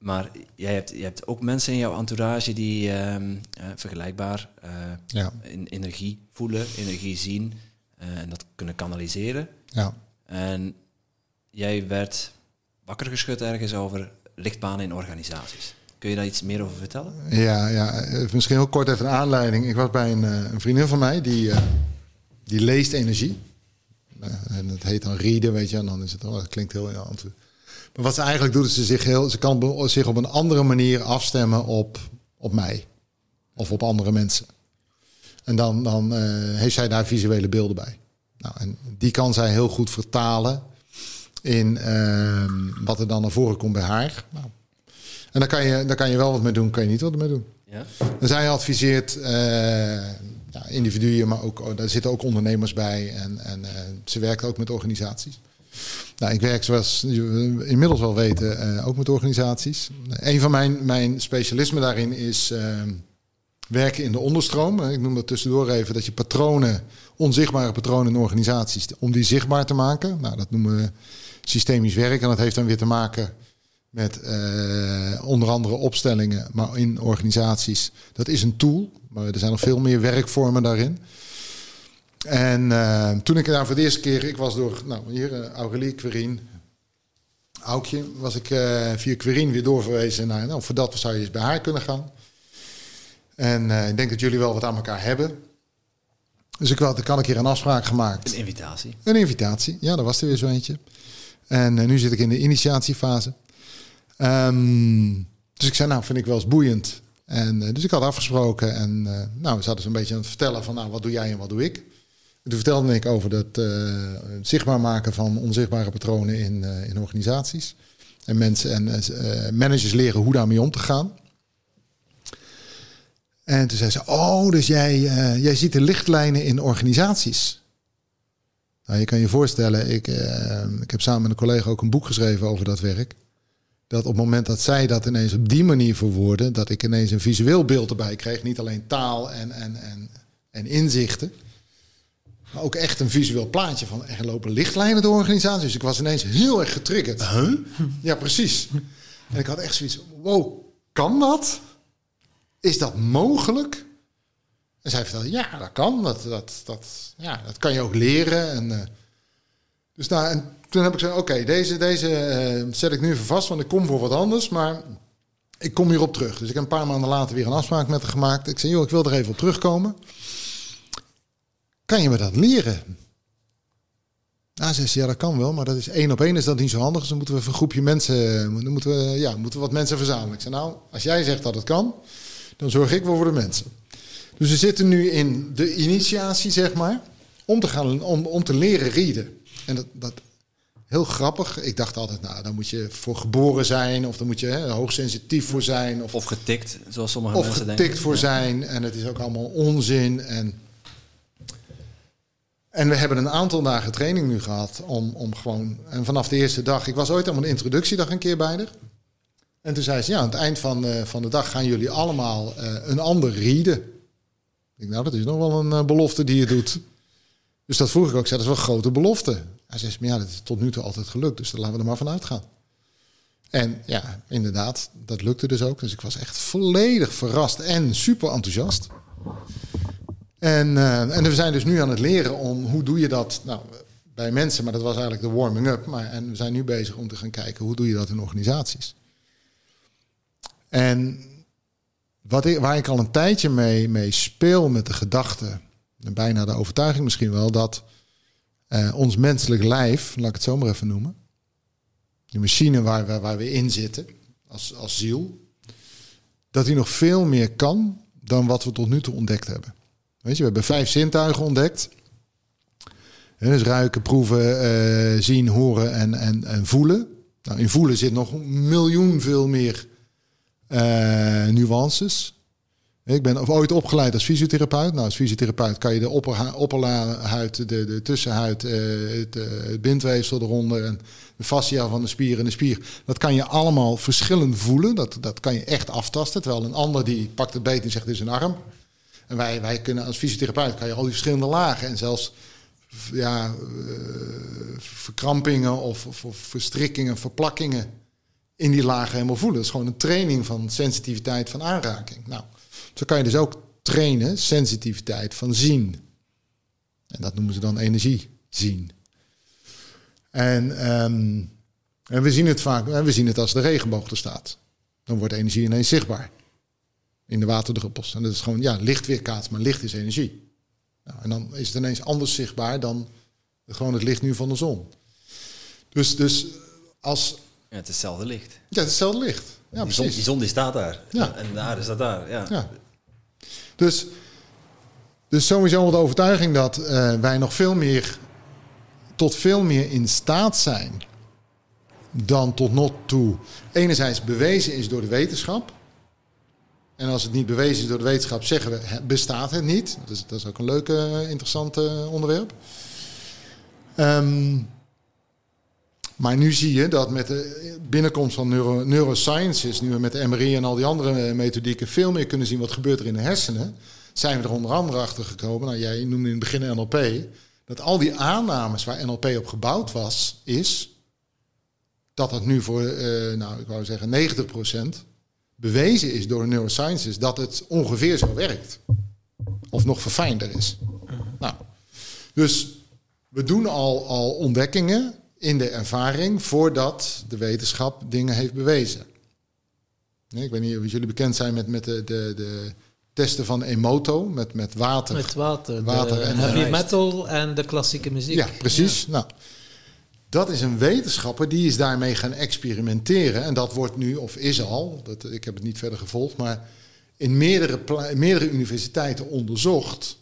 [SPEAKER 2] Maar jij hebt, je hebt ook mensen in jouw entourage die ehm, eh, vergelijkbaar eh,
[SPEAKER 1] Ja,
[SPEAKER 2] in energie voelen, energie zien eh, en dat kunnen kanaliseren.
[SPEAKER 1] ja.
[SPEAKER 2] En jij werd wakker geschud ergens over lichtbanen in organisaties. Kun je daar iets meer over vertellen?
[SPEAKER 1] Ja, ja, misschien heel kort even een aanleiding. Ik was bij een, een vriendin van mij die, die leest energie. En het heet dan readen, weet je. En dan is het, oh, dat klinkt heel interessant. Wat ze eigenlijk doet, is ze zich, heel, ze kan zich op een andere manier afstemmen op, op mij. Of op andere mensen. En dan, dan eh, heeft zij daar visuele beelden bij. Nou, en die kan zij heel goed vertalen in ehm, wat er dan naar voren komt bij haar. Nou, en daar kan, je, daar kan je wel wat mee doen, kan je niet wat mee doen.
[SPEAKER 2] Ja.
[SPEAKER 1] En zij adviseert eh, ja, individuen, maar ook, oh, daar zitten ook ondernemers bij. En, en eh, ze werkt ook met organisaties. Nou, ik werk zoals je inmiddels wel weten eh, ook met organisaties. Een van mijn, mijn specialismen daarin is uh, werken in de onderstroom. Ik noem dat tussendoor even dat je patronen, onzichtbare patronen in organisaties, om die zichtbaar te maken. Nou, dat noemen we systemisch werk en dat heeft dan weer te maken met onder andere opstellingen, maar in organisaties. Dat is een tool, maar er zijn nog veel meer werkvormen daarin. En uh, toen ik daar voor de eerste keer, ik was door, nou hier, uh, Aurelie, Querien, Aukje, was ik uh, via Querien weer doorverwezen naar, nou voor dat zou je eens bij haar kunnen gaan. En ik denk dat jullie wel wat aan elkaar hebben. Dus ik had, ik had een keer een afspraak gemaakt.
[SPEAKER 2] Een invitatie.
[SPEAKER 1] Een invitatie, ja, dat was er weer zo eentje. En nu zit ik in de initiatiefase. Um, dus ik zei, nou, vind ik wel eens boeiend. En, dus ik had afgesproken en nou, we zaten zo'n beetje aan het vertellen van, nou, wat doe jij en wat doe ik? En toen vertelde ik over het uh, zichtbaar maken van onzichtbare patronen in, in organisaties. En mensen en managers leren hoe daarmee om te gaan. En toen zei ze, oh, dus jij, jij ziet de lichtlijnen in organisaties. Nou, je kan je voorstellen, ik, ik heb samen met een collega ook een boek geschreven over dat werk dat op het moment dat zij dat ineens op die manier verwoorden, dat ik ineens een visueel beeld erbij kreeg. Niet alleen taal en, en, en, en inzichten. Maar ook echt een visueel plaatje van er lopen lichtlijnen door organisatie. Dus ik was ineens heel erg getriggerd.
[SPEAKER 2] Huh?
[SPEAKER 1] Ja, precies. En ik had echt zoiets wow, kan dat? Is dat mogelijk? En zij vertelde, ja, dat kan. Dat, dat, dat, ja, dat kan je ook leren. En, uh, dus nou, en toen heb ik gezegd, oké, okay, deze, deze uh, zet ik nu even vast, want ik kom voor wat anders. Maar ik kom hierop terug. Dus ik heb een paar maanden later weer een afspraak met haar gemaakt. Ik zei, joh, ik wil er even op terugkomen. Kan je me dat leren? Nou, zei ze, ja, dat kan wel, maar dat is één op één is dat niet zo handig. Dus dan moeten we een groepje mensen, dan moeten we, ja, moeten we wat mensen verzamelen. Ik zei, nou, als jij zegt dat het kan, dan zorg ik wel voor de mensen. Dus we zitten nu in de initiatie, zeg maar, om te gaan, om, om te leren rieden. En dat, dat heel grappig. Ik dacht altijd, nou, dan moet je voor geboren zijn, of dan moet je hè, hoogsensitief voor zijn. Of,
[SPEAKER 2] of getikt, zoals sommige
[SPEAKER 1] of
[SPEAKER 2] mensen
[SPEAKER 1] denken. Of getikt voor zijn. En het is ook allemaal onzin. En, en we hebben een aantal dagen training nu gehad om, om gewoon... En vanaf de eerste dag... Ik was ooit aan een introductiedag een keer bij. En toen zei ze, ja, aan het eind van, uh, van de dag gaan jullie allemaal uh, een ander rieden. Ik denk, nou, dat is nog wel een uh, belofte die je doet. Dus dat vroeg ik ook. Ik zei, dat is wel een grote belofte. Hij zei, maar ja, dat is tot nu toe altijd gelukt. Dus daar laten we er maar van uitgaan. En ja, inderdaad, dat lukte dus ook. Dus ik was echt volledig verrast en super enthousiast. En, uh, en we zijn dus nu aan het leren om hoe doe je dat nou, bij mensen. Maar dat was eigenlijk de warming-up. Maar, en we zijn nu bezig om te gaan kijken hoe doe je dat in organisaties. En wat waar ik al een tijdje mee, mee speel met de gedachte, en bijna de overtuiging misschien wel, dat uh, ons menselijk lijf, laat ik het zo maar even noemen, de machine waar we, waar we in zitten als, als ziel, dat die nog veel meer kan dan wat we tot nu toe ontdekt hebben. Weet je, we hebben vijf zintuigen ontdekt. Dus ruiken, proeven, uh, zien, horen en, en, en voelen. Nou, in voelen zit nog een miljoen veel meer uh, nuances. Ik ben ooit opgeleid als fysiotherapeut. Nou, als fysiotherapeut kan je de opperhuid, de, de tussenhuid, het, uh, het bindweefsel eronder en de fascia van de spier en de spier. Dat kan je allemaal verschillend voelen. Dat, dat kan je echt aftasten. Terwijl een ander die pakt het beet en zegt dit is een arm. En wij, wij kunnen als fysiotherapeut kan je al die verschillende lagen en zelfs ja, uh, verkrampingen of, of, verstrikkingen, verplakkingen in die lagen helemaal voelen. Dat is gewoon een training van sensitiviteit van aanraking. Nou, zo kan je dus ook trainen, sensitiviteit van zien. En dat noemen ze dan energie zien. En, um, en we zien het vaak, we zien het als de regenboog er staat. Dan wordt energie ineens zichtbaar. In de waterdruppels. En dat is gewoon, ja, licht weerkaatst, maar licht is energie. Nou, en dan is het ineens anders zichtbaar dan gewoon het licht nu van de zon. Dus, dus als...
[SPEAKER 2] Ja, het is hetzelfde licht.
[SPEAKER 1] Ja, het is hetzelfde licht. Ja,
[SPEAKER 2] die, zon, die zon die staat daar.
[SPEAKER 1] Ja.
[SPEAKER 2] En daar is dat daar. Ja.
[SPEAKER 1] ja. Dus, dus sowieso de overtuiging dat uh, wij nog veel meer tot veel meer in staat zijn dan tot nog toe enerzijds bewezen is door de wetenschap. En als het niet bewezen is door de wetenschap, zeggen we bestaat het niet. Dat is, dat is ook een leuk, uh, interessant uh, onderwerp. Um, Maar nu zie je dat met de binnenkomst van neuro, neurosciences, nu we met MRI en al die andere methodieken veel meer kunnen zien wat gebeurt er in de hersenen, zijn we er onder andere achter gekomen. Nou, jij noemde in het begin NLP. Dat al die aannames waar NLP op gebouwd was, is dat het nu voor, nou, ik wou zeggen 90% bewezen is door de neurosciences dat het ongeveer zo werkt. Of nog verfijnder is. Nou, dus we doen al, al ontdekkingen in de ervaring voordat de wetenschap dingen heeft bewezen. Nee, ik weet niet of jullie bekend zijn met, met de, de, de testen van Emoto, met, met water.
[SPEAKER 3] Met water, water en heavy metal en de klassieke muziek.
[SPEAKER 1] Ja, precies. Nou, dat is een wetenschapper die is daarmee gaan experimenteren. En dat wordt nu, of is al, dat, ik heb het niet verder gevolgd, maar in meerdere, meerdere universiteiten onderzocht.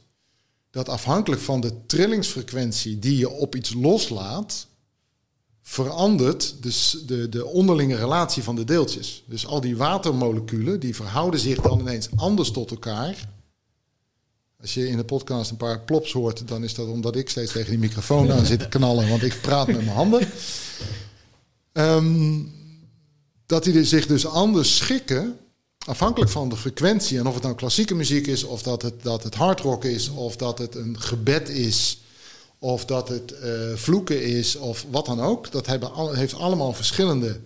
[SPEAKER 1] Dat afhankelijk van de trillingsfrequentie die je op iets loslaat, verandert dus de, de onderlinge relatie van de deeltjes. Dus al die watermoleculen die verhouden zich dan ineens anders tot elkaar. Als je in de podcast een paar plops hoort, dan is dat omdat ik steeds tegen die microfoon aan zit te knallen, want ik praat met mijn handen. Um, dat die zich dus anders schikken, afhankelijk van de frequentie. En of het nou klassieke muziek is, of dat het, dat het hardrock is, of dat het een gebed is of dat het uh, vloeken is of wat dan ook. Dat hebben, heeft allemaal verschillende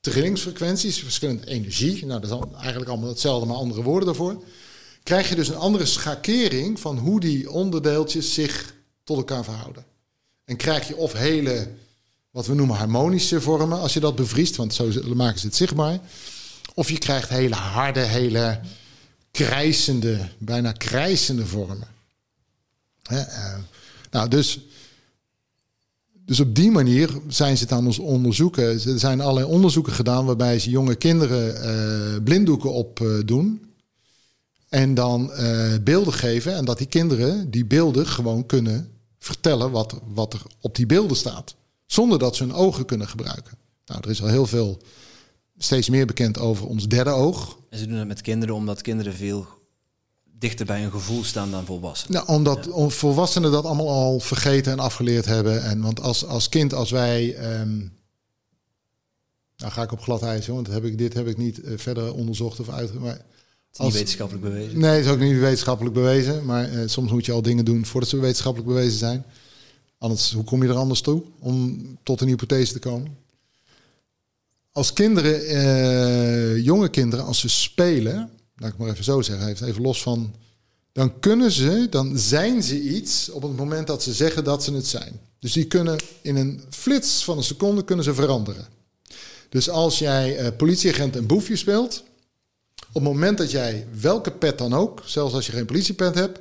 [SPEAKER 1] trillingsfrequenties, verschillende energie. Nou, dat is eigenlijk allemaal hetzelfde, maar andere woorden daarvoor. Krijg je dus een andere schakering van hoe die onderdeeltjes zich tot elkaar verhouden. En krijg je of hele, wat we noemen harmonische vormen, als je dat bevriest, want zo maken ze het zichtbaar. Of je krijgt hele harde, hele krijsende, bijna krijsende vormen. Uh, nou, dus, dus op die manier zijn ze het aan ons onderzoeken. Er zijn allerlei onderzoeken gedaan waarbij ze jonge kinderen uh, blinddoeken op uh, doen. En dan uh, beelden geven. En dat die kinderen die beelden gewoon kunnen vertellen wat, wat er op die beelden staat. Zonder dat ze hun ogen kunnen gebruiken. Nou, er is al heel veel, steeds meer bekend over ons derde oog.
[SPEAKER 2] En ze doen het met kinderen omdat kinderen veel dichter bij een gevoel staan dan volwassenen.
[SPEAKER 1] Nou, omdat ja. volwassenen dat allemaal al vergeten en afgeleerd hebben. En want als, als kind, als wij. Um, nou ga ik op glad ijs, want heb ik, dit heb ik niet uh, verder onderzocht of uit. Maar
[SPEAKER 2] niet wetenschappelijk bewezen.
[SPEAKER 1] Nee, het is ook niet wetenschappelijk bewezen. Maar uh, soms moet je al dingen doen voordat ze wetenschappelijk bewezen zijn. Anders, hoe kom je er anders toe om tot een hypothese te komen? Als kinderen, uh, jonge kinderen, als ze spelen, laat ik maar even zo zeggen, even los van. Dan kunnen ze, dan zijn ze iets op het moment dat ze zeggen dat ze het zijn. Dus die kunnen in een flits van een seconde kunnen ze veranderen. Dus als jij uh, politieagent en boefje speelt, op het moment dat jij welke pet dan ook, zelfs als je geen politiepet hebt,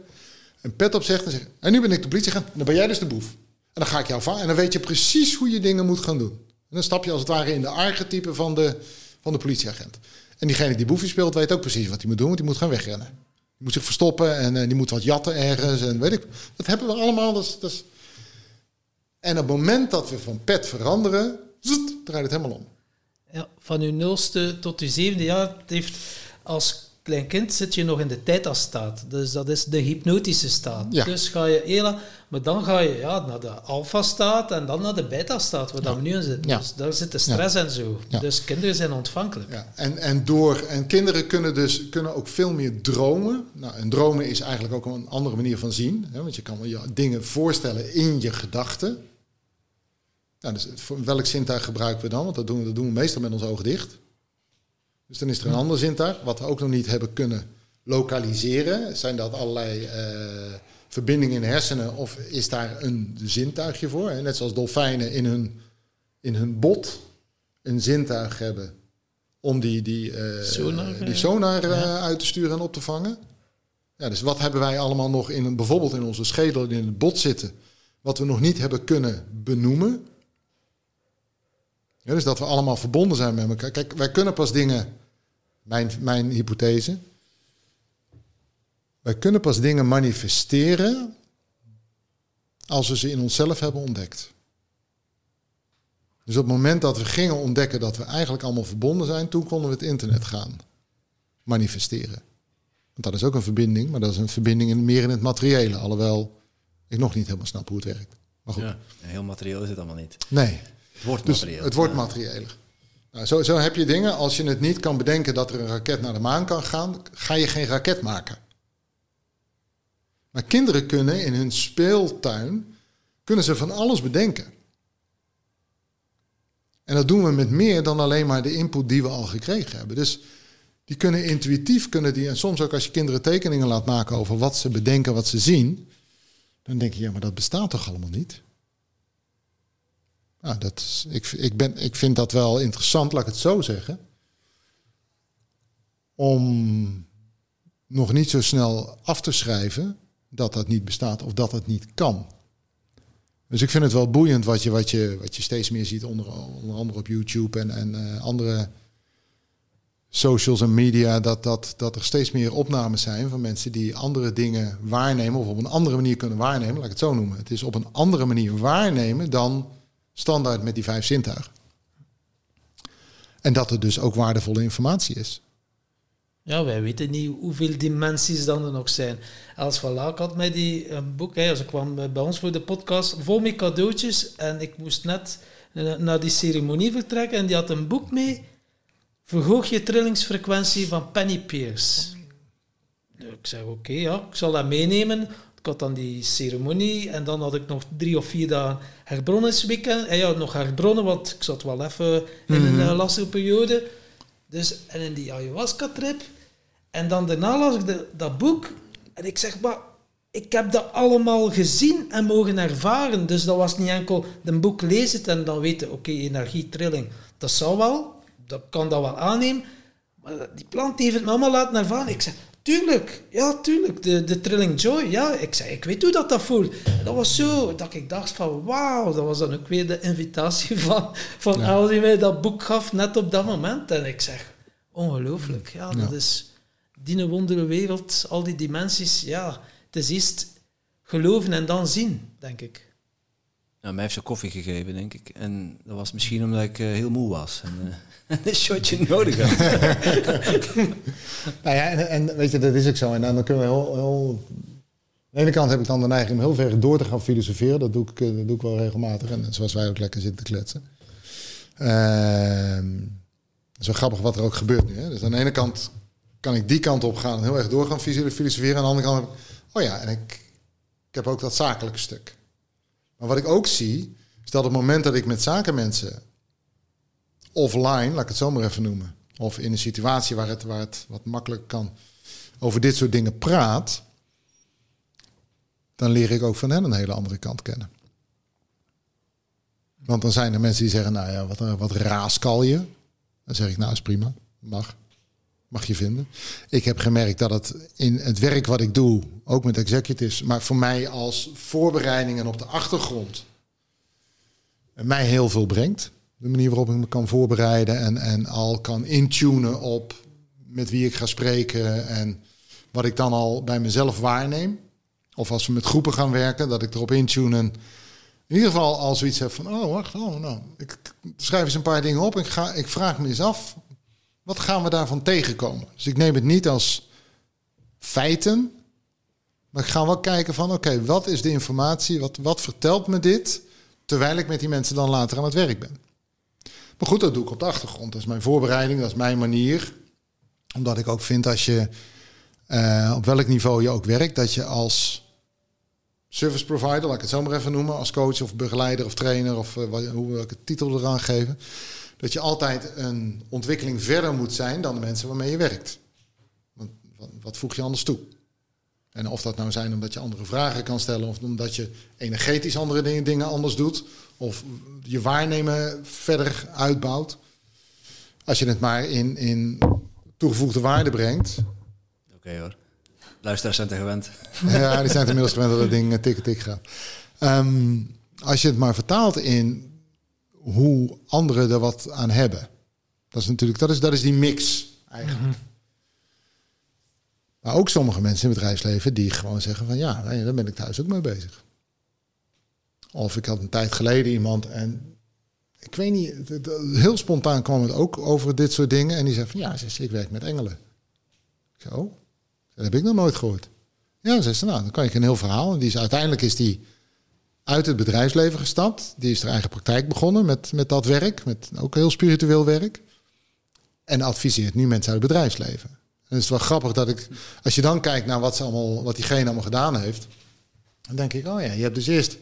[SPEAKER 1] een pet op zegt en zegt, en nu ben ik de politieagent, en dan ben jij dus de boef. En dan ga ik jou vangen en dan weet je precies hoe je dingen moet gaan doen. En dan stap je als het ware in de archetype van de, van de politieagent. En diegene die boefje speelt weet ook precies wat hij moet doen, want die moet gaan wegrennen. Die moet zich verstoppen en uh, die moet wat jatten ergens en weet ik. Dat hebben we allemaal. En op het moment dat we van pet veranderen, zut, draait het helemaal om.
[SPEAKER 3] Ja, van uw nulste tot uw zevende jaar heeft als klein kind zit je nog in de theta-staat. Dus dat is de hypnotische staat. Ja. Dus ga je heel maar dan ga je ja, naar de alfa-staat en dan naar de beta-staat, waar ja. we nu in zitten. Ja. Dus daar zit de stress en zo. Dus kinderen zijn ontvankelijk.
[SPEAKER 1] Ja. En, en, door, en kinderen kunnen dus kunnen ook veel meer dromen. Nou, en dromen is eigenlijk ook een andere manier van zien. Hè, want je kan je dingen voorstellen in je gedachten. Nou, dus welk zintuig gebruiken we dan? Want dat doen we, dat doen we meestal met ons ogen dicht. Dus dan is er een ander zintuig, wat we ook nog niet hebben kunnen lokaliseren. Zijn dat allerlei uh, verbindingen in de hersenen of is daar een zintuigje voor? Net zoals dolfijnen in hun, in hun bot een zintuig hebben om die, die, uh, sonar, die sonar uh, ja. uit te sturen en op te vangen. Ja, dus wat hebben wij allemaal nog in bijvoorbeeld in onze schedel in het bot zitten, wat we nog niet hebben kunnen benoemen? Ja, dus dat we allemaal verbonden zijn met elkaar. Kijk, wij kunnen pas dingen, mijn, mijn hypothese, wij kunnen pas dingen manifesteren als we ze in onszelf hebben ontdekt. Dus op het moment dat we gingen ontdekken dat we eigenlijk allemaal verbonden zijn, toen konden we het internet gaan manifesteren. Want dat is ook een verbinding, maar dat is een verbinding in, meer in het materiële. Alhoewel ik nog niet helemaal snap hoe het werkt. Maar goed. Ja,
[SPEAKER 2] heel materieel is het allemaal niet.
[SPEAKER 1] Nee.
[SPEAKER 2] Het wordt
[SPEAKER 1] Dus
[SPEAKER 2] materieel.
[SPEAKER 1] het wordt materiëler. Nou, zo, zo heb je dingen, als je het niet kan bedenken dat er een raket naar de maan kan gaan, ga je geen raket maken. Maar kinderen kunnen in hun speeltuin, kunnen ze van alles bedenken. En dat doen we met meer dan alleen maar de input die we al gekregen hebben. Dus die kunnen intuïtief, kunnen die, en soms ook als je kinderen tekeningen laat maken over wat ze bedenken, wat ze zien, dan denk je, ja, maar dat bestaat toch allemaal niet? Nou, dat is, ik, ik, ben, ik vind dat wel interessant, laat ik het zo zeggen. Om nog niet zo snel af te schrijven dat dat niet bestaat of dat het niet kan. Dus ik vind het wel boeiend wat je, wat je, wat je steeds meer ziet, onder, onder andere op YouTube en, en uh, andere socials en media, dat, dat, dat er steeds meer opnames zijn van mensen die andere dingen waarnemen of op een andere manier kunnen waarnemen, laat ik het zo noemen. Het is op een andere manier waarnemen dan standaard met die vijf zintuigen. En dat er dus ook waardevolle informatie is.
[SPEAKER 3] Ja, wij weten niet hoeveel dimensies dan er nog zijn. Els van Laak had mij die een boek, hè, ze kwam bij ons voor de podcast, vol met cadeautjes. En ik moest net naar die ceremonie vertrekken en die had een boek mee. Verhoog je trillingsfrequentie van Penny Pierce. Ik zeg, oké, ja, ik zal dat meenemen. Ik had dan die ceremonie en dan had ik nog drie of vier dagen herbronningsweekend. En ja, nog herbronnen, want ik zat wel even in een uh, lastige periode. Dus, en in die ayahuasca-trip. En dan daarna las ik de, dat boek. En ik zeg, maar ik heb dat allemaal gezien en mogen ervaren. Dus dat was niet enkel een boek lezen en dan weten, oké, okay, energie, trilling. Dat zou wel, dat kan dat wel aannemen. Maar die plant heeft het me allemaal laten ervaren. Ik zeg, tuurlijk, ja, tuurlijk, de, de trilling joy. Ja, ik zeg, ik weet hoe dat dat voelt. En dat was zo, dat ik dacht van, wauw, dat was dan ook weer de invitatie van, van ja. Els die mij dat boek gaf, net op dat moment. En ik zeg, ongelooflijk, ja, dat ja. is die wondere wereld, al die dimensies, ja, het is eerst geloven en dan zien, denk ik.
[SPEAKER 2] Ja, mij heeft ze koffie gegeven, denk ik. En dat was misschien omdat ik uh, heel moe was. En, uh, een shotje nodig had.
[SPEAKER 1] nou ja, en, weet je, dat is ook zo. En dan kunnen we heel. Aan de ene kant heb ik dan de neiging om heel ver door te gaan filosoferen. Dat doe ik, dat doe ik wel regelmatig. En zoals wij ook lekker zitten te kletsen. Uh, zo grappig wat er ook gebeurt nu. Hè? Dus aan de ene kant kan ik die kant op gaan heel erg door gaan filosoferen. Aan de andere kant oh ja, en ik, ik heb ook dat zakelijke stuk. Maar wat ik ook zie, is dat op het moment dat ik met zakenmensen offline, laat ik het zo maar even noemen, of in een situatie waar het, waar het wat makkelijk kan, over dit soort dingen praat, dan leer ik ook van hen een hele andere kant kennen. Want dan zijn er mensen die zeggen, nou ja, wat, wat raaskal je. Dan zeg ik, nou is prima, mag. Mag je vinden. Ik heb gemerkt dat het in het werk wat ik doe, ook met executives, maar voor mij als voorbereidingen op de achtergrond, mij heel veel brengt. De manier waarop ik me kan voorbereiden en, en al kan intunen op met wie ik ga spreken en wat ik dan al bij mezelf waarneem. Of als we met groepen gaan werken, dat ik erop intune. En in ieder geval al zoiets heb van, oh wacht, oh nou, ik schrijf eens een paar dingen op ik, ga, ik vraag me eens af, wat gaan we daarvan tegenkomen? Dus ik neem het niet als feiten, maar ik ga wel kijken van, oké, wat is de informatie, wat, wat vertelt me dit, terwijl ik met die mensen dan later aan het werk ben. Maar goed, dat doe ik op de achtergrond. Dat is mijn voorbereiding, dat is mijn manier. Omdat ik ook vind als je uh, op welk niveau je ook werkt, dat je als service provider, laat ik het zo maar even noemen, als coach of begeleider of trainer of wat, hoe wil ik het titel eraan geven, dat je altijd een ontwikkeling verder moet zijn dan de mensen waarmee je werkt. Want, wat, voeg je anders toe? En of dat nou zijn omdat je andere vragen kan stellen, of omdat je energetisch andere dingen, dingen anders doet, of je waarnemen verder uitbouwt. Als je het maar in, in toegevoegde waarde brengt.
[SPEAKER 2] Oké okay, hoor. Luisteraars zijn er gewend.
[SPEAKER 1] Ja, die zijn inmiddels gewend dat het ding tik tik gaat. Um, als je het maar vertaalt in hoe anderen er wat aan hebben. Dat is natuurlijk, dat is, dat is die mix eigenlijk. Mm -hmm. Maar ook sommige mensen in het bedrijfsleven die gewoon zeggen van ja, daar ben ik thuis ook mee bezig. Of ik had een tijd geleden iemand en ik weet niet, heel spontaan kwam het ook over dit soort dingen. En die zei van ja, zei, ik werk met engelen. Zei, oh, dat heb ik nog nooit gehoord. Ja, zei ze, nou, dan kan ik een heel verhaal. En die is, uiteindelijk is die uit het bedrijfsleven gestapt. Die is er eigen praktijk begonnen met, met dat werk, met ook heel spiritueel werk. En adviseert nu mensen uit het bedrijfsleven. En het is wel grappig dat ik, als je dan kijkt naar wat, ze allemaal, wat diegene allemaal gedaan heeft, dan denk ik, oh ja, je hebt dus eerst,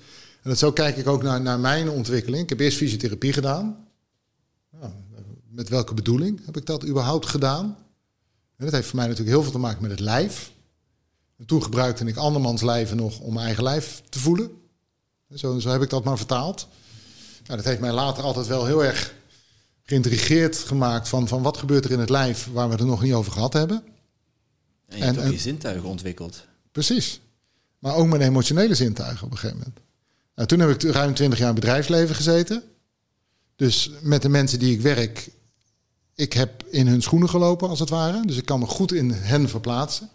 [SPEAKER 1] en dat zo kijk ik ook naar, naar mijn ontwikkeling. Ik heb eerst fysiotherapie gedaan. Nou, met welke bedoeling heb ik dat überhaupt gedaan? En dat heeft voor mij natuurlijk heel veel te maken met het lijf. En toen gebruikte ik andermans lijven nog om mijn eigen lijf te voelen. Zo, zo heb ik dat maar vertaald. Nou, dat heeft mij later altijd wel heel erg geïntrigeerd gemaakt van, van wat gebeurt er in het lijf waar we het er nog niet over gehad hebben.
[SPEAKER 2] En je hebt ook je zintuigen ontwikkeld.
[SPEAKER 1] Precies. Maar ook mijn emotionele zintuigen op een gegeven moment. Nou, toen heb ik ruim twintig jaar in bedrijfsleven gezeten. Dus met de mensen die ik werk, ik heb in hun schoenen gelopen als het ware. Dus ik kan me goed in hen verplaatsen.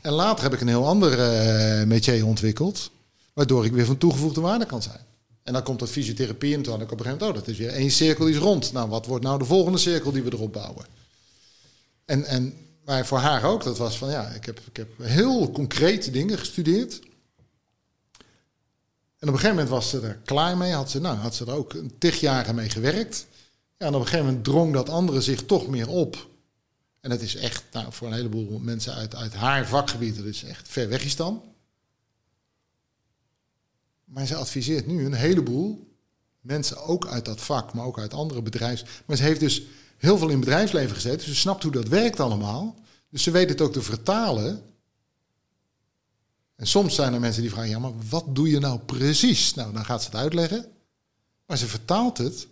[SPEAKER 1] En later heb ik een heel ander uh, métier ontwikkeld, waardoor ik weer van toegevoegde waarde kan zijn. En dan komt dat fysiotherapie en toen had ik op een gegeven moment, oh, dat is weer één cirkel die is rond. Nou, wat wordt nou de volgende cirkel die we erop bouwen? En, en maar voor haar ook, dat was van ja, ik heb, ik heb heel concrete dingen gestudeerd. En op een gegeven moment was ze er klaar mee, had ze, nou, had ze er ook tig jaren mee gewerkt. Ja, en op een gegeven moment drong dat andere zich toch meer op. En dat is echt, nou, voor een heleboel mensen uit, uit haar vakgebied, dat is echt ver weg is dan. Maar ze adviseert nu een heleboel mensen, ook uit dat vak, maar ook uit andere bedrijfs. Maar ze heeft dus heel veel in bedrijfsleven gezeten, dus ze snapt hoe dat werkt allemaal. Dus ze weet het ook te vertalen. En soms zijn er mensen die vragen, ja, maar wat doe je nou precies? Nou, dan gaat ze het uitleggen. Maar ze vertaalt het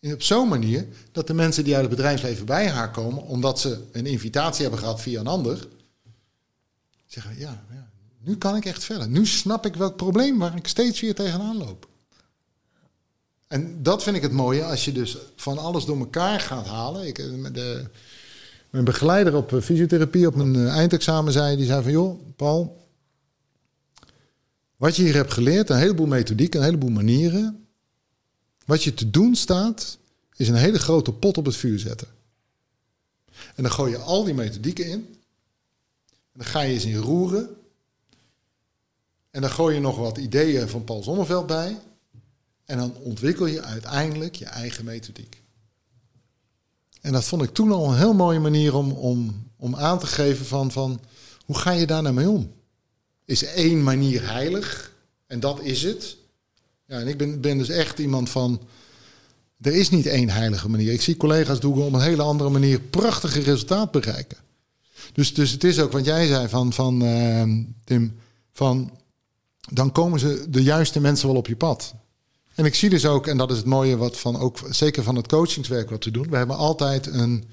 [SPEAKER 1] op zo'n manier dat de mensen die uit het bedrijfsleven bij haar komen, omdat ze een invitatie hebben gehad via een ander, zeggen, ja, ja nu kan ik echt verder. Nu snap ik welk probleem waar ik steeds weer tegenaan loop. En dat vind ik het mooie als je dus van alles door elkaar gaat halen. Ik, eh, de, mijn begeleider op eh, fysiotherapie op mijn eh, eindexamen zei, die zei van joh, Paul, wat je hier hebt geleerd, een heleboel methodiek, een heleboel manieren. Wat je te doen staat, is een hele grote pot op het vuur zetten. En dan gooi je al die methodieken in. En dan ga je eens in roeren. En dan gooi je nog wat ideeën van Paul Zonneveld bij. En dan ontwikkel je uiteindelijk je eigen methodiek. En dat vond ik toen al een heel mooie manier om, om, om aan te geven van, van hoe ga je daar nou mee om? Is één manier heilig en dat is het. Ja, en ik ben, ben dus echt iemand van, er is niet één heilige manier. Ik zie collega's doen op een hele andere manier prachtige resultaat bereiken. Dus, dus het is ook wat jij zei van, van uh, Tim, van dan komen ze de juiste mensen wel op je pad. En ik zie dus ook, en dat is het mooie wat van ook zeker van het coachingswerk wat we doen. We hebben altijd een,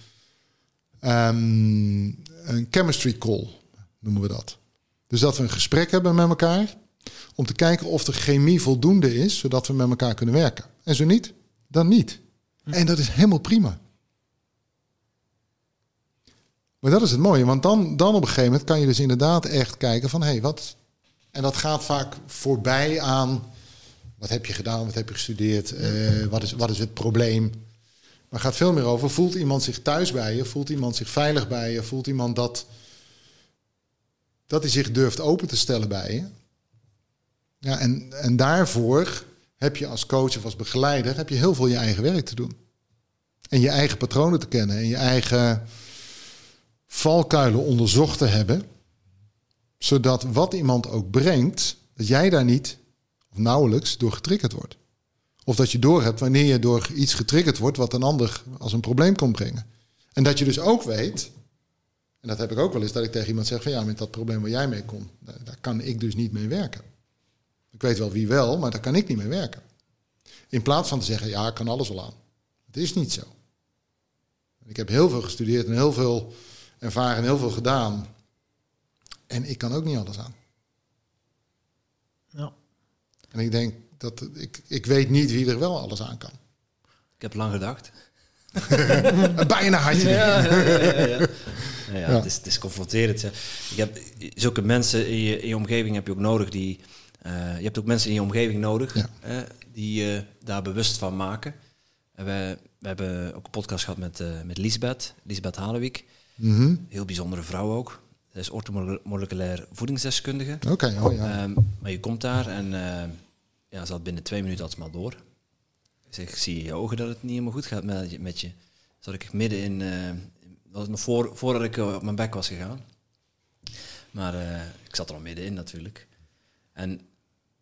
[SPEAKER 1] um, een chemistry call, noemen we dat. Dus dat we een gesprek hebben met elkaar om te kijken of de chemie voldoende is, zodat we met elkaar kunnen werken. En zo niet, dan niet. En dat is helemaal prima. Maar dat is het mooie, want dan, dan op een gegeven moment kan je dus inderdaad echt kijken van hé, hey, wat. En dat gaat vaak voorbij aan wat heb je gedaan, wat heb je gestudeerd, uh, wat, is, wat is het probleem. Maar het gaat veel meer over, voelt iemand zich thuis bij je, voelt iemand zich veilig bij je, voelt iemand dat, dat hij zich durft open te stellen bij je. Ja, en, en daarvoor heb je als coach of als begeleider heb je heel veel je eigen werk te doen. En je eigen patronen te kennen en je eigen valkuilen onderzocht te hebben. Zodat wat iemand ook brengt, dat jij daar niet of nauwelijks door getriggerd wordt. Of dat je doorhebt wanneer je door iets getriggerd wordt wat een ander als een probleem kan brengen. En dat je dus ook weet, en dat heb ik ook wel eens, dat ik tegen iemand zeg van ja, met dat probleem waar jij mee komt, daar kan ik dus niet mee werken. Ik weet wel wie wel, maar daar kan ik niet mee werken. In plaats van te zeggen, ja, ik kan alles wel aan. Het is niet zo. Ik heb heel veel gestudeerd en heel veel ervaren en heel veel gedaan. En ik kan ook niet alles aan. Ja. En ik denk dat ik, ik weet niet wie er wel alles aan kan.
[SPEAKER 2] Ik heb lang gedacht.
[SPEAKER 1] Bijna had je. Ja, ja, ja,
[SPEAKER 2] ja, Het, is, het is confronterend. Je hebt zulke mensen in je, in je omgeving heb je ook nodig die uh, je hebt ook mensen in je omgeving nodig die je uh, daar bewust van maken. En we, we hebben ook een podcast gehad met, uh, met Lisbeth, Lisbeth Halewijk. Mm Heel bijzondere vrouw ook. Zij is orthomoleculair voedingsdeskundige.
[SPEAKER 1] Oké, oh ja.
[SPEAKER 2] Um, maar je komt daar en ja, ze had binnen twee minuten had ze maar door. Ik zeg, zie in je ogen dat het niet helemaal goed gaat met, je- met je. Zat ik midden in, dat was nog voor, voordat ik eh, op mijn bek was gegaan. Maar eh, ik zat er al middenin natuurlijk. En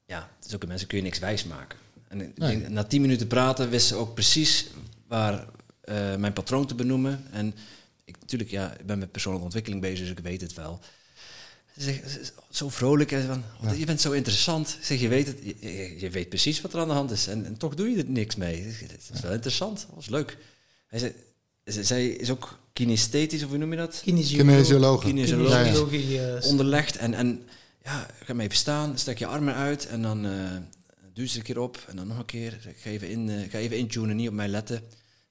[SPEAKER 2] ja, zulke mensen kun je niks wijs maken. En ik
[SPEAKER 1] Nee.
[SPEAKER 2] denk, na tien minuten praten wist ze ook precies waar eh, mijn patroon te benoemen. En ik, natuurlijk, ja, ik ben met persoonlijke ontwikkeling bezig, dus ik weet het wel. Ze zegt, ze is zo vrolijk en van, "Oh, je bent zo interessant. Zeg, je weet het, je, weet precies wat er aan de hand is en, en toch doe je er niks mee. Zeg, Het is wel interessant, dat was leuk. Hij zei, ze- zij is ook kinesthetisch, of hoe noem je dat?
[SPEAKER 1] Kinesioloog.
[SPEAKER 2] Kinesioloog.
[SPEAKER 1] Ja, ja.
[SPEAKER 3] Kinesiologie, eh,
[SPEAKER 2] onderlegd. En, en ja, ga maar even staan, stek je armen uit en dan eh duw ze een keer op en dan nog een keer. Ik Ga even, in, eh, ga even intunen, niet op mij letten.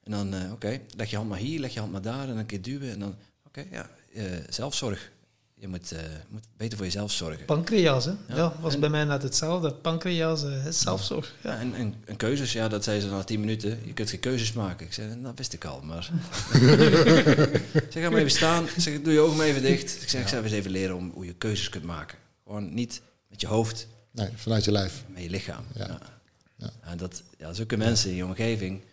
[SPEAKER 2] En dan, eh, oké, leg je hand maar hier, leg je hand maar daar en dan een keer duwen. En dan, oké, ja, eh, zelfzorg. Je moet, eh, moet beter voor jezelf zorgen.
[SPEAKER 3] Pancreas, hè?
[SPEAKER 2] Ja.
[SPEAKER 3] Ja, was
[SPEAKER 2] En-
[SPEAKER 3] bij mij net hetzelfde. Pancreas is zelfzorg.
[SPEAKER 2] Ja,
[SPEAKER 3] Ja.
[SPEAKER 2] en, en, en keuzes, ja, dat zei ze na tien minuten. Je kunt geen keuzes maken. Ik zei, dat wist ik al, maar... ik zeg, ga maar even staan. Ik zeg, doe je ogen maar even dicht. Ik zeg, ik zou eens even leren om hoe je keuzes kunt maken. Gewoon niet met je hoofd,
[SPEAKER 1] Nee, vanuit je lijf.
[SPEAKER 2] met je lichaam.
[SPEAKER 1] Ja.
[SPEAKER 2] Ja.
[SPEAKER 1] Ja.
[SPEAKER 2] En dat, ja, zulke mensen in je omgeving, ja,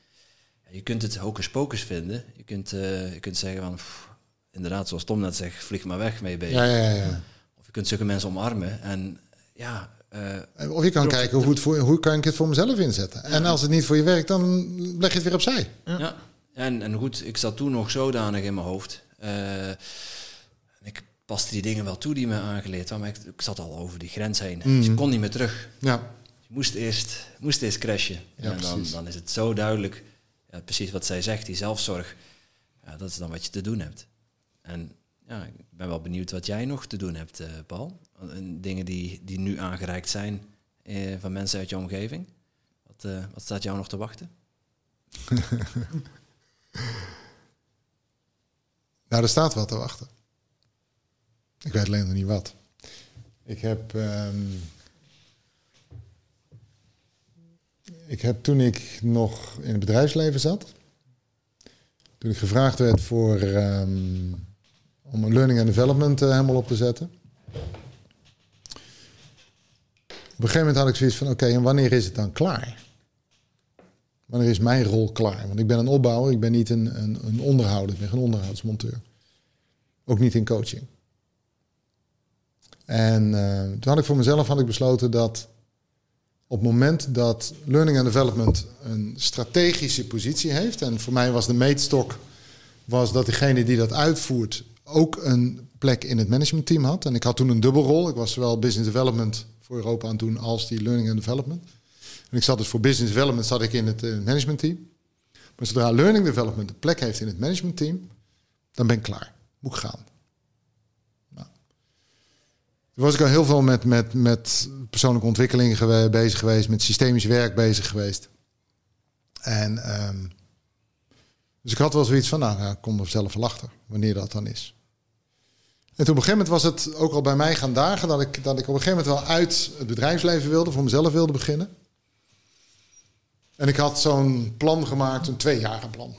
[SPEAKER 2] je kunt het hocus pocus vinden. Je kunt, eh, je kunt zeggen van, pff, inderdaad, zoals Tom net zegt, vlieg maar weg mee bezig.
[SPEAKER 1] Ja, ja, ja.
[SPEAKER 2] Of je kunt zulke mensen omarmen en ja... eh,
[SPEAKER 1] Of je kan kijken hoe, het voor, hoe kan ik het voor mezelf inzetten. En als het niet voor je werkt, dan leg je het weer opzij.
[SPEAKER 2] Ja. En, en goed, ik zat toen nog zodanig in mijn hoofd. Eh, en ik paste die dingen wel toe die me aangeleerd waren, maar ik, ik zat al over die grens heen. Dus ik kon niet meer terug.
[SPEAKER 1] Ja,
[SPEAKER 2] Je moest eerst, moest eerst crashen.
[SPEAKER 1] Ja,
[SPEAKER 2] en dan, dan is het zo duidelijk, ja, precies wat zij zegt, die zelfzorg. Ja, dat is dan wat je te doen hebt. En ja, ik ben wel benieuwd wat jij nog te doen hebt, eh, Paul. En dingen die, die nu aangereikt zijn eh, van mensen uit je omgeving. Wat, eh, wat staat jou nog te wachten?
[SPEAKER 1] nou, er staat wat te wachten. Ik weet alleen nog niet wat. Ik heb, ehm, ik heb toen ik nog in het bedrijfsleven zat, toen ik gevraagd werd voor, ehm, om een learning and development eh, helemaal op te zetten. Op een gegeven moment had ik zoiets van, oké, en wanneer is het dan klaar? Wanneer is mijn rol klaar? Want ik ben een opbouwer, ik ben niet een, een, een onderhouder, ik ben geen onderhoudsmonteur. Ook niet in coaching. En eh, toen had ik voor mezelf had ik besloten dat op het moment dat learning and development een strategische positie heeft, en voor mij was de meetstok was dat degene die dat uitvoert ook een plek in het managementteam had. En ik had toen een dubbelrol. Ik was zowel business development voor Europa aan het doen als die learning and development. En ik zat dus voor business development zat ik in het eh, managementteam. Maar zodra learning development een plek heeft in het managementteam, dan ben ik klaar. Moet ik gaan. Toen was ik al heel veel met, met, met persoonlijke ontwikkeling bezig geweest, met systemisch werk bezig geweest. En ehm, dus ik had wel zoiets van, nou, ja, kom er zelf wel achter wanneer dat dan is. En toen op een gegeven moment was het ook al bij mij gaan dagen dat ik, dat ik op een gegeven moment wel uit het bedrijfsleven wilde, voor mezelf wilde beginnen. En ik had zo'n plan gemaakt, een tweejaren plan.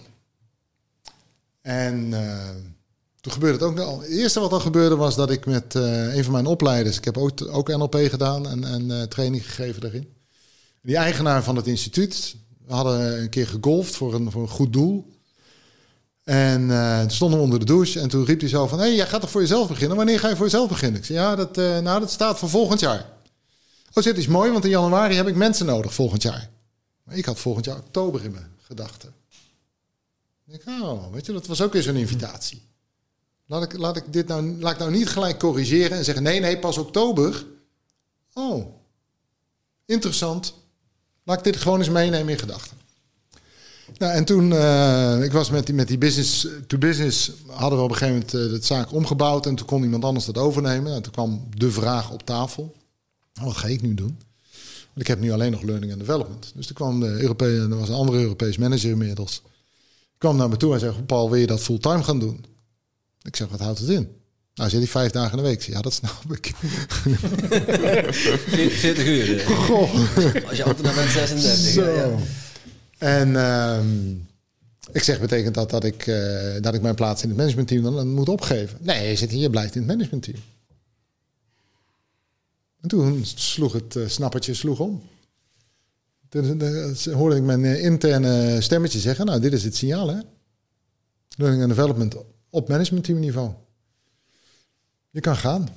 [SPEAKER 1] En eh, toen gebeurde het ook al. Het eerste wat al gebeurde was dat ik met eh, een van mijn opleiders, ik heb ook, ook NLP gedaan en, en eh, training gegeven daarin. Die eigenaar van het instituut, hadden een keer gegolfd voor een, voor een goed doel. En eh, toen stonden we onder de douche en toen riep hij zo van... hé, hey, jij gaat toch voor jezelf beginnen? Wanneer ga je voor jezelf beginnen? Ik zei, ja, dat, nou, dat staat voor volgend jaar. Oh, dit is mooi, want in januari heb ik mensen nodig volgend jaar. Maar ik had volgend jaar oktober in mijn gedachten. Ik denk, oh, weet je, dat was ook weer zo'n invitatie. Laat ik, ik dit nou, laat ik nou niet gelijk corrigeren en zeggen, nee, nee, pas oktober. Oh, interessant. Laat ik dit gewoon eens meenemen in gedachten. Nou, en toen, eh, ik was met die, met die business to business, hadden we op een gegeven moment uh, de zaak omgebouwd en toen kon iemand anders dat overnemen. En toen kwam de vraag op tafel, wat ga ik nu doen? Want ik heb nu alleen nog learning and development. Dus toen kwam de er was een andere Europees manager inmiddels, kwam naar me toe en zei, Paul, wil je dat fulltime gaan doen? Ik zeg, wat houdt het in? Nou, zei hij vijf dagen in de week. Ja, dat snap ik.
[SPEAKER 2] 40 uur. eh.
[SPEAKER 1] Goh.
[SPEAKER 2] Als je ambtenaar bent 36.
[SPEAKER 1] Zo.
[SPEAKER 2] Ja.
[SPEAKER 1] En ehm, ik zeg, betekent dat dat ik, eh, dat ik mijn plaats in het managementteam dan, dan moet opgeven? Nee, je zit hier, je blijft in het managementteam. En toen sloeg het uh, snappertje sloeg om. Toen eh, hoorde ik mijn interne stemmetje zeggen, nou, dit is het signaal, hè. Learning and development op managementteamniveau. Je kan gaan.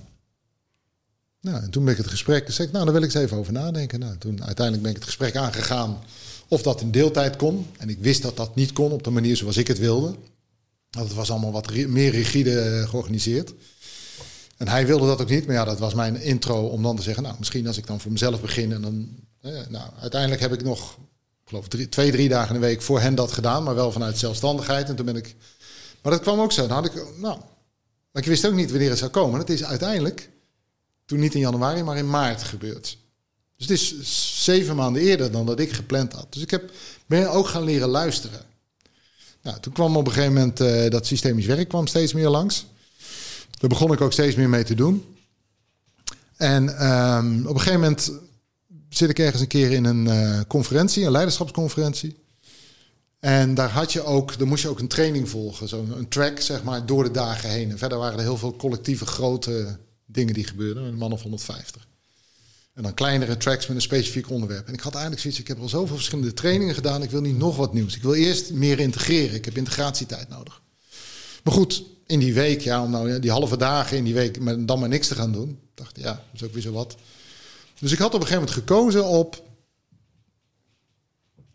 [SPEAKER 1] Nou, en toen ben ik het gesprek, zei ik, nou, daar wil ik eens even over nadenken. Nou, toen uiteindelijk ben ik het gesprek aangegaan of dat in deeltijd kon. En ik wist dat dat niet kon op de manier zoals ik het wilde. Want het was allemaal wat meer rigide eh, georganiseerd. En hij wilde dat ook niet, maar ja, dat was mijn intro om dan te zeggen, nou, misschien als ik dan voor mezelf begin en dan, eh, nou, uiteindelijk heb ik nog, ik geloof drie, twee, drie dagen in de week voor hen dat gedaan, maar wel vanuit zelfstandigheid. En toen ben ik, maar dat kwam ook zo. Dan had ik, nou, ik wist ook niet wanneer het zou komen. Het is uiteindelijk, toen niet in januari, maar in maart gebeurd. Dus het is zeven maanden eerder dan dat ik gepland had. Dus ik heb, ben ook gaan leren luisteren. Nou, toen kwam op een gegeven moment uh, dat systemisch werk kwam steeds meer langs. Daar begon ik ook steeds meer mee te doen. En um, op een gegeven moment zit ik ergens een keer in een uh, conferentie, een leiderschapsconferentie. En daar had je ook, dan moest je ook een training volgen, zo'n een track zeg maar door de dagen heen. En verder waren er heel veel collectieve grote dingen die gebeurden, een man of 150. En dan kleinere tracks met een specifiek onderwerp. En ik had eigenlijk zoiets, ik heb al zoveel verschillende trainingen gedaan, ik wil niet nog wat nieuws. Ik wil eerst meer integreren, ik heb integratietijd nodig. Maar goed, in die week, ja, om nou die halve dagen in die week met, dan maar niks te gaan doen. dacht, ja, dat is ook weer zo wat. Dus ik had op een gegeven moment gekozen op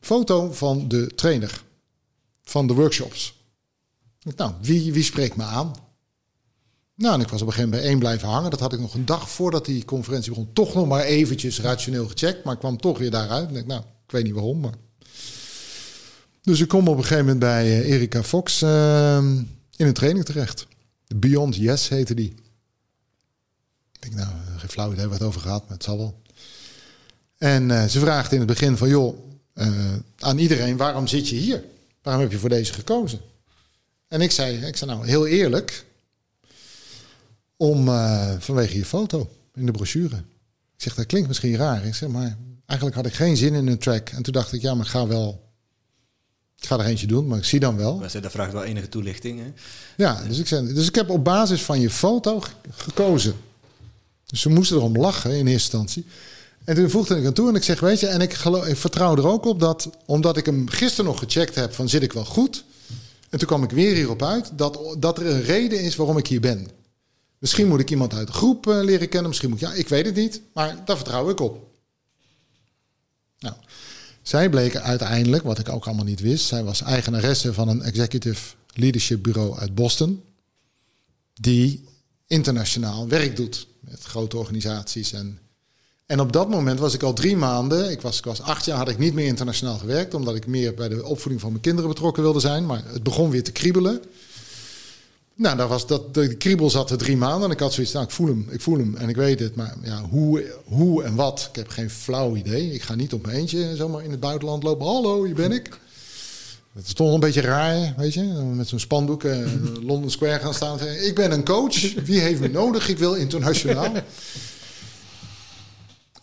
[SPEAKER 1] foto van de trainer van de workshops. Nou, wie, wie spreekt me aan? Nou, en ik was op een gegeven moment bij één blijven hangen. Dat had ik nog een dag voordat die conferentie begon. Toch nog maar eventjes rationeel gecheckt. Maar ik kwam toch weer daaruit. Ik, nou, ik weet niet waarom. Maar... Dus ik kom op een gegeven moment bij uh, Erika Fox uh, in een training terecht. Beyond Yes heette die. Ik denk, nou, geen flauw idee wat over gehad, maar het zal wel. En uh, ze vraagt in het begin van, joh, uh, aan iedereen, waarom zit je hier? Waarom heb je voor deze gekozen? En ik zei, ik zei nou, heel eerlijk, om uh, vanwege je foto in de brochure. Ik zeg, dat klinkt misschien raar. Ik zeg, maar eigenlijk had ik geen zin in een track. En toen dacht ik, ja, maar ik ga wel... Ik ga er eentje doen, maar ik zie dan wel.
[SPEAKER 2] Dat vraagt wel enige toelichting, hè?
[SPEAKER 1] Ja, dus ik, zei, dus ik heb op basis van je foto gekozen. Dus ze moesten erom lachen in eerste instantie. En toen voegde ik aan toe en ik zeg, weet je, en ik, vertrouw er ook op dat, omdat ik hem gisteren nog gecheckt heb van zit ik wel goed. En toen kwam ik weer hierop uit dat, dat er een reden is waarom ik hier ben. Misschien moet ik iemand uit de groep uh, leren kennen. Misschien moet ik, ja, ik weet het niet. Maar daar vertrouw ik op. Nou, zij bleken uiteindelijk, wat ik ook allemaal niet wist. Zij was eigenaresse van een executive leadership bureau uit Boston. Die internationaal werk doet. Met grote organisaties. En, en op dat moment was ik al drie maanden. Ik was, ik was acht jaar, had ik niet meer internationaal gewerkt. Omdat ik meer bij de opvoeding van mijn kinderen betrokken wilde zijn. Maar het begon weer te kriebelen. Nou, dat was dat, de kriebel zat er drie maanden. En ik had zoiets, nou, ik voel hem, ik voel hem en ik weet het. Maar ja, hoe, hoe en wat, ik heb geen flauw idee. Ik ga niet op mijn eentje zomaar in het buitenland lopen. Hallo, hier ben ik. Het is toch een beetje raar, weet je. Met zo'n spandoek uh, London Square gaan staan. Ik ben een coach. Wie heeft me nodig? Ik wil internationaal.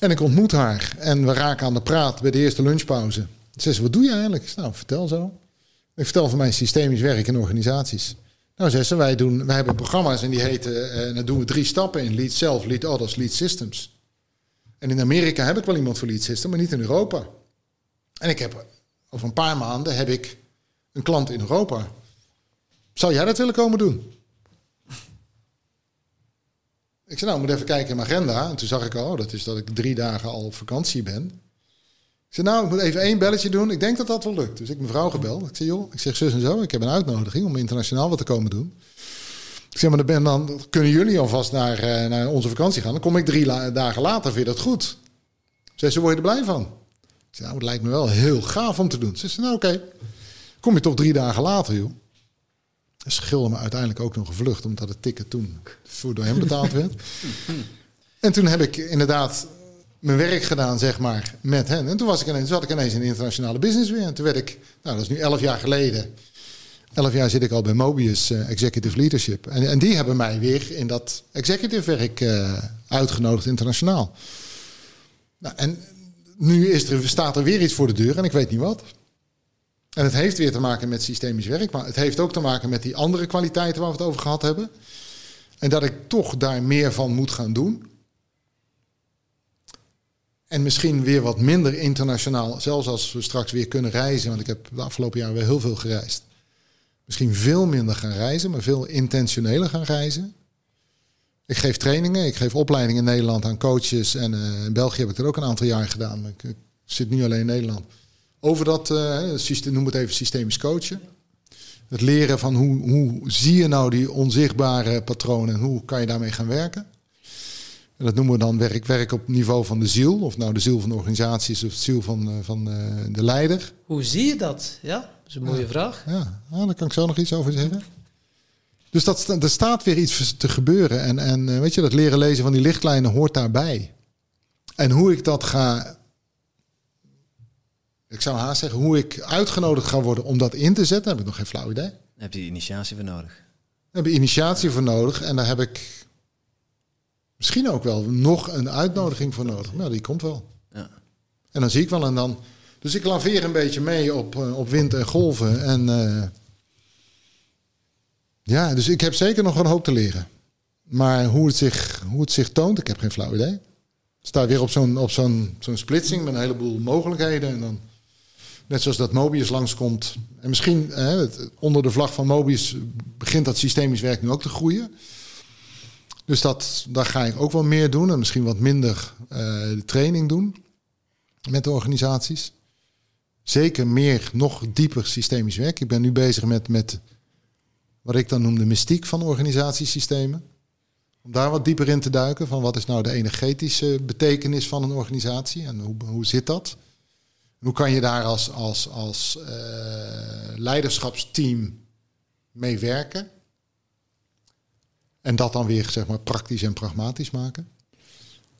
[SPEAKER 1] En ik ontmoet haar. En we raken aan de praat bij de eerste lunchpauze. Ze zegt, wat doe je eigenlijk? Nou, vertel zo. Ik vertel van mijn systemisch werk in organisaties. Nou, zegt ze, wij, doen, wij hebben programma's en die heten, en eh, dan doen we drie stappen in. Lead Self, Lead Others, Lead Systems. En in Amerika heb ik wel iemand voor Lead System, maar niet in Europa. En ik heb, over een paar maanden heb ik een klant in Europa. Zou jij dat willen komen doen? Ik zei, nou, moet even kijken in mijn agenda. En toen zag ik, oh, dat is dat ik drie dagen al op vakantie ben. Ik zei, nou, ik moet even één belletje doen. Ik denk dat dat wel lukt. Dus ik mijn vrouw gebeld. Ik zei, joh, ik zeg zus en zo. Ik heb een uitnodiging om internationaal wat te komen doen. Ik zeg, maar dan, dan kunnen jullie alvast naar, uh, naar onze vakantie gaan. Dan kom ik drie dagen later, vind je dat goed? Ze ze word je er blij van? Ik zei, nou, het lijkt me wel heel gaaf om te doen. Ze zei, nou oké. Kom je toch drie dagen later, joh. Schilde me uiteindelijk ook nog gevlucht, omdat het ticket toen voor door hem betaald werd. en toen heb ik inderdaad mijn werk gedaan, zeg maar, met hen. En toen, was ik ineens, zat ik ineens in de internationale business weer. En toen werd ik, nou dat is nu elf jaar geleden. Elf jaar zit ik al bij Mobius uh, Executive Leadership. En, en, die hebben mij weer in dat executive werk uh, uitgenodigd internationaal. Nou, en nu is er, staat er weer iets voor de deur en ik weet niet wat. En het heeft weer te maken met systemisch werk, maar het heeft ook te maken met die andere kwaliteiten waar we het over gehad hebben. En dat ik toch daar meer van moet gaan doen. En misschien weer wat minder internationaal, zelfs als we straks weer kunnen reizen. Want ik heb de afgelopen jaren weer heel veel gereisd. Misschien veel minder gaan reizen, maar veel intentioneler gaan reizen. Ik geef trainingen, ik geef opleidingen in Nederland aan coaches. En uh, in België heb ik dat ook een aantal jaar gedaan. Ik, ik zit nu alleen in Nederland. Over dat, uh, systeem, noem het even systemisch coachen. Het leren van hoe, hoe zie je nou die onzichtbare patronen en hoe kan je daarmee gaan werken. En dat noemen we dan werk, werk op niveau van de ziel. Of nou de ziel van de organisatie is of de ziel van, uh, van uh, de leider.
[SPEAKER 3] Hoe zie je dat? Ja, dat is een mooie
[SPEAKER 1] ja.
[SPEAKER 3] vraag.
[SPEAKER 1] Ja, daar kan ik zo nog iets over zeggen. Dus dat, er staat weer iets te gebeuren. En, en weet je, dat leren lezen van die lichtlijnen hoort daarbij. En hoe ik dat ga ik zou haast zeggen, hoe ik uitgenodigd ga worden om dat in te zetten, heb ik nog geen flauw idee. Daar
[SPEAKER 2] heb je initiatie voor nodig.
[SPEAKER 1] Daar heb je initiatie voor nodig en daar heb ik misschien ook wel nog een uitnodiging voor nodig. Nou, die komt wel.
[SPEAKER 2] Ja.
[SPEAKER 1] En dan zie ik wel en dan. Dus ik laveer een beetje mee op, op wind en golven. En uh, ja, dus ik heb zeker nog een hoop te leren. Maar hoe het zich, hoe het zich toont, ik heb geen flauw idee. Sta weer op zo'n op zo'n zo'n splitsing met een heleboel mogelijkheden. En dan Net zoals dat Mobius langskomt. En misschien eh, onder de vlag van Mobius begint dat systemisch werk nu ook te groeien. Dus dat, daar ga ik ook wel meer doen. En misschien wat minder de training doen met de organisaties. Zeker meer, nog dieper systemisch werk. Ik ben nu bezig met, met wat ik dan noem de mystiek van organisatiesystemen. Om daar wat dieper in te duiken. Van wat is nou de energetische betekenis van een organisatie en hoe, hoe zit dat? Hoe kan je daar als, als, als uh, leiderschapsteam mee werken? En dat dan weer zeg maar, praktisch en pragmatisch maken.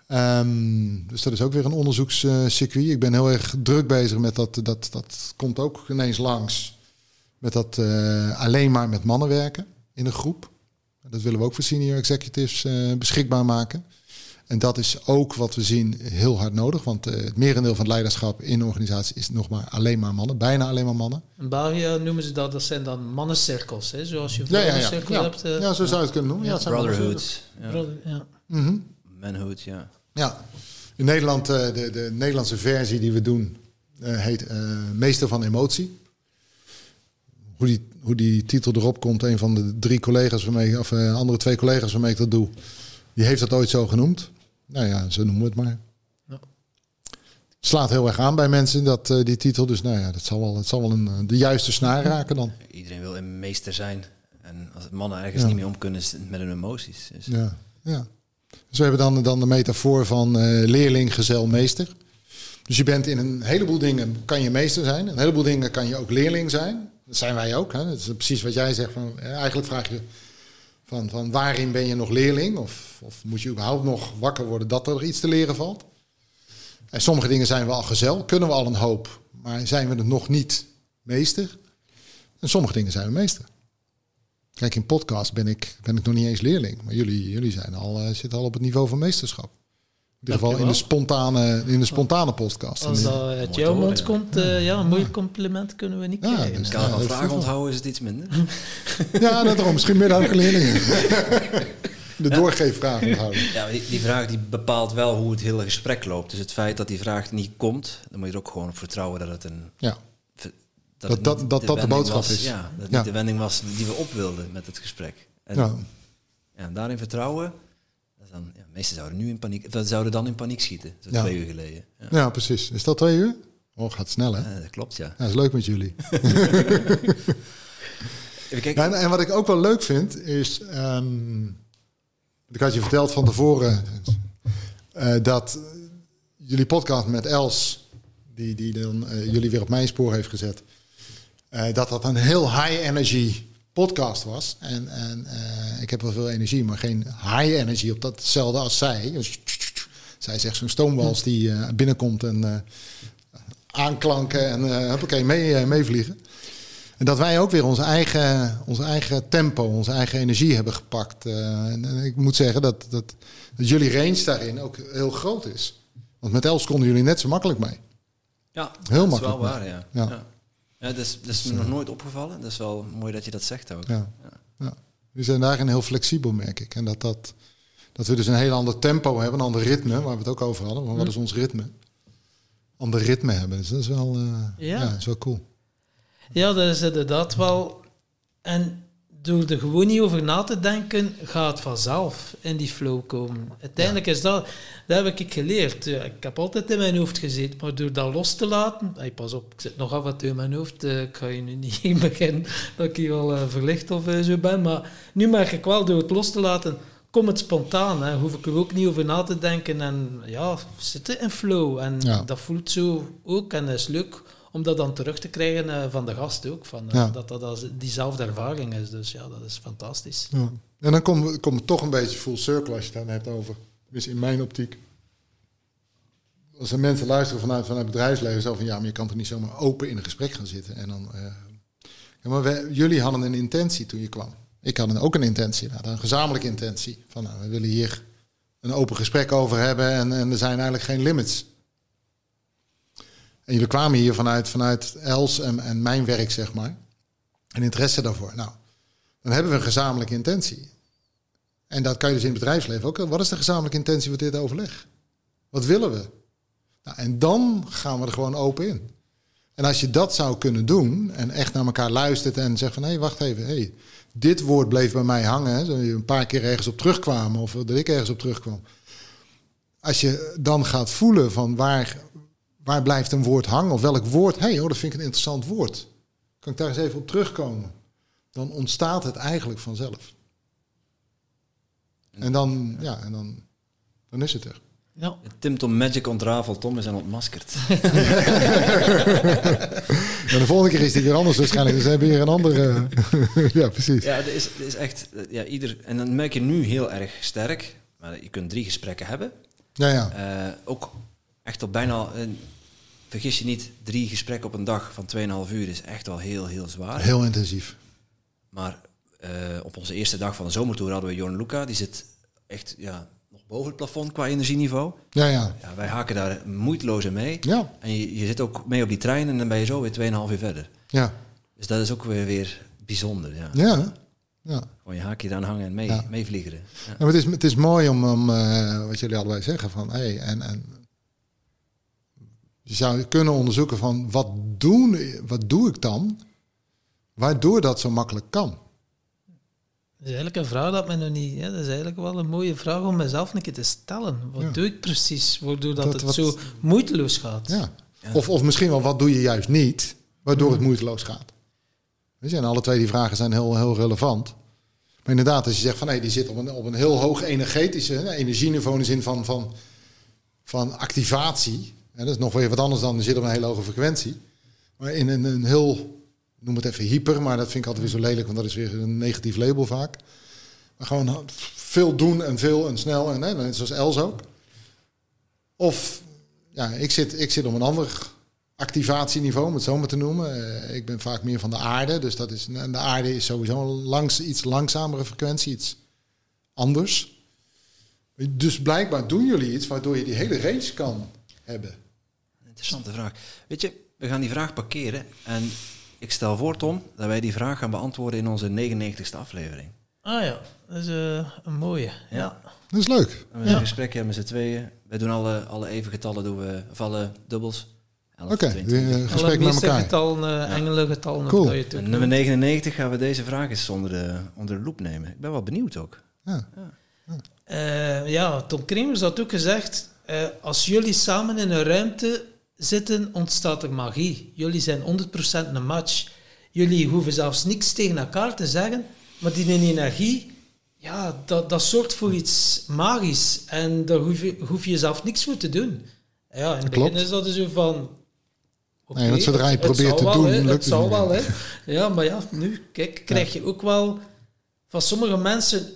[SPEAKER 1] Um, dus dat is ook weer een onderzoekscircuit. Ik ben heel erg druk bezig met dat. Dat, dat komt ook ineens langs. Met dat uh, alleen maar met mannen werken in een groep. Dat willen we ook voor senior executives uh, beschikbaar maken. En dat is ook wat we zien heel hard nodig. Want uh, het merendeel van het leiderschap in organisaties is nog maar alleen maar mannen. Bijna alleen maar mannen.
[SPEAKER 3] In België noemen ze dat, dat zijn dan mannencirkels. Hè? Zoals je
[SPEAKER 1] ja, ja, ja.
[SPEAKER 3] cirkel
[SPEAKER 1] ja.
[SPEAKER 3] hebt. Uh,
[SPEAKER 1] ja, zo zou je het kunnen noemen. Ja,
[SPEAKER 2] Brotherhoods.
[SPEAKER 3] Ja. Brother, ja.
[SPEAKER 1] Mm -hmm.
[SPEAKER 2] Manhood, ja.
[SPEAKER 1] Ja. In Nederland, uh, de, de Nederlandse versie die we doen, heet Meester van Emotie. Hoe die, hoe die titel erop komt, een van de drie collega's waarmee, of andere twee collega's waarmee ik dat doe, die heeft dat ooit zo genoemd. Nou ja, zo noemen we het maar. Ja. Slaat heel erg aan bij mensen, dat, uh, die titel. Dus nou ja, dat zal wel, het zal wel een, uh, de juiste snaar raken dan.
[SPEAKER 2] Iedereen wil een meester zijn. En als mannen ergens ja. niet mee om kunnen, met hun emoties. Dus.
[SPEAKER 1] Ja, ja. Dus we hebben dan, dan de metafoor van uh, leerling, gezel, meester. Dus je bent in een heleboel dingen kan je meester zijn. Een heleboel dingen kan je ook leerling zijn. Dat zijn wij ook. Hè? Dat is precies wat jij zegt. Van, eigenlijk vraag je van, van waarin ben je nog leerling? Of, of moet je überhaupt nog wakker worden dat er iets te leren valt? En sommige dingen zijn we al gezel, kunnen we al een hoop, maar zijn we er nog niet meester? En sommige dingen zijn we meester. Kijk, in podcast ben ik, ben ik nog niet eens leerling, maar jullie, jullie zijn al, uh, zitten al op het niveau van meesterschap. In ieder geval in de spontane, in de spontane podcast.
[SPEAKER 3] Als dat uit jouw mond komt, uh, ja, een moeilijk compliment kunnen we niet
[SPEAKER 2] ja,
[SPEAKER 3] krijgen.
[SPEAKER 2] Dus kan vragen onthouden is het iets minder.
[SPEAKER 1] ja, dat daarom. Misschien meer dan leerlingen. De doorgeefvraag onthouden.
[SPEAKER 2] Ja, die, die, vraag die bepaalt wel hoe het hele gesprek loopt. Dus het feit dat die vraag niet komt, dan moet je er ook gewoon op vertrouwen dat het een...
[SPEAKER 1] Ja. Dat dat, dat, dat, dat de boodschap
[SPEAKER 2] was,
[SPEAKER 1] is.
[SPEAKER 2] Ja, dat ja. niet de wending was die we op wilden met het gesprek. En,
[SPEAKER 1] ja.
[SPEAKER 2] ja, daarin vertrouwen dan, ja, meesten zouden nu in paniek, dat zouden dan in paniek schieten, zo
[SPEAKER 1] ja.
[SPEAKER 2] twee uur geleden.
[SPEAKER 1] Ja. ja. precies. Is dat twee uur? Oh, gaat snel, hè?
[SPEAKER 2] Ja, dat klopt, ja.
[SPEAKER 1] ja. Dat is leuk met jullie.
[SPEAKER 2] Even
[SPEAKER 1] en, en, wat ik ook wel leuk vind, is... Um, ik had je verteld van tevoren... Uh, dat jullie podcast met Els... die, die dan uh, jullie weer op mijn spoor heeft gezet... Uh, dat dat een heel high energy podcast was. En, en uh, ik heb wel veel energie, maar geen high energy op datzelfde als zij. Dus, zij zegt zo'n stoomwals die uh, binnenkomt en uh, aanklanken en uh, hoppakee, mee, meevliegen. En dat wij ook weer onze eigen, onze eigen tempo, onze eigen energie hebben gepakt. En, en, ik moet zeggen dat, dat, dat jullie range daarin ook heel groot is. Want met Els konden jullie net zo makkelijk mee.
[SPEAKER 2] Ja,
[SPEAKER 1] heel
[SPEAKER 2] dat
[SPEAKER 1] makkelijk.
[SPEAKER 2] is wel waar, ja.
[SPEAKER 1] ja.
[SPEAKER 2] ja. Ja, dat is, dat is me nog nooit opgevallen. Dat is wel mooi dat je dat zegt ook.
[SPEAKER 1] Ja. ja. We zijn daarin heel flexibel, merk ik. En dat dat, Dat we dus een heel ander tempo hebben, een ander ritme, waar we het ook over hadden. Maar wat is ons ritme? Ander ritme hebben. Dus dat is wel, eh,
[SPEAKER 3] Ja.
[SPEAKER 1] ja. dat is wel cool.
[SPEAKER 3] Ja, dat is inderdaad wel. En door er gewoon niet over na te denken, gaat het vanzelf in die flow komen. Uiteindelijk is dat, dat heb ik geleerd. Ja, ik heb altijd in mijn hoofd gezeten, maar door dat los te laten, hey, pas op, ik zit nog af en toe in mijn hoofd, eh, ik ga je nu niet in beginnen dat ik hier al eh, verlicht of eh, zo ben, maar nu merk ik wel, door het los te laten, komt het spontaan. Hè. Hoef ik er ook niet over na te denken en ja, zitten in flow. En
[SPEAKER 1] Ja.
[SPEAKER 3] dat voelt zo ook en dat is leuk om dat dan terug te krijgen eh, van de gast ook. Van, eh,
[SPEAKER 1] Ja.
[SPEAKER 3] Dat dat als diezelfde ervaring is. Dus ja, dat is fantastisch.
[SPEAKER 1] Ja. En dan komen we, komen we toch een beetje full circle als je het dan hebt over. Dus in mijn optiek. Als er mensen luisteren vanuit, vanuit het bedrijfsleven, zo van ja, maar je kan toch niet zomaar open in een gesprek gaan zitten. En dan, eh, ja, maar jullie hadden een intentie toen je kwam. Ik had een, ook een intentie, we hadden een gezamenlijke intentie. Van nou, we willen hier een open gesprek over hebben en, en er zijn eigenlijk geen limits. En jullie kwamen hier vanuit, vanuit Els en, en mijn werk, zeg maar. En interesse daarvoor. Nou, dan hebben we een gezamenlijke intentie. En dat kan je dus in het bedrijfsleven ook. Wat is de gezamenlijke intentie voor dit overleg? Wat willen we? Nou, en dan gaan we er gewoon open in. En als je dat zou kunnen doen en echt naar elkaar luistert en zegt van hé, hey, wacht even, hey, dit woord bleef bij mij hangen. Hè, je een paar keer ergens op terugkwamen of dat ik ergens op terugkwam. Als je dan gaat voelen van waar, waar blijft een woord hangen of welk woord, hé, hey, oh, dat vind ik een interessant woord. Kan ik daar eens even op terugkomen? Dan ontstaat het eigenlijk vanzelf. En dan, ja, en dan, dan is het er.
[SPEAKER 3] Ja.
[SPEAKER 2] Tim Tom Magic ontrafeld, Tom is en ontmaskerd.
[SPEAKER 1] En de volgende keer is die weer anders waarschijnlijk. Dus we hebben hier een andere. ja, precies.
[SPEAKER 2] Ja, het is, het is echt... Ja, ieder, en dan merk je nu heel erg sterk. Maar je kunt drie gesprekken hebben.
[SPEAKER 1] Ja, ja.
[SPEAKER 2] Eh, ook echt op bijna... eh, vergis je niet, drie gesprekken op een dag van 2,5 uur is echt wel heel, heel zwaar.
[SPEAKER 1] Heel intensief.
[SPEAKER 2] Maar eh, op onze eerste dag van de zomertour hadden we Jorn Luca. Die zit echt ja, nog boven het plafond qua energieniveau.
[SPEAKER 1] Ja, ja.
[SPEAKER 2] Ja, wij haken daar moeiteloos in mee.
[SPEAKER 1] Ja,
[SPEAKER 2] En je, je zit ook mee op die trein en dan ben je zo weer 2,5 uur verder.
[SPEAKER 1] ja.
[SPEAKER 2] Dus dat is ook weer, weer bijzonder. Ja.
[SPEAKER 1] Ja, ja.
[SPEAKER 2] Gewoon je haakje dan hangen en mee,
[SPEAKER 1] Ja.
[SPEAKER 2] meevliegen. Ja.
[SPEAKER 1] Ja, maar het, is, het is mooi om, om eh, wat jullie allebei zeggen, van hey, en, en je zou kunnen onderzoeken van wat, doen, wat doe ik dan, waardoor dat zo makkelijk kan.
[SPEAKER 3] Dat is eigenlijk een vraag dat men nog niet... Dat is eigenlijk wel een mooie vraag om mezelf een keer te stellen. Wat
[SPEAKER 1] Ja.
[SPEAKER 3] doe ik precies, waardoor dat,
[SPEAKER 1] Dat
[SPEAKER 3] het
[SPEAKER 1] wat-
[SPEAKER 3] zo moeiteloos gaat?
[SPEAKER 1] Ja. Of, of misschien wel wat doe je juist niet, waardoor het moeiteloos gaat. Weet je, en alle twee die vragen zijn heel, heel relevant. Maar inderdaad, als je zegt van hey, die zit op een, op een heel hoog energetische energieniveau in de zin van, van, van activatie. Dat is nog weer wat anders dan zit op een hele hoge frequentie. Maar in een, een heel, noem het even hyper, maar dat vind ik altijd weer zo lelijk, want dat is weer een negatief label vaak. Maar gewoon veel doen en veel en snel en hè, net zoals Els ook. Of ja, ik zit, ik zit op een ander activatieniveau, om het zo maar te noemen. Eh, ik ben vaak meer van de aarde, dus dat is, en de aarde is sowieso langs, iets langzamere frequentie, iets anders. Dus blijkbaar doen jullie iets waardoor je die hele range kan hebben.
[SPEAKER 2] Interessante vraag. Weet je, we gaan die vraag parkeren. En ik stel voor, Tom, dat wij die vraag gaan beantwoorden in onze 99ste aflevering.
[SPEAKER 3] Ah ja, dat is eh, een mooie. Ja.
[SPEAKER 1] Dat is leuk.
[SPEAKER 2] En we een gesprek hebben met z'n tweeën. Wij doen alle, alle even getallen, doen we, of alle dubbels. 11,
[SPEAKER 1] Oké,
[SPEAKER 2] 22.
[SPEAKER 1] weer een gesprek met elkaar.
[SPEAKER 3] getallen, uh, engelengetallen.
[SPEAKER 1] Cool.
[SPEAKER 3] Dat je
[SPEAKER 2] En nummer 99 gaan we deze vraag eens onder de, onder de loep nemen. Ik ben wel benieuwd ook.
[SPEAKER 1] Ja.
[SPEAKER 3] Eh, ja, Tom Kremers had ook gezegd, eh, als jullie samen in een ruimte zitten, ontstaat er magie. Jullie zijn 100% een match. Jullie hoeven zelfs niks tegen elkaar te zeggen, maar die energie, ja, dat, dat zorgt voor iets magisch. En daar hoef je, hoef je zelf niks voor te doen. Ja, in het
[SPEAKER 1] Klopt.
[SPEAKER 3] begin is dat dus zo van... oké,
[SPEAKER 1] Nee, zodra je probeert te
[SPEAKER 3] wel,
[SPEAKER 1] doen, lukt
[SPEAKER 3] het zal wel, hè. Ja, maar ja, nu, kijk, krijg je ook wel van sommige mensen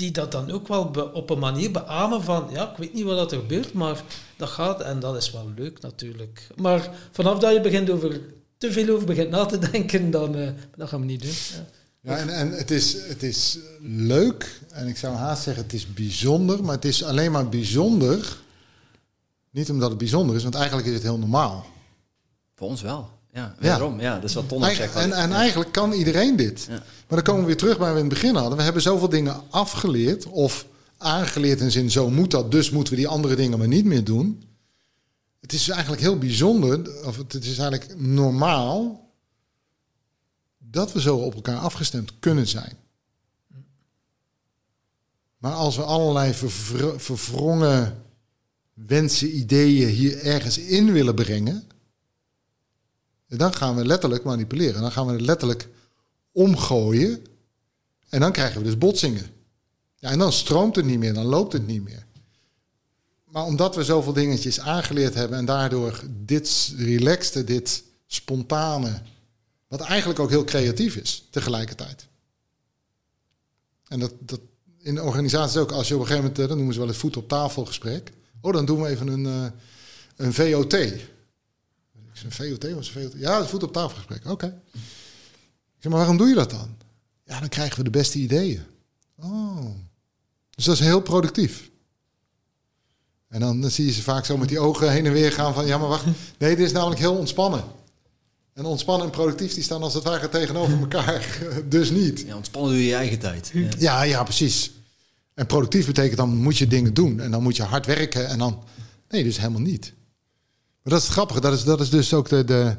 [SPEAKER 3] die dat dan ook wel be- op een manier beamen van, ja, ik weet niet wat dat er gebeurt, maar dat gaat en dat is wel leuk natuurlijk. Maar vanaf dat je begint over, te veel over begint na te denken, dan eh, dat gaan we niet doen. Ja.
[SPEAKER 1] Ja, en, en het, is, het is leuk en ik zou haast zeggen het is bijzonder, maar het is alleen maar bijzonder, niet omdat het bijzonder is, want eigenlijk is het heel normaal.
[SPEAKER 2] Voor ons wel. Ja, waarom? Ja, dat is wat Ton zegt.
[SPEAKER 1] en, en eigenlijk kan iedereen dit. Maar dan komen we weer terug bij waar we in het begin hadden. We hebben zoveel dingen afgeleerd of aangeleerd in zin zo moet dat, dus moeten we die andere dingen maar niet meer doen. Het is eigenlijk heel bijzonder, of het is eigenlijk normaal dat we zo op elkaar afgestemd kunnen zijn. Maar als we allerlei verwrongen wensen, ideeën hier ergens in willen brengen, dan gaan we letterlijk manipuleren. Dan gaan we het letterlijk omgooien. En dan krijgen we dus botsingen. Ja, en dan stroomt het niet meer, dan loopt het niet meer. Maar omdat we zoveel dingetjes aangeleerd hebben en daardoor dit relaxte, dit spontane, wat eigenlijk ook heel creatief is tegelijkertijd. En dat, dat in organisaties ook, als je op een gegeven moment, eh, dan noemen ze wel het voet op tafel gesprek. Oh, dan doen we even een, eh, een VOT. Ik zeg, Een VOT was VOT? Ja, het voet op tafel gesprek. Oké. Ik zeg, maar waarom doe je dat dan? Ja, dan krijgen we de beste ideeën. Oh. Dus dat is heel productief. En dan, dan zie je ze vaak zo met die ogen heen en weer gaan van... ja, maar wacht, nee, dit is namelijk heel ontspannen. En ontspannen en productief, die staan als het ware tegenover elkaar. dus niet.
[SPEAKER 2] Ja, ontspannen doe je je eigen tijd. Ja.
[SPEAKER 1] Ja, ja, precies. En productief betekent dan moet je dingen doen. En dan moet je hard werken. En dan... Nee, dus helemaal niet. Maar dat is het grappige. Dat is, dat is dus ook de, de...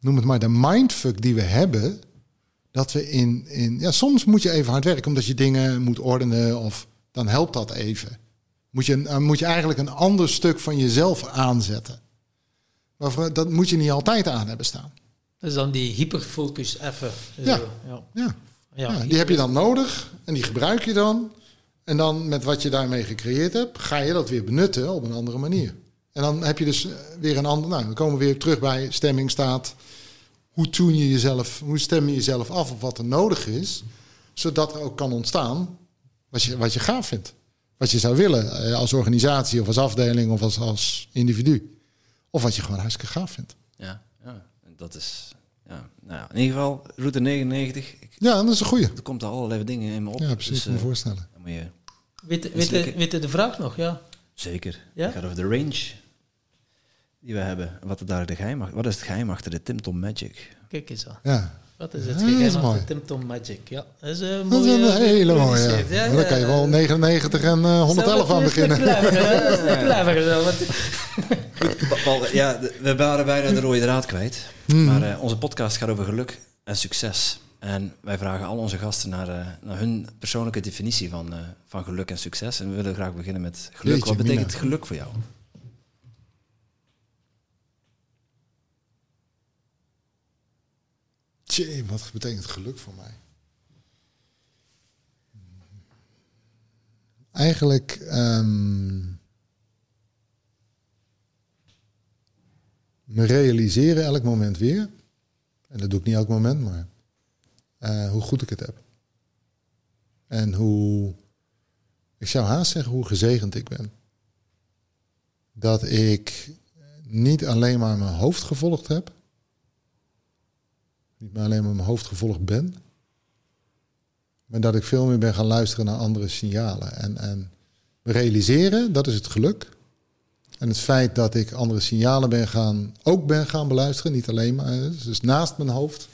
[SPEAKER 1] Noem het maar de mindfuck die we hebben. Dat we in, in... Ja, soms moet je even hard werken. Omdat je dingen moet ordenen. Of dan helpt dat even. Moet je, dan moet je eigenlijk een ander stuk van jezelf aanzetten. Maar dat moet je niet altijd aan hebben staan.
[SPEAKER 3] Dus dan die hyperfocus even.
[SPEAKER 1] ja.
[SPEAKER 3] Ja.
[SPEAKER 1] Ja,
[SPEAKER 3] Ja,
[SPEAKER 1] die heb je dan nodig en die gebruik je dan. En dan met wat je daarmee gecreëerd hebt, ga je dat weer benutten op een andere manier. En dan heb je dus eh, weer een ander. Nou, dan komen we weer terug bij stemming staat. Hoe tune je jezelf, hoe stem je jezelf af op wat er nodig is, zodat er ook kan ontstaan wat je, wat je gaaf vindt. Wat je zou willen eh, als organisatie of als afdeling of als, als individu. Of wat je gewoon hartstikke gaaf vindt.
[SPEAKER 2] Ja, ja, dat is... Ja, nou ja, in ieder geval, route 99. Ik,
[SPEAKER 1] Ja, dat is een goeie.
[SPEAKER 2] er komt er allerlei dingen in me op.
[SPEAKER 1] Ja, precies.
[SPEAKER 2] Dus,
[SPEAKER 1] kan me
[SPEAKER 2] eh,
[SPEAKER 1] voorstellen.
[SPEAKER 2] dan moet je lekker.
[SPEAKER 3] weet je de vraag nog? Ja.
[SPEAKER 2] Zeker.
[SPEAKER 3] Ja?
[SPEAKER 2] Gaat over de range die we hebben. Wat, er daar de geheim, wat is het geheim achter de Tim Tom Magic?
[SPEAKER 3] Kijk eens aan.
[SPEAKER 1] Ja,
[SPEAKER 3] Wat is het
[SPEAKER 1] Ja, dat is
[SPEAKER 3] geheim achter Tim Tom Magic? Ja, dat is een
[SPEAKER 1] Dat is
[SPEAKER 3] mooie...
[SPEAKER 1] een hele mooie. Ja. Dan kan je wel 99 en eh, 111 aan beginnen.
[SPEAKER 3] Want-
[SPEAKER 2] Paul, ja, de- we waren bijna de rode draad kwijt.
[SPEAKER 1] Hmm.
[SPEAKER 2] Maar eh, onze podcast gaat over geluk en succes. En wij vragen al onze gasten naar, eh, naar hun persoonlijke definitie van, eh, van geluk en succes. En we willen graag beginnen met geluk.
[SPEAKER 1] Jeetje,
[SPEAKER 2] Wat betekent
[SPEAKER 1] Mina.
[SPEAKER 2] geluk voor jou?
[SPEAKER 1] Tjee, wat betekent geluk voor mij? Eigenlijk ehm, me realiseren elk moment weer. En dat doe ik niet elk moment, maar eh, hoe goed ik het heb. En hoe, ik zou haast zeggen hoe gezegend ik ben. Dat ik niet alleen maar mijn hoofd gevolgd heb, niet meer alleen maar mijn hoofd gevolgd ben. Maar dat ik veel meer ben gaan luisteren naar andere signalen. En, en realiseren, dat is het geluk. En het feit dat ik andere signalen ben gaan, ook ben gaan beluisteren. Niet alleen maar, dus naast mijn hoofd.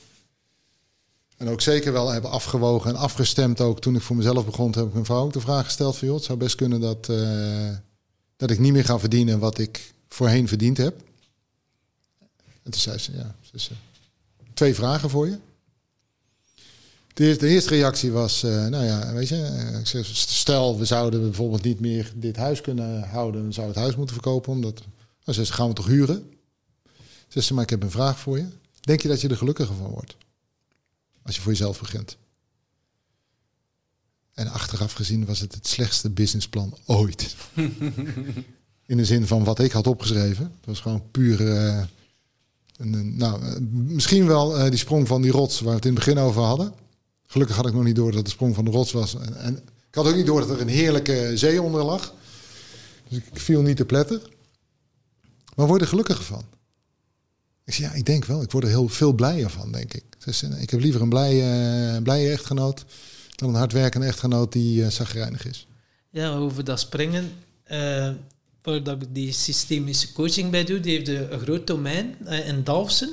[SPEAKER 1] En ook zeker wel hebben afgewogen en afgestemd ook. Toen ik voor mezelf begon, heb ik mijn vrouw ook de vraag gesteld van... joh, het zou best kunnen dat, eh, dat ik niet meer ga verdienen wat ik voorheen verdiend heb. En toen zei ze, ja, ze zei, twee vragen voor je. De eerste, de eerste reactie was, eh, nou ja, weet je, eh, ik zeg, stel we zouden bijvoorbeeld niet meer dit huis kunnen houden, dan zou het huis moeten verkopen, omdat, nou, ze gaan we toch huren? Zegt ze, maar ik heb een vraag voor je. Denk je dat je er gelukkiger van wordt? Als je voor jezelf begint. En achteraf gezien was het het slechtste businessplan ooit. In de zin van wat ik had opgeschreven. Het was gewoon puur... eh, een, een- nou, eh, misschien wel eh, die sprong van die rots waar we het in het begin over hadden. Gelukkig had ik nog niet door dat de sprong van de rots was. En, en ik had ook niet door dat er een heerlijke zee onder lag. Dus ik viel niet te pletter. Maar word er gelukkiger van? Ik zei, ja, ik denk wel. Ik word er heel veel blijer van, denk ik. Dus, eh, ik heb liever een blije, eh, blije echtgenoot dan een hardwerkende echtgenoot die uh, zagrijnig is.
[SPEAKER 3] Ja, over dat springen. Eh voordat ik die systemische coaching bij doe, die heeft een, groot domein eh, in Dalfsen.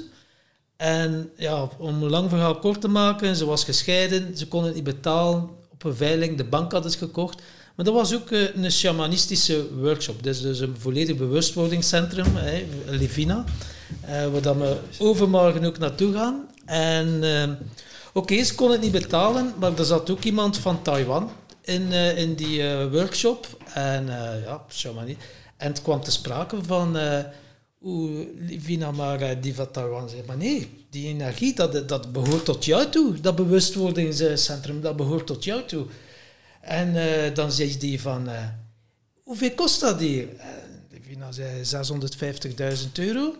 [SPEAKER 3] En ja, om een lang verhaal kort te maken, ze was gescheiden, ze kon het niet betalen. Op een veiling, de bank had het gekocht. Maar dat was ook eh, een shamanistische workshop. Dus, dus een volledig bewustwordingscentrum, hè, Livina, eh, waar dat we overmorgen ook naartoe gaan. En oké, ze kon het niet betalen, maar er zat ook iemand van Taiwan in, in die workshop. En ja, shamani. En het kwam te sprake van... eh Oeh, Livina, maar eh, die van Taiwan zei, maar nee, die energie, dat, dat behoort tot jou toe. Dat bewustwordingscentrum, dat behoort tot jou toe. En eh, dan zei die van, eh, hoeveel kost dat hier? En Livina zei, 650.000 euro.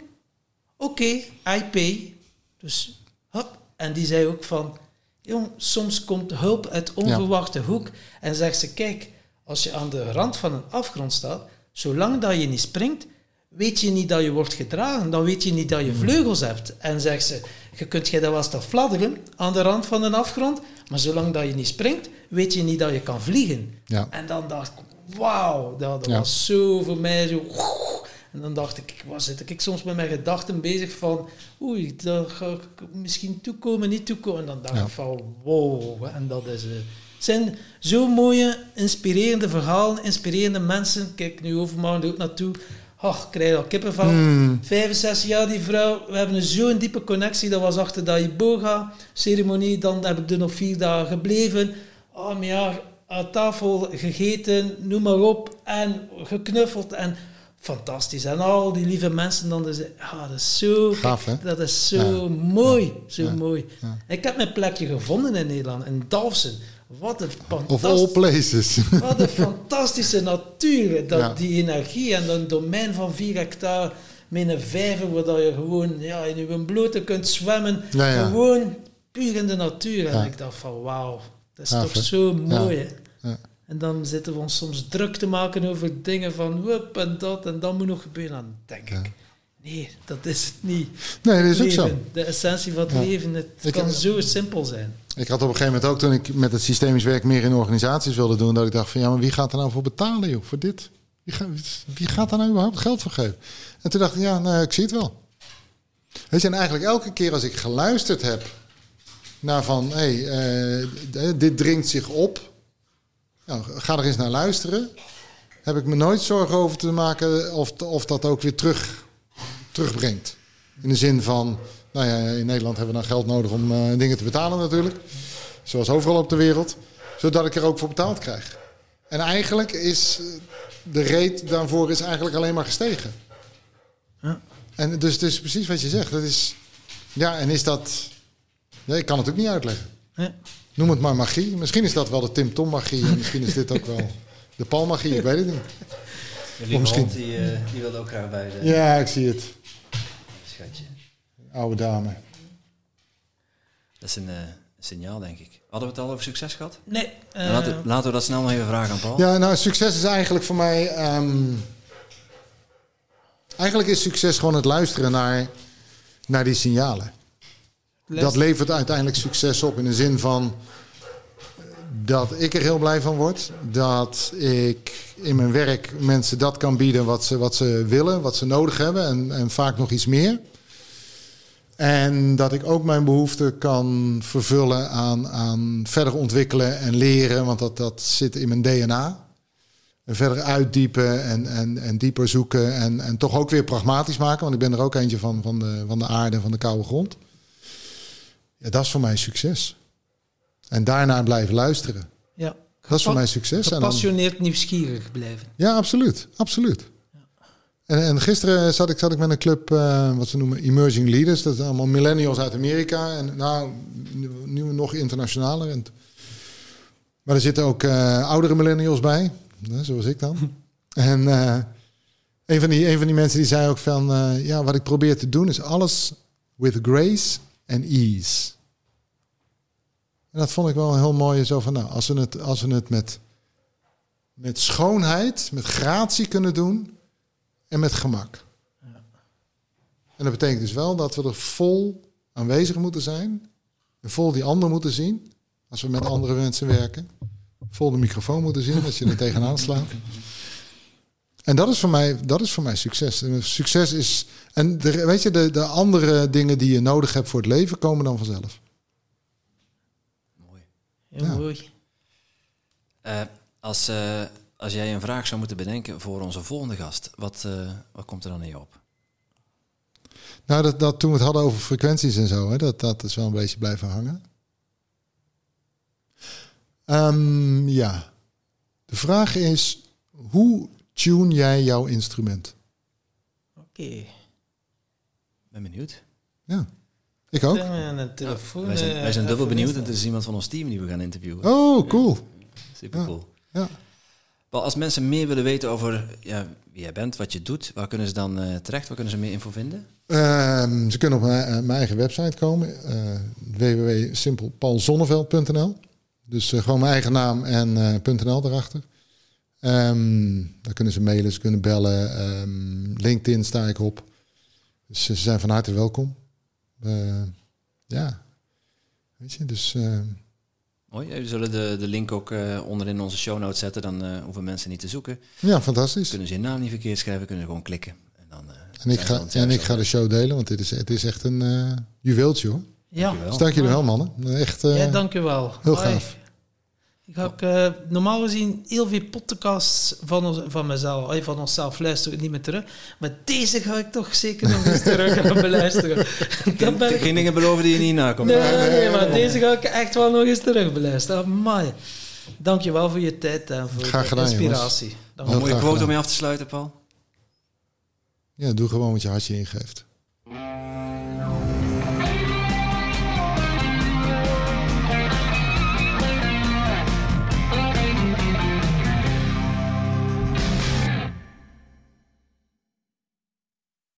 [SPEAKER 3] Oké, I pay. Dus, hop. En die zei ook van, jong, soms komt hulp uit onverwachte hoek. En zegt ze, kijk, als je aan de rand van een afgrond staat, zolang dat je niet springt, weet je niet dat je wordt gedragen, dan weet je niet dat je vleugels hebt. En zegt ze, je kunt jij dat wel staan fladderen aan de rand van een afgrond, maar zolang dat je niet springt, weet je niet dat je kan vliegen.
[SPEAKER 1] Ja.
[SPEAKER 3] En dan dacht ik, wauw, dat, dat
[SPEAKER 1] Ja.
[SPEAKER 3] was zo voor mij zo... En dan dacht ik, waar zit ik soms met mijn gedachten bezig van, oei, daar ga ik misschien toekomen, niet toekomen. En dan dacht
[SPEAKER 1] Ja.
[SPEAKER 3] ik van, wow, en dat is... het zijn zo mooie, inspirerende verhalen, inspirerende mensen. Kijk, nu overmorgen er ook naartoe. Ach, ik krijg al kippenvel.
[SPEAKER 1] Hmm.
[SPEAKER 3] 65 jaar die vrouw, we hebben zo'n diepe connectie. Dat was achter de Iboga-ceremonie. Dan heb ik er nog vier dagen gebleven. Oh, mijn jaar aan tafel gegeten, noem maar op. En geknuffeld. En fantastisch. En al die lieve mensen dan. Dus, ah, dat is zo...
[SPEAKER 1] Gaaf, hè?
[SPEAKER 3] Dat is zo mooi. Zo
[SPEAKER 1] Ja.
[SPEAKER 3] mooi.
[SPEAKER 1] Ja.
[SPEAKER 3] Ik heb mijn plekje gevonden in Nederland. In Dalfsen. Wat een
[SPEAKER 1] Of all places.
[SPEAKER 3] Wat een fantastische natuur. Dat,
[SPEAKER 1] Ja.
[SPEAKER 3] Die energie en een domein van 4 hectare met een vijver waar dat je gewoon ja, in je blote kunt zwemmen.
[SPEAKER 1] Ja, ja.
[SPEAKER 3] Gewoon puur in de natuur. En ik dacht van wauw, dat is toch zo mooi. En dan zitten we ons soms druk te maken over dingen van wup en dat en dat moet nog gebeuren. Dan denk ik, nee, dat is het niet.
[SPEAKER 1] Nee, dat is ook zo.
[SPEAKER 3] De essentie van het
[SPEAKER 1] Ja.
[SPEAKER 3] leven, het
[SPEAKER 1] Ik-
[SPEAKER 3] kan zo simpel zijn.
[SPEAKER 1] Ik had op een gegeven moment ook, toen ik met het systemisch werk meer in organisaties wilde doen, dat ik dacht van ja, maar wie gaat er nou voor betalen, joh, voor dit? Wie gaat, wie gaat daar nou überhaupt geld voor geven? En toen dacht ik, ja, nou, ik zie het wel. Weet je, en eigenlijk elke keer als ik geluisterd heb naar van, hé, hey, eh, dit dringt zich op, nou, ga er eens naar luisteren, heb ik me nooit zorgen over te maken of, of dat ook weer terug, terugbrengt. In de zin van, nou ja, in Nederland hebben we dan geld nodig om eh, dingen te betalen natuurlijk. Zoals overal op de wereld. Zodat ik er ook voor betaald krijg. En eigenlijk is eh, de rate daarvoor is eigenlijk alleen maar gestegen.
[SPEAKER 3] Ja.
[SPEAKER 1] En dus het is precies wat je zegt. Dat is, ja, en is dat... Nee, ik kan het ook niet uitleggen.
[SPEAKER 3] hè.
[SPEAKER 1] Noem het maar magie. Misschien is dat wel de Tim Tom magie. En misschien is dit ook wel de Paul magie. Ik weet het niet.
[SPEAKER 2] Jullie
[SPEAKER 1] misschien-
[SPEAKER 2] hond, die, eh, die wilde ook graag bij de
[SPEAKER 1] Ja, ik zie het.
[SPEAKER 2] Schatje.
[SPEAKER 1] Oude dame.
[SPEAKER 2] Dat is een eh, signaal, denk ik. Hadden we het al over succes gehad?
[SPEAKER 3] Nee,
[SPEAKER 2] Dan
[SPEAKER 3] eh,
[SPEAKER 2] laten, laten we dat snel nog even vragen aan Paul.
[SPEAKER 1] Ja, nou, succes is eigenlijk voor mij. ehm, eigenlijk is succes gewoon het luisteren naar, naar die signalen. Dat levert uiteindelijk succes op in de zin van dat ik er heel blij van word. Dat ik in mijn werk mensen dat kan bieden wat ze, wat ze willen, wat ze nodig hebben en, en vaak nog iets meer. En dat ik ook mijn behoeften kan vervullen aan, aan verder ontwikkelen en leren, want dat, dat zit in mijn DNA. En verder uitdiepen en, en, en dieper zoeken en, en toch ook weer pragmatisch maken, want ik ben er ook eentje van, van, de, van de aarde, van de koude grond. Ja, dat is voor mij succes. En daarna blijven luisteren.
[SPEAKER 3] ja.
[SPEAKER 1] Dat is voor mij succes. En dan-
[SPEAKER 3] Gepassioneerd nieuwsgierig blijven.
[SPEAKER 1] ja, absoluut. Absoluut. En, en gisteren zat ik, zat ik met een club, eh, wat ze noemen Emerging Leaders. Dat zijn allemaal millennials uit Amerika. En nou, nu, nu nog internationaler. En, maar er zitten ook eh, oudere millennials bij. zoals ik dan. en eh, een, van die, een van die mensen die zei ook van... ja, wat ik probeer te doen is alles with grace and ease. En dat vond ik wel een heel mooie zo van... Nou, als we het, als we het met met schoonheid, met gratie kunnen doen en met gemak. En dat betekent dus wel dat we er vol aanwezig moeten zijn en vol die ander moeten zien als we met andere mensen werken. Vol de microfoon moeten zien als je er tegenaan slaat. En dat is voor mij, dat is voor mij succes. En succes is. En weet je, de, de andere dingen die je nodig hebt voor het leven komen dan vanzelf.
[SPEAKER 2] Mooi.
[SPEAKER 3] Heel
[SPEAKER 1] Ja.
[SPEAKER 3] mooi.
[SPEAKER 2] Eh, Als, eh, als jij een vraag zou moeten bedenken voor onze volgende gast, wat, eh, wat komt er dan in je op?
[SPEAKER 1] Nou, dat, dat toen we het hadden over frequenties en zo, hè, dat, dat is wel een beetje blijven hangen. Ehm, ja. De vraag is, hoe tune jij jouw instrument?
[SPEAKER 3] Oké.
[SPEAKER 2] Ben benieuwd.
[SPEAKER 1] Ja, ik ook.
[SPEAKER 3] En een telefoon.
[SPEAKER 2] wij zijn,
[SPEAKER 3] eh,
[SPEAKER 2] wij zijn dubbel benieuwd. Het is iemand van ons team die we gaan interviewen.
[SPEAKER 1] Oh, cool.
[SPEAKER 2] Super cool.
[SPEAKER 1] Ja.
[SPEAKER 2] Wel, als mensen meer willen weten over ja, wie jij bent, wat je doet, waar kunnen ze dan eh, terecht? Waar kunnen ze meer info vinden?
[SPEAKER 1] Ehm, ze kunnen op mijn, eh, mijn eigen website komen, eh www.simpelpaulzonneveld.nl. Dus gewoon mijn eigen naam en eh, .nl erachter. Ehm daar kunnen ze mailen, ze kunnen bellen. Ehm, LinkedIn sta ik op. Dus ze zijn van harte welkom. Eh, ja, weet je, dus eh,
[SPEAKER 2] Mooi. We zullen de, de link ook eh, onderin onze show notes zetten. Dan eh, hoeven mensen niet te zoeken.
[SPEAKER 1] ja, fantastisch.
[SPEAKER 2] Kunnen ze je naam niet verkeerd schrijven, kunnen ze gewoon klikken. En, dan, eh,
[SPEAKER 1] En ik ga,
[SPEAKER 2] dan
[SPEAKER 1] en ik ga de show delen, want dit is, het is echt een eh, juweeltje hoor.
[SPEAKER 3] Ja.
[SPEAKER 1] Dus dank jullie wel mannen. Echt, eh,
[SPEAKER 3] ja dank u wel.
[SPEAKER 1] heel
[SPEAKER 3] Hoi.
[SPEAKER 1] gaaf.
[SPEAKER 3] Ik ga ook, eh, normaal gezien heel veel podcasts van, ons, van mezelf, van onszelf luister ik niet meer terug. Maar deze ga ik toch zeker nog eens terug gaan beluisteren. Dan ben ik...
[SPEAKER 2] Geen dingen beloven die je niet nakomt.
[SPEAKER 3] Nee, nee, maar deze ga ik echt wel nog eens terug beluisteren. Amai. Dank je wel voor je tijd en voor
[SPEAKER 1] Graag
[SPEAKER 3] de inspiratie.
[SPEAKER 2] Een mooie quote om mee af te sluiten, Paul.
[SPEAKER 1] Ja, doe gewoon wat je hartje ingeeft.